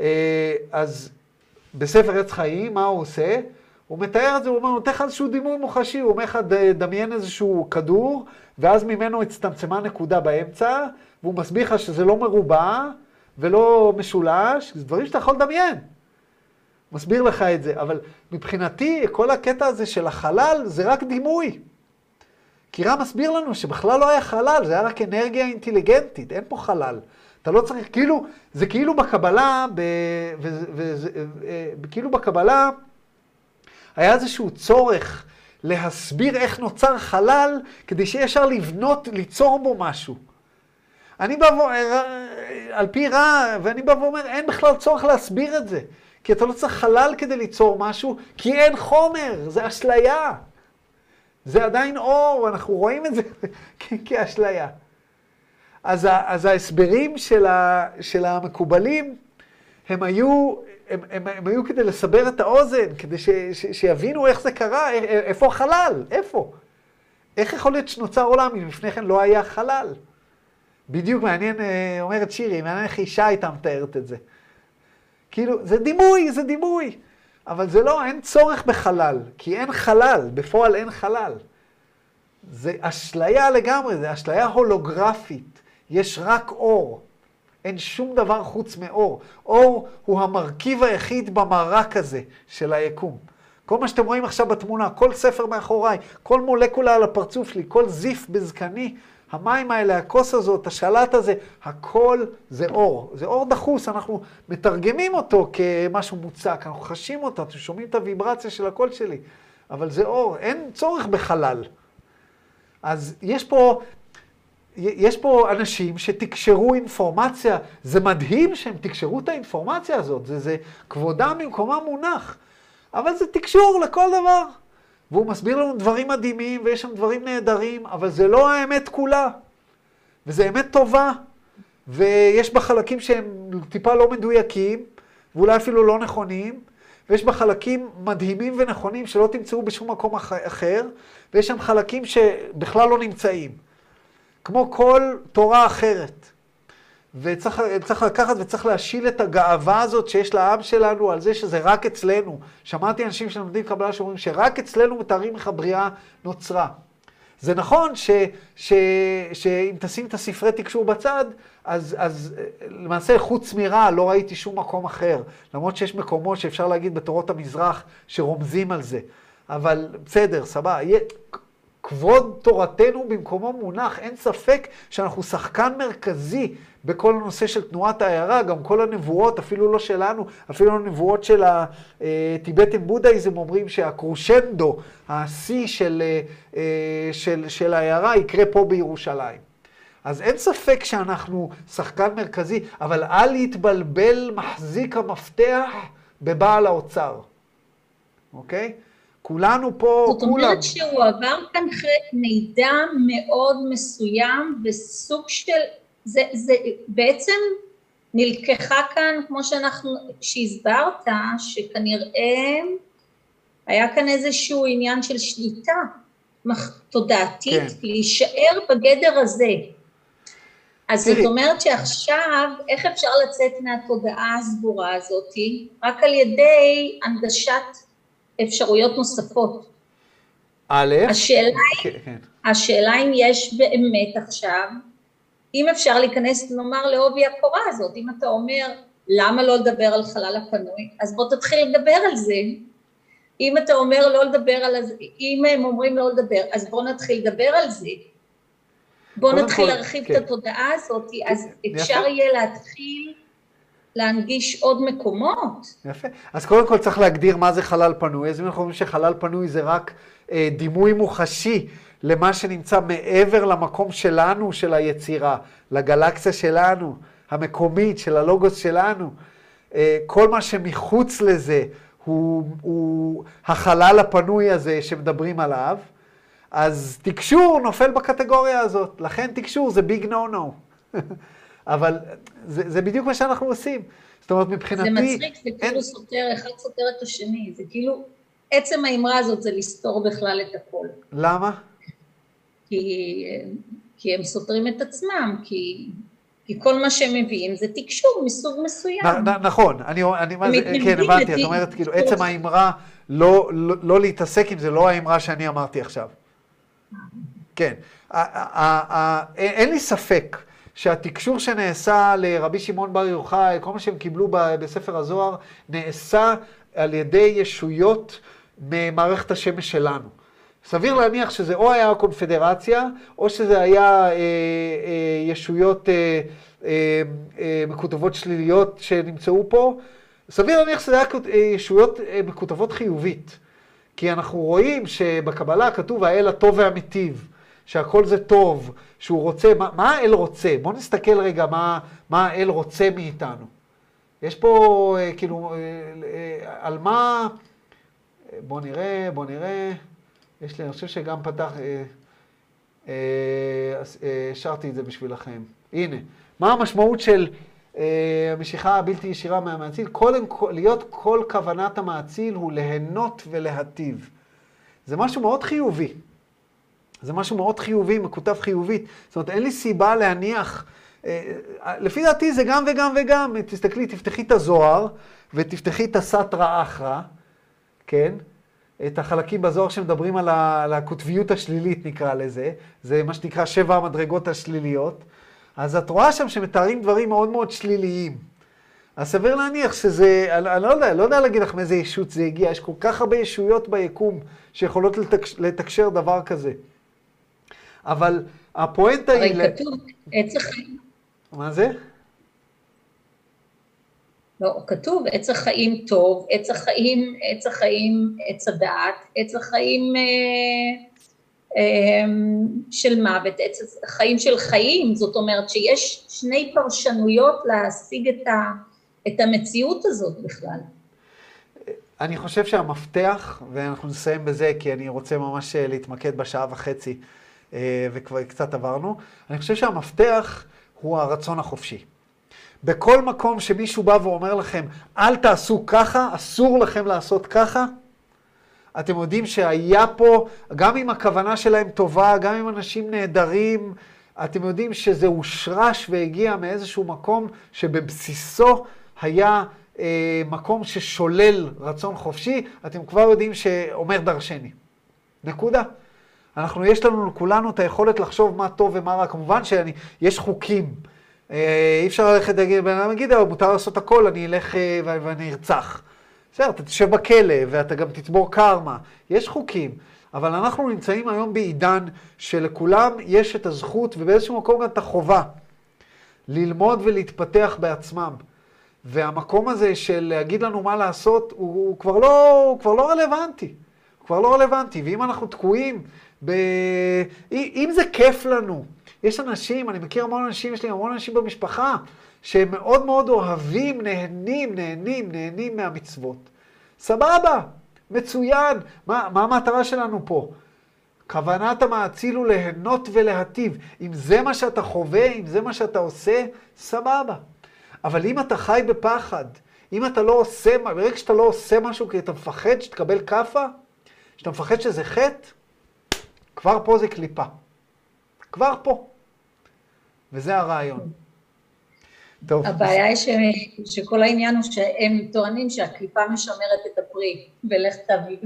אה, אז בספר עץ חיים, מה הוא עושה? הוא מתאר את זה, הוא אומר, נותן לך איזשהו דימוי מוחשי, הוא אומר לך, "ד- דמיין איזשהו כדור, ואז ממנו הצטמצמה נקודה באמצע, והוא מסביר לך שזה לא מרובע ולא משולש, זה דברים שאתה יכול לדמיין. מסביר לך את זה, אבל מבחינתי, כל הקטע הזה של החלל זה רק דימוי. כי רם מסביר לנו שבכלל לא היה חלל, זה היה רק אנרגיה אינטליגנטית, אין פה חלל. אתה לא צריך, כאילו, זה כאילו בקבלה, ב, ו, ו, ו, כאילו בקבלה, היה איזשהו צורך להסביר איך נוצר חלל, כדי שיהיה אפשר לבנות, ליצור בו משהו. אני בא ואומר, על פי רע, ואני בא ואומר, אין בכלל צורך להסביר את זה. כי אתה לא צריך חלל כדי ליצור משהו, כי אין חומר, זה אשליה. זה עדיין אור, אנחנו רואים את זה כאשליה. אז, ה- אז ההסברים של, ה, של המקובלים, הם היו, הם, הם, הם היו כדי לסבר את האוזן, כדי ש, ש, שיבינו איך זה קרה, א- א- איפה החלל, איפה? איך יכול להיות שנוצר עולם אם לפני כן לא היה חלל? בדיוק מעניין, אה, אומרת שירי, מעניין איך אישה הייתה מתארת את זה. כאילו, זה דימוי, זה דימוי. אבל זה לא, אין צורך בחלל, כי אין חלל, בפועל אין חלל. זה אשליה לגמרי, זה אשליה הולוגרפית. יש רק אור. אין שום דבר חוץ מאור. אור הוא המרכיב היחיד במרק הזה של היקום. כל מה שאתם רואים עכשיו בתמונה, כל ספר מאחוריי, כל מולקולה על הפרצוף שלי, כל זיף בזקני, המים האלה, הכוס הזאת, השלט הזה, הכל זה אור. זה אור דחוס, אנחנו מתרגמים אותו כמשהו מוצק, אנחנו חשים אותו, אתם שומעים את הוויברציה של הקול שלי, אבל זה אור, אין צורך בחלל. אז יש פה, יש פה אנשים שתקשרו אינפורמציה, זה מדהים שהם תקשרו את האינפורמציה הזאת, זה, זה כבודם במקומם מונח, אבל זה תקשור לכל דבר. והוא מסביר לנו דברים מדהימים, ויש שם דברים נהדרים, אבל זה לא האמת כולה. וזה אמת טובה, ויש בה חלקים שהם טיפה לא מדויקים, ואולי אפילו לא נכונים, ויש בה חלקים מדהימים ונכונים שלא תמצאו בשום מקום אח- אחר, ויש שם חלקים שבכלל לא נמצאים. כמו כל תורה אחרת. וצריך צריך לקחת וצריך להשיל את הגאווה הזאת שיש לעם שלנו על זה שזה רק אצלנו. שמעתי אנשים שלומדים קבלה שאומרים שרק אצלנו מתארים איך הבריאה נוצרה. זה נכון שאם תשים את הספרי תקשור בצד, אז, אז למעשה חוץ מרע לא ראיתי שום מקום אחר. למרות שיש מקומות שאפשר להגיד בתורות המזרח שרומזים על זה. אבל בסדר, סבבה. כבוד תורתנו במקומו מונח, אין ספק שאנחנו שחקן מרכזי בכל הנושא של תנועת העיירה, גם כל הנבואות, אפילו לא שלנו, אפילו הנבואות של הטיבטים בודהיזם אומרים שהקרושנדו, השיא של, אה, אה, של, של העיירה, יקרה פה בירושלים. אז אין ספק שאנחנו שחקן מרכזי, אבל אל יתבלבל מחזיק המפתח בבעל האוצר, אוקיי? כולנו פה, זאת כולם. אומרת שהוא עבר כאן מידע מאוד מסוים וסוג של, זה, זה בעצם נלקחה כאן, כמו שאנחנו, שהסברת, שכנראה היה כאן איזשהו עניין של שליטה תודעתית, כן. להישאר בגדר הזה. אז תראי. זאת אומרת שעכשיו, איך אפשר לצאת מהתודעה הסגורה הזאתי? רק על ידי הנגשת אפשרויות נוספות. א', השאלה, כן, כן. השאלה אם יש באמת עכשיו, אם אפשר להיכנס, נאמר, לעובי הקורה הזאת, אם אתה אומר, למה לא לדבר על חלל הפנוי, אז בוא תתחיל לדבר על זה. אם אתה אומר לא לדבר על זה, אם הם אומרים לא לדבר, אז בוא נתחיל לדבר על זה. בוא נתחיל להרחיב כן. את התודעה הזאת, אז. אפשר יהיה להתחיל להנגיש עוד מקומות. יפה. אז קודם כל צריך להגדיר מה זה חלל פנוי. אז אם אנחנו אומרים שחלל פנוי זה רק אה, דימוי מוחשי למה שנמצא מעבר למקום שלנו, של היצירה, לגלקסיה שלנו, המקומית, של הלוגוס שלנו. אה, כל מה שמחוץ לזה הוא, הוא החלל הפנוי הזה שמדברים עליו. אז תקשור נופל בקטגוריה הזאת. לכן תקשור זה ביג נו נו. אבל זה, זה בדיוק מה שאנחנו עושים. זאת אומרת, מבחינתי... זה מצחיק, זה אין- כאילו סותר, אחד סותר את השני, זה כאילו, עצם האמרה הזאת זה לסתור בכלל את הכל. למה? כי, כי הם סותרים את עצמם, כי, כי כל מה שהם מביאים זה תקשור מסוג מסוים. נ, נ, נכון, אני, אני מה זה, כן, הבנתי, את. אומרת, כאילו, עצם האמרה לא, לא, לא להתעסק עם זה, לא האמרה שאני אמרתי עכשיו. כן. אין אין לי ספק שהתקשור שנעשה לרבי שמעון בר יוחאי, כל מה שהם קיבלו בספר הזוהר, נעשה על ידי ישויות ממערכת השמש שלנו. סביר להניח שזה או היה הקונפדרציה, או שזה היה אה, אה, ישויות אה, אה, אה, מקוטבות שליליות שנמצאו פה. סביר להניח שזה היה אה, ישויות אה, מקוטבות חיובית. כי אנחנו רואים שבקבלה כתוב האל הטוב והמיטיב, שהכל זה טוב, שהוא רוצה, מה, מה האל רוצה? בואו נסתכל רגע מה, מה האל רוצה מאיתנו. יש פה אה, כאילו, אה, אה, על מה, בואו נראה, בואו נראה, יש לי, אני חושב שגם פתח, אה, אה, אה, את זה בשבילכם. הנה, מה המשמעות של אה, המשיכה הבלתי ישירה מהמאציל? קודם כל, להיות כל כוונת המאציל הוא ליהנות ולהטיב. זה משהו מאוד חיובי. זה משהו מאוד חיובי, מקוטב חיובית. זאת אומרת, אין לי סיבה להניח, אה, אה, לפי דעתי זה גם וגם וגם. תסתכלי, תפתחי את הזוהר ותפתחי את הסטרא אחרא, כן? את החלקים בזוהר שמדברים על, ה, על הקוטביות השלילית, נקרא לזה. זה מה שנקרא שבע המדרגות השליליות. אז את רואה שם שמתארים דברים מאוד מאוד שליליים. אז סביר להניח שזה, אני, אני לא יודע, לא יודע להגיד לך מאיזה ישות זה הגיע, יש כל כך הרבה ישויות ביקום שיכולות לתקש, לתקשר דבר כזה. אבל הפואנטה הרי היא... ל- כתוב עץ החיים, מה זה? לא, כתוב עץ החיים טוב, עץ החיים, עץ החיים, עץ הדעת, עץ החיים אה, אה, של מוות, עץ החיים של חיים, זאת אומרת שיש שני פרשנויות להשיג את, ה, את המציאות הזאת בכלל. אני חושב שהמפתח, ואנחנו נסיים בזה כי אני רוצה ממש אה, להתמקד בשעה וחצי, וכבר קצת עברנו, אני חושב שהמפתח הוא הרצון החופשי. בכל מקום שמישהו בא ואומר לכם, אל תעשו ככה, אסור לכם לעשות ככה, אתם יודעים שהיה פה, גם אם הכוונה שלהם טובה, גם אם אנשים נהדרים, אתם יודעים שזה הושרש והגיע מאיזשהו מקום שבבסיסו היה אה, מקום ששולל רצון חופשי, אתם כבר יודעים שאומר דרשני. נקודה. אנחנו, יש לנו לכולנו את היכולת לחשוב מה טוב ומה רע. כמובן שיש חוקים. אה, אי אפשר ללכת להגיד, בן אדם יגיד, "אבל מותר לעשות הכל, אני אלך אה, ואני ארצח. בסדר, אתה תשב בכלא ואתה גם תצבור קרמה. יש חוקים. אבל אנחנו נמצאים היום בעידן שלכולם יש את הזכות ובאיזשהו מקום גם את החובה ללמוד ולהתפתח בעצמם. והמקום הזה של להגיד לנו מה לעשות, הוא, הוא, כבר, לא, הוא כבר לא רלוונטי. הוא כבר לא רלוונטי. ואם אנחנו תקועים ב... אם זה כיף לנו, יש אנשים, אני מכיר המון אנשים, יש לי המון אנשים במשפחה, שהם מאוד מאוד אוהבים, נהנים, נהנים, נהנים מהמצוות. סבבה, מצוין. מה, מה המטרה שלנו פה? כוונת המאציל הוא ליהנות ולהטיב. אם זה מה שאתה חווה, אם זה מה שאתה עושה, סבבה. אבל אם אתה חי בפחד, אם אתה לא עושה, ברגע שאתה לא עושה משהו כי אתה מפחד שתקבל כאפה, שאתה מפחד שזה חטא, כבר פה זה קליפה. כבר פה. וזה הרעיון. טוב. הבעיה היא ש... שכל העניין הוא שהם טוענים שהקליפה משמרת את הפרי, ולך תביא,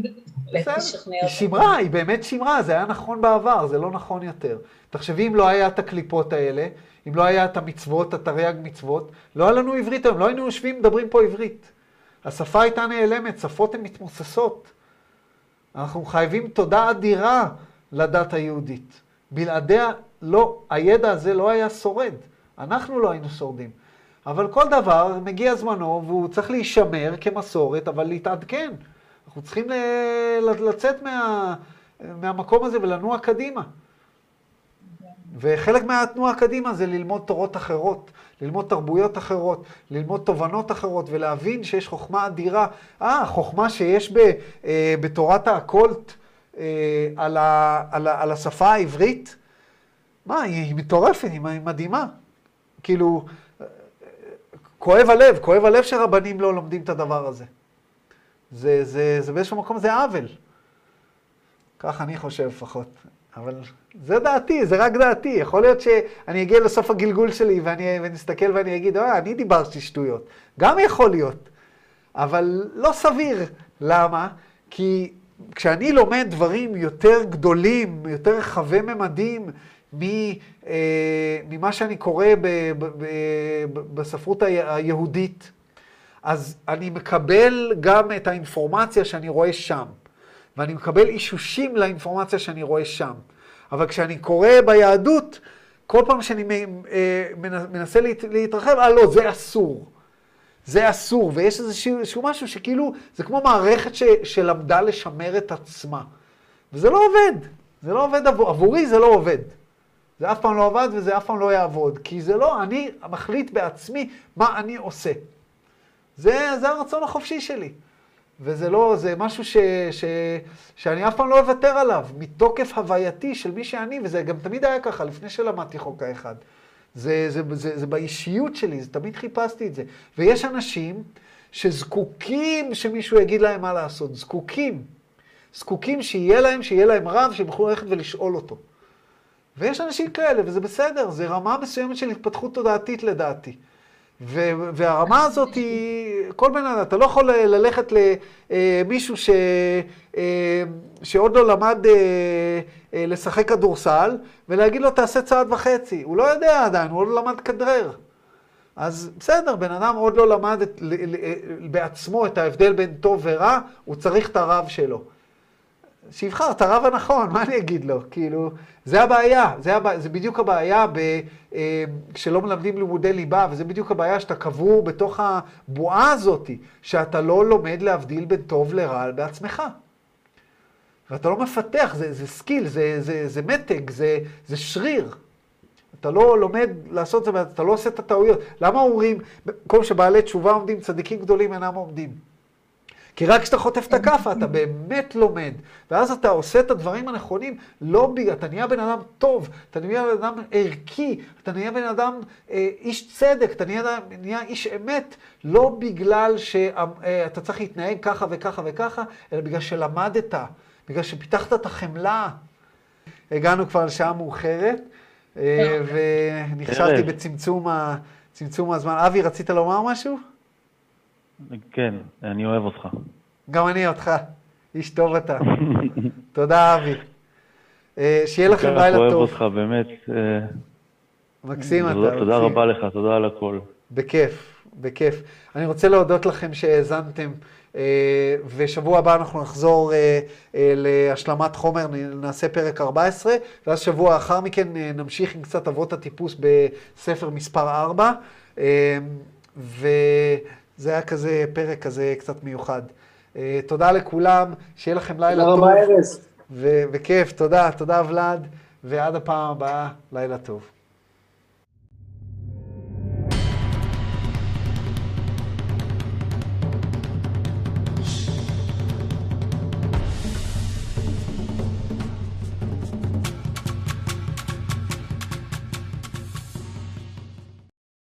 לך תשכנע אותם. היא שימרה, היא באמת שימרה, זה היה נכון בעבר, זה לא נכון יותר. תחשבי אם לא היה את הקליפות האלה, אם לא היה את המצוות, התרי"ג מצוות, לא היה לנו עברית היום, לא היינו יושבים, מדברים פה עברית. השפה הייתה נעלמת, שפות הן מתמוססות. אנחנו חייבים תודה אדירה לדת היהודית. בלעדיה, לא, הידע הזה לא היה שורד. אנחנו לא היינו שורדים. אבל כל דבר מגיע זמנו והוא צריך להישמר כמסורת, אבל להתעדכן. אנחנו צריכים לצאת מה, מהמקום הזה ולנוע קדימה. וחלק מהתנועה קדימה זה ללמוד תורות אחרות, ללמוד תרבויות אחרות, ללמוד תובנות אחרות ולהבין שיש חוכמה אדירה. אה, חוכמה שיש ב, אה, בתורת האקולט על, ה, על, ה, על השפה העברית, מה, היא, מטורפת, היא מדהימה. כאילו, כואב הלב, כואב הלב שרבנים לא לומדים את הדבר הזה. זה, זה, זה באיזשהו מקום זה עוול. כך אני חושב לפחות. אבל זה דעתי, זה רק דעתי. יכול להיות שאני אגיע לסוף הגלגול שלי ואני אסתכל ואני אגיד, אה, אני דיברתי שטויות. גם יכול להיות. אבל לא סביר. למה? כי כשאני לומד דברים יותר גדולים, יותר רחבי ממדים, אה, ממה שאני קורא בספרות היהודית, אז אני מקבל גם את האינפורמציה שאני רואה שם, ואני מקבל אישושים לאינפורמציה שאני רואה שם. אבל כשאני קורא ביהדות, כל פעם שאני אה, מנסה להתרחב, אה לא, זה אסור. זה אסור, ויש איזשהו משהו שכאילו, זה כמו מערכת ש, שלמדה לשמר את עצמה. וזה לא עובד, זה לא עובד עבור, עבורי, זה לא עובד. זה אף פעם לא עבד וזה אף פעם לא יעבוד, כי זה לא, אני מחליט בעצמי מה אני עושה. זה, זה הרצון החופשי שלי. וזה לא, זה משהו ש, ש, שאני אף פעם לא אוותר עליו, מתוקף הווייתי של מי שאני, וזה גם תמיד היה ככה, לפני שלמדתי חוק האחד. זה, זה, זה, זה, באישיות שלי, זה תמיד חיפשתי את זה. ויש אנשים שזקוקים שמישהו יגיד להם מה לעשות, זקוקים. זקוקים שיהיה להם, שיהיה להם רב, שהם יוכלו ללכת ולשאול אותו. ויש אנשים כאלה, וזה בסדר, זה רמה מסוימת של התפתחות תודעתית לדעתי. ו- והרמה הזאת היא, כל בן אדם, אתה לא יכול ללכת למישהו ש- אה, שעוד לא למד אה, אה, לשחק כדורסל, ולהגיד לו תעשה צעד וחצי. הוא לא יודע עדיין, הוא עוד לא למד כדרר. אז בסדר, בן אדם עוד לא למד את, בעצמו את ההבדל בין טוב ורע, הוא צריך את הרב שלו. שיבחר את הרב הנכון, מה אני אגיד לו? כאילו, זה הבעיה, זה, הבע... זה בדיוק הבעיה ב... אה, כשלא מלמדים לימודי ליבה, וזה בדיוק הבעיה שאתה קבור בתוך הבועה הזאת, שאתה לא לומד להבדיל בין טוב לרע בעצמך. ואתה לא מפתח, זה, זה skill, זה, זה, זה מתג, זה, זה שריר. אתה לא לומד לעשות את זה, אתה לא עושה את הטעויות. למה אומרים, במקום שבעלי תשובה עומדים, צדיקים גדולים אינם עומדים? כי רק כשאתה חוטף את הכאפה, אתה באמת לומד. ואז אתה עושה את הדברים הנכונים, לא בגלל, אתה נהיה בן אדם טוב, אתה נהיה בן אדם ערכי, אתה נהיה בן אדם אה, איש צדק, אתה נהיה, נהיה איש אמת, לא בגלל שאתה אה, צריך להתנהג ככה וככה וככה, אלא בגלל שלמדת, בגלל שפיתחת את החמלה. הגענו כבר לשעה מאוחרת, אה, ונכשלתי בצמצום הזמן. אבי, רצית לומר משהו? כן, אני אוהב אותך. גם אני אותך. איש טוב אתה. תודה, אבי. אה, שיהיה לכם לילה טוב. אני אוהב אותך, באמת. אה, מקסים אתה. תודה רבה לך, תודה על הכל. בכיף, בכיף. אני רוצה להודות לכם שהאזנתם, ושבוע הבא אנחנו נחזור להשלמת חומר, נעשה פרק 14, ואז שבוע לאחר מכן נמשיך עם קצת אבות הטיפוס בספר מספר 4. ו... זה היה כזה פרק כזה קצת מיוחד. תודה לכולם, שיהיה לכם לילה טוב. תודה רבה, ארז. וכיף, תודה, תודה ולד, ועד הפעם הבאה, לילה טוב.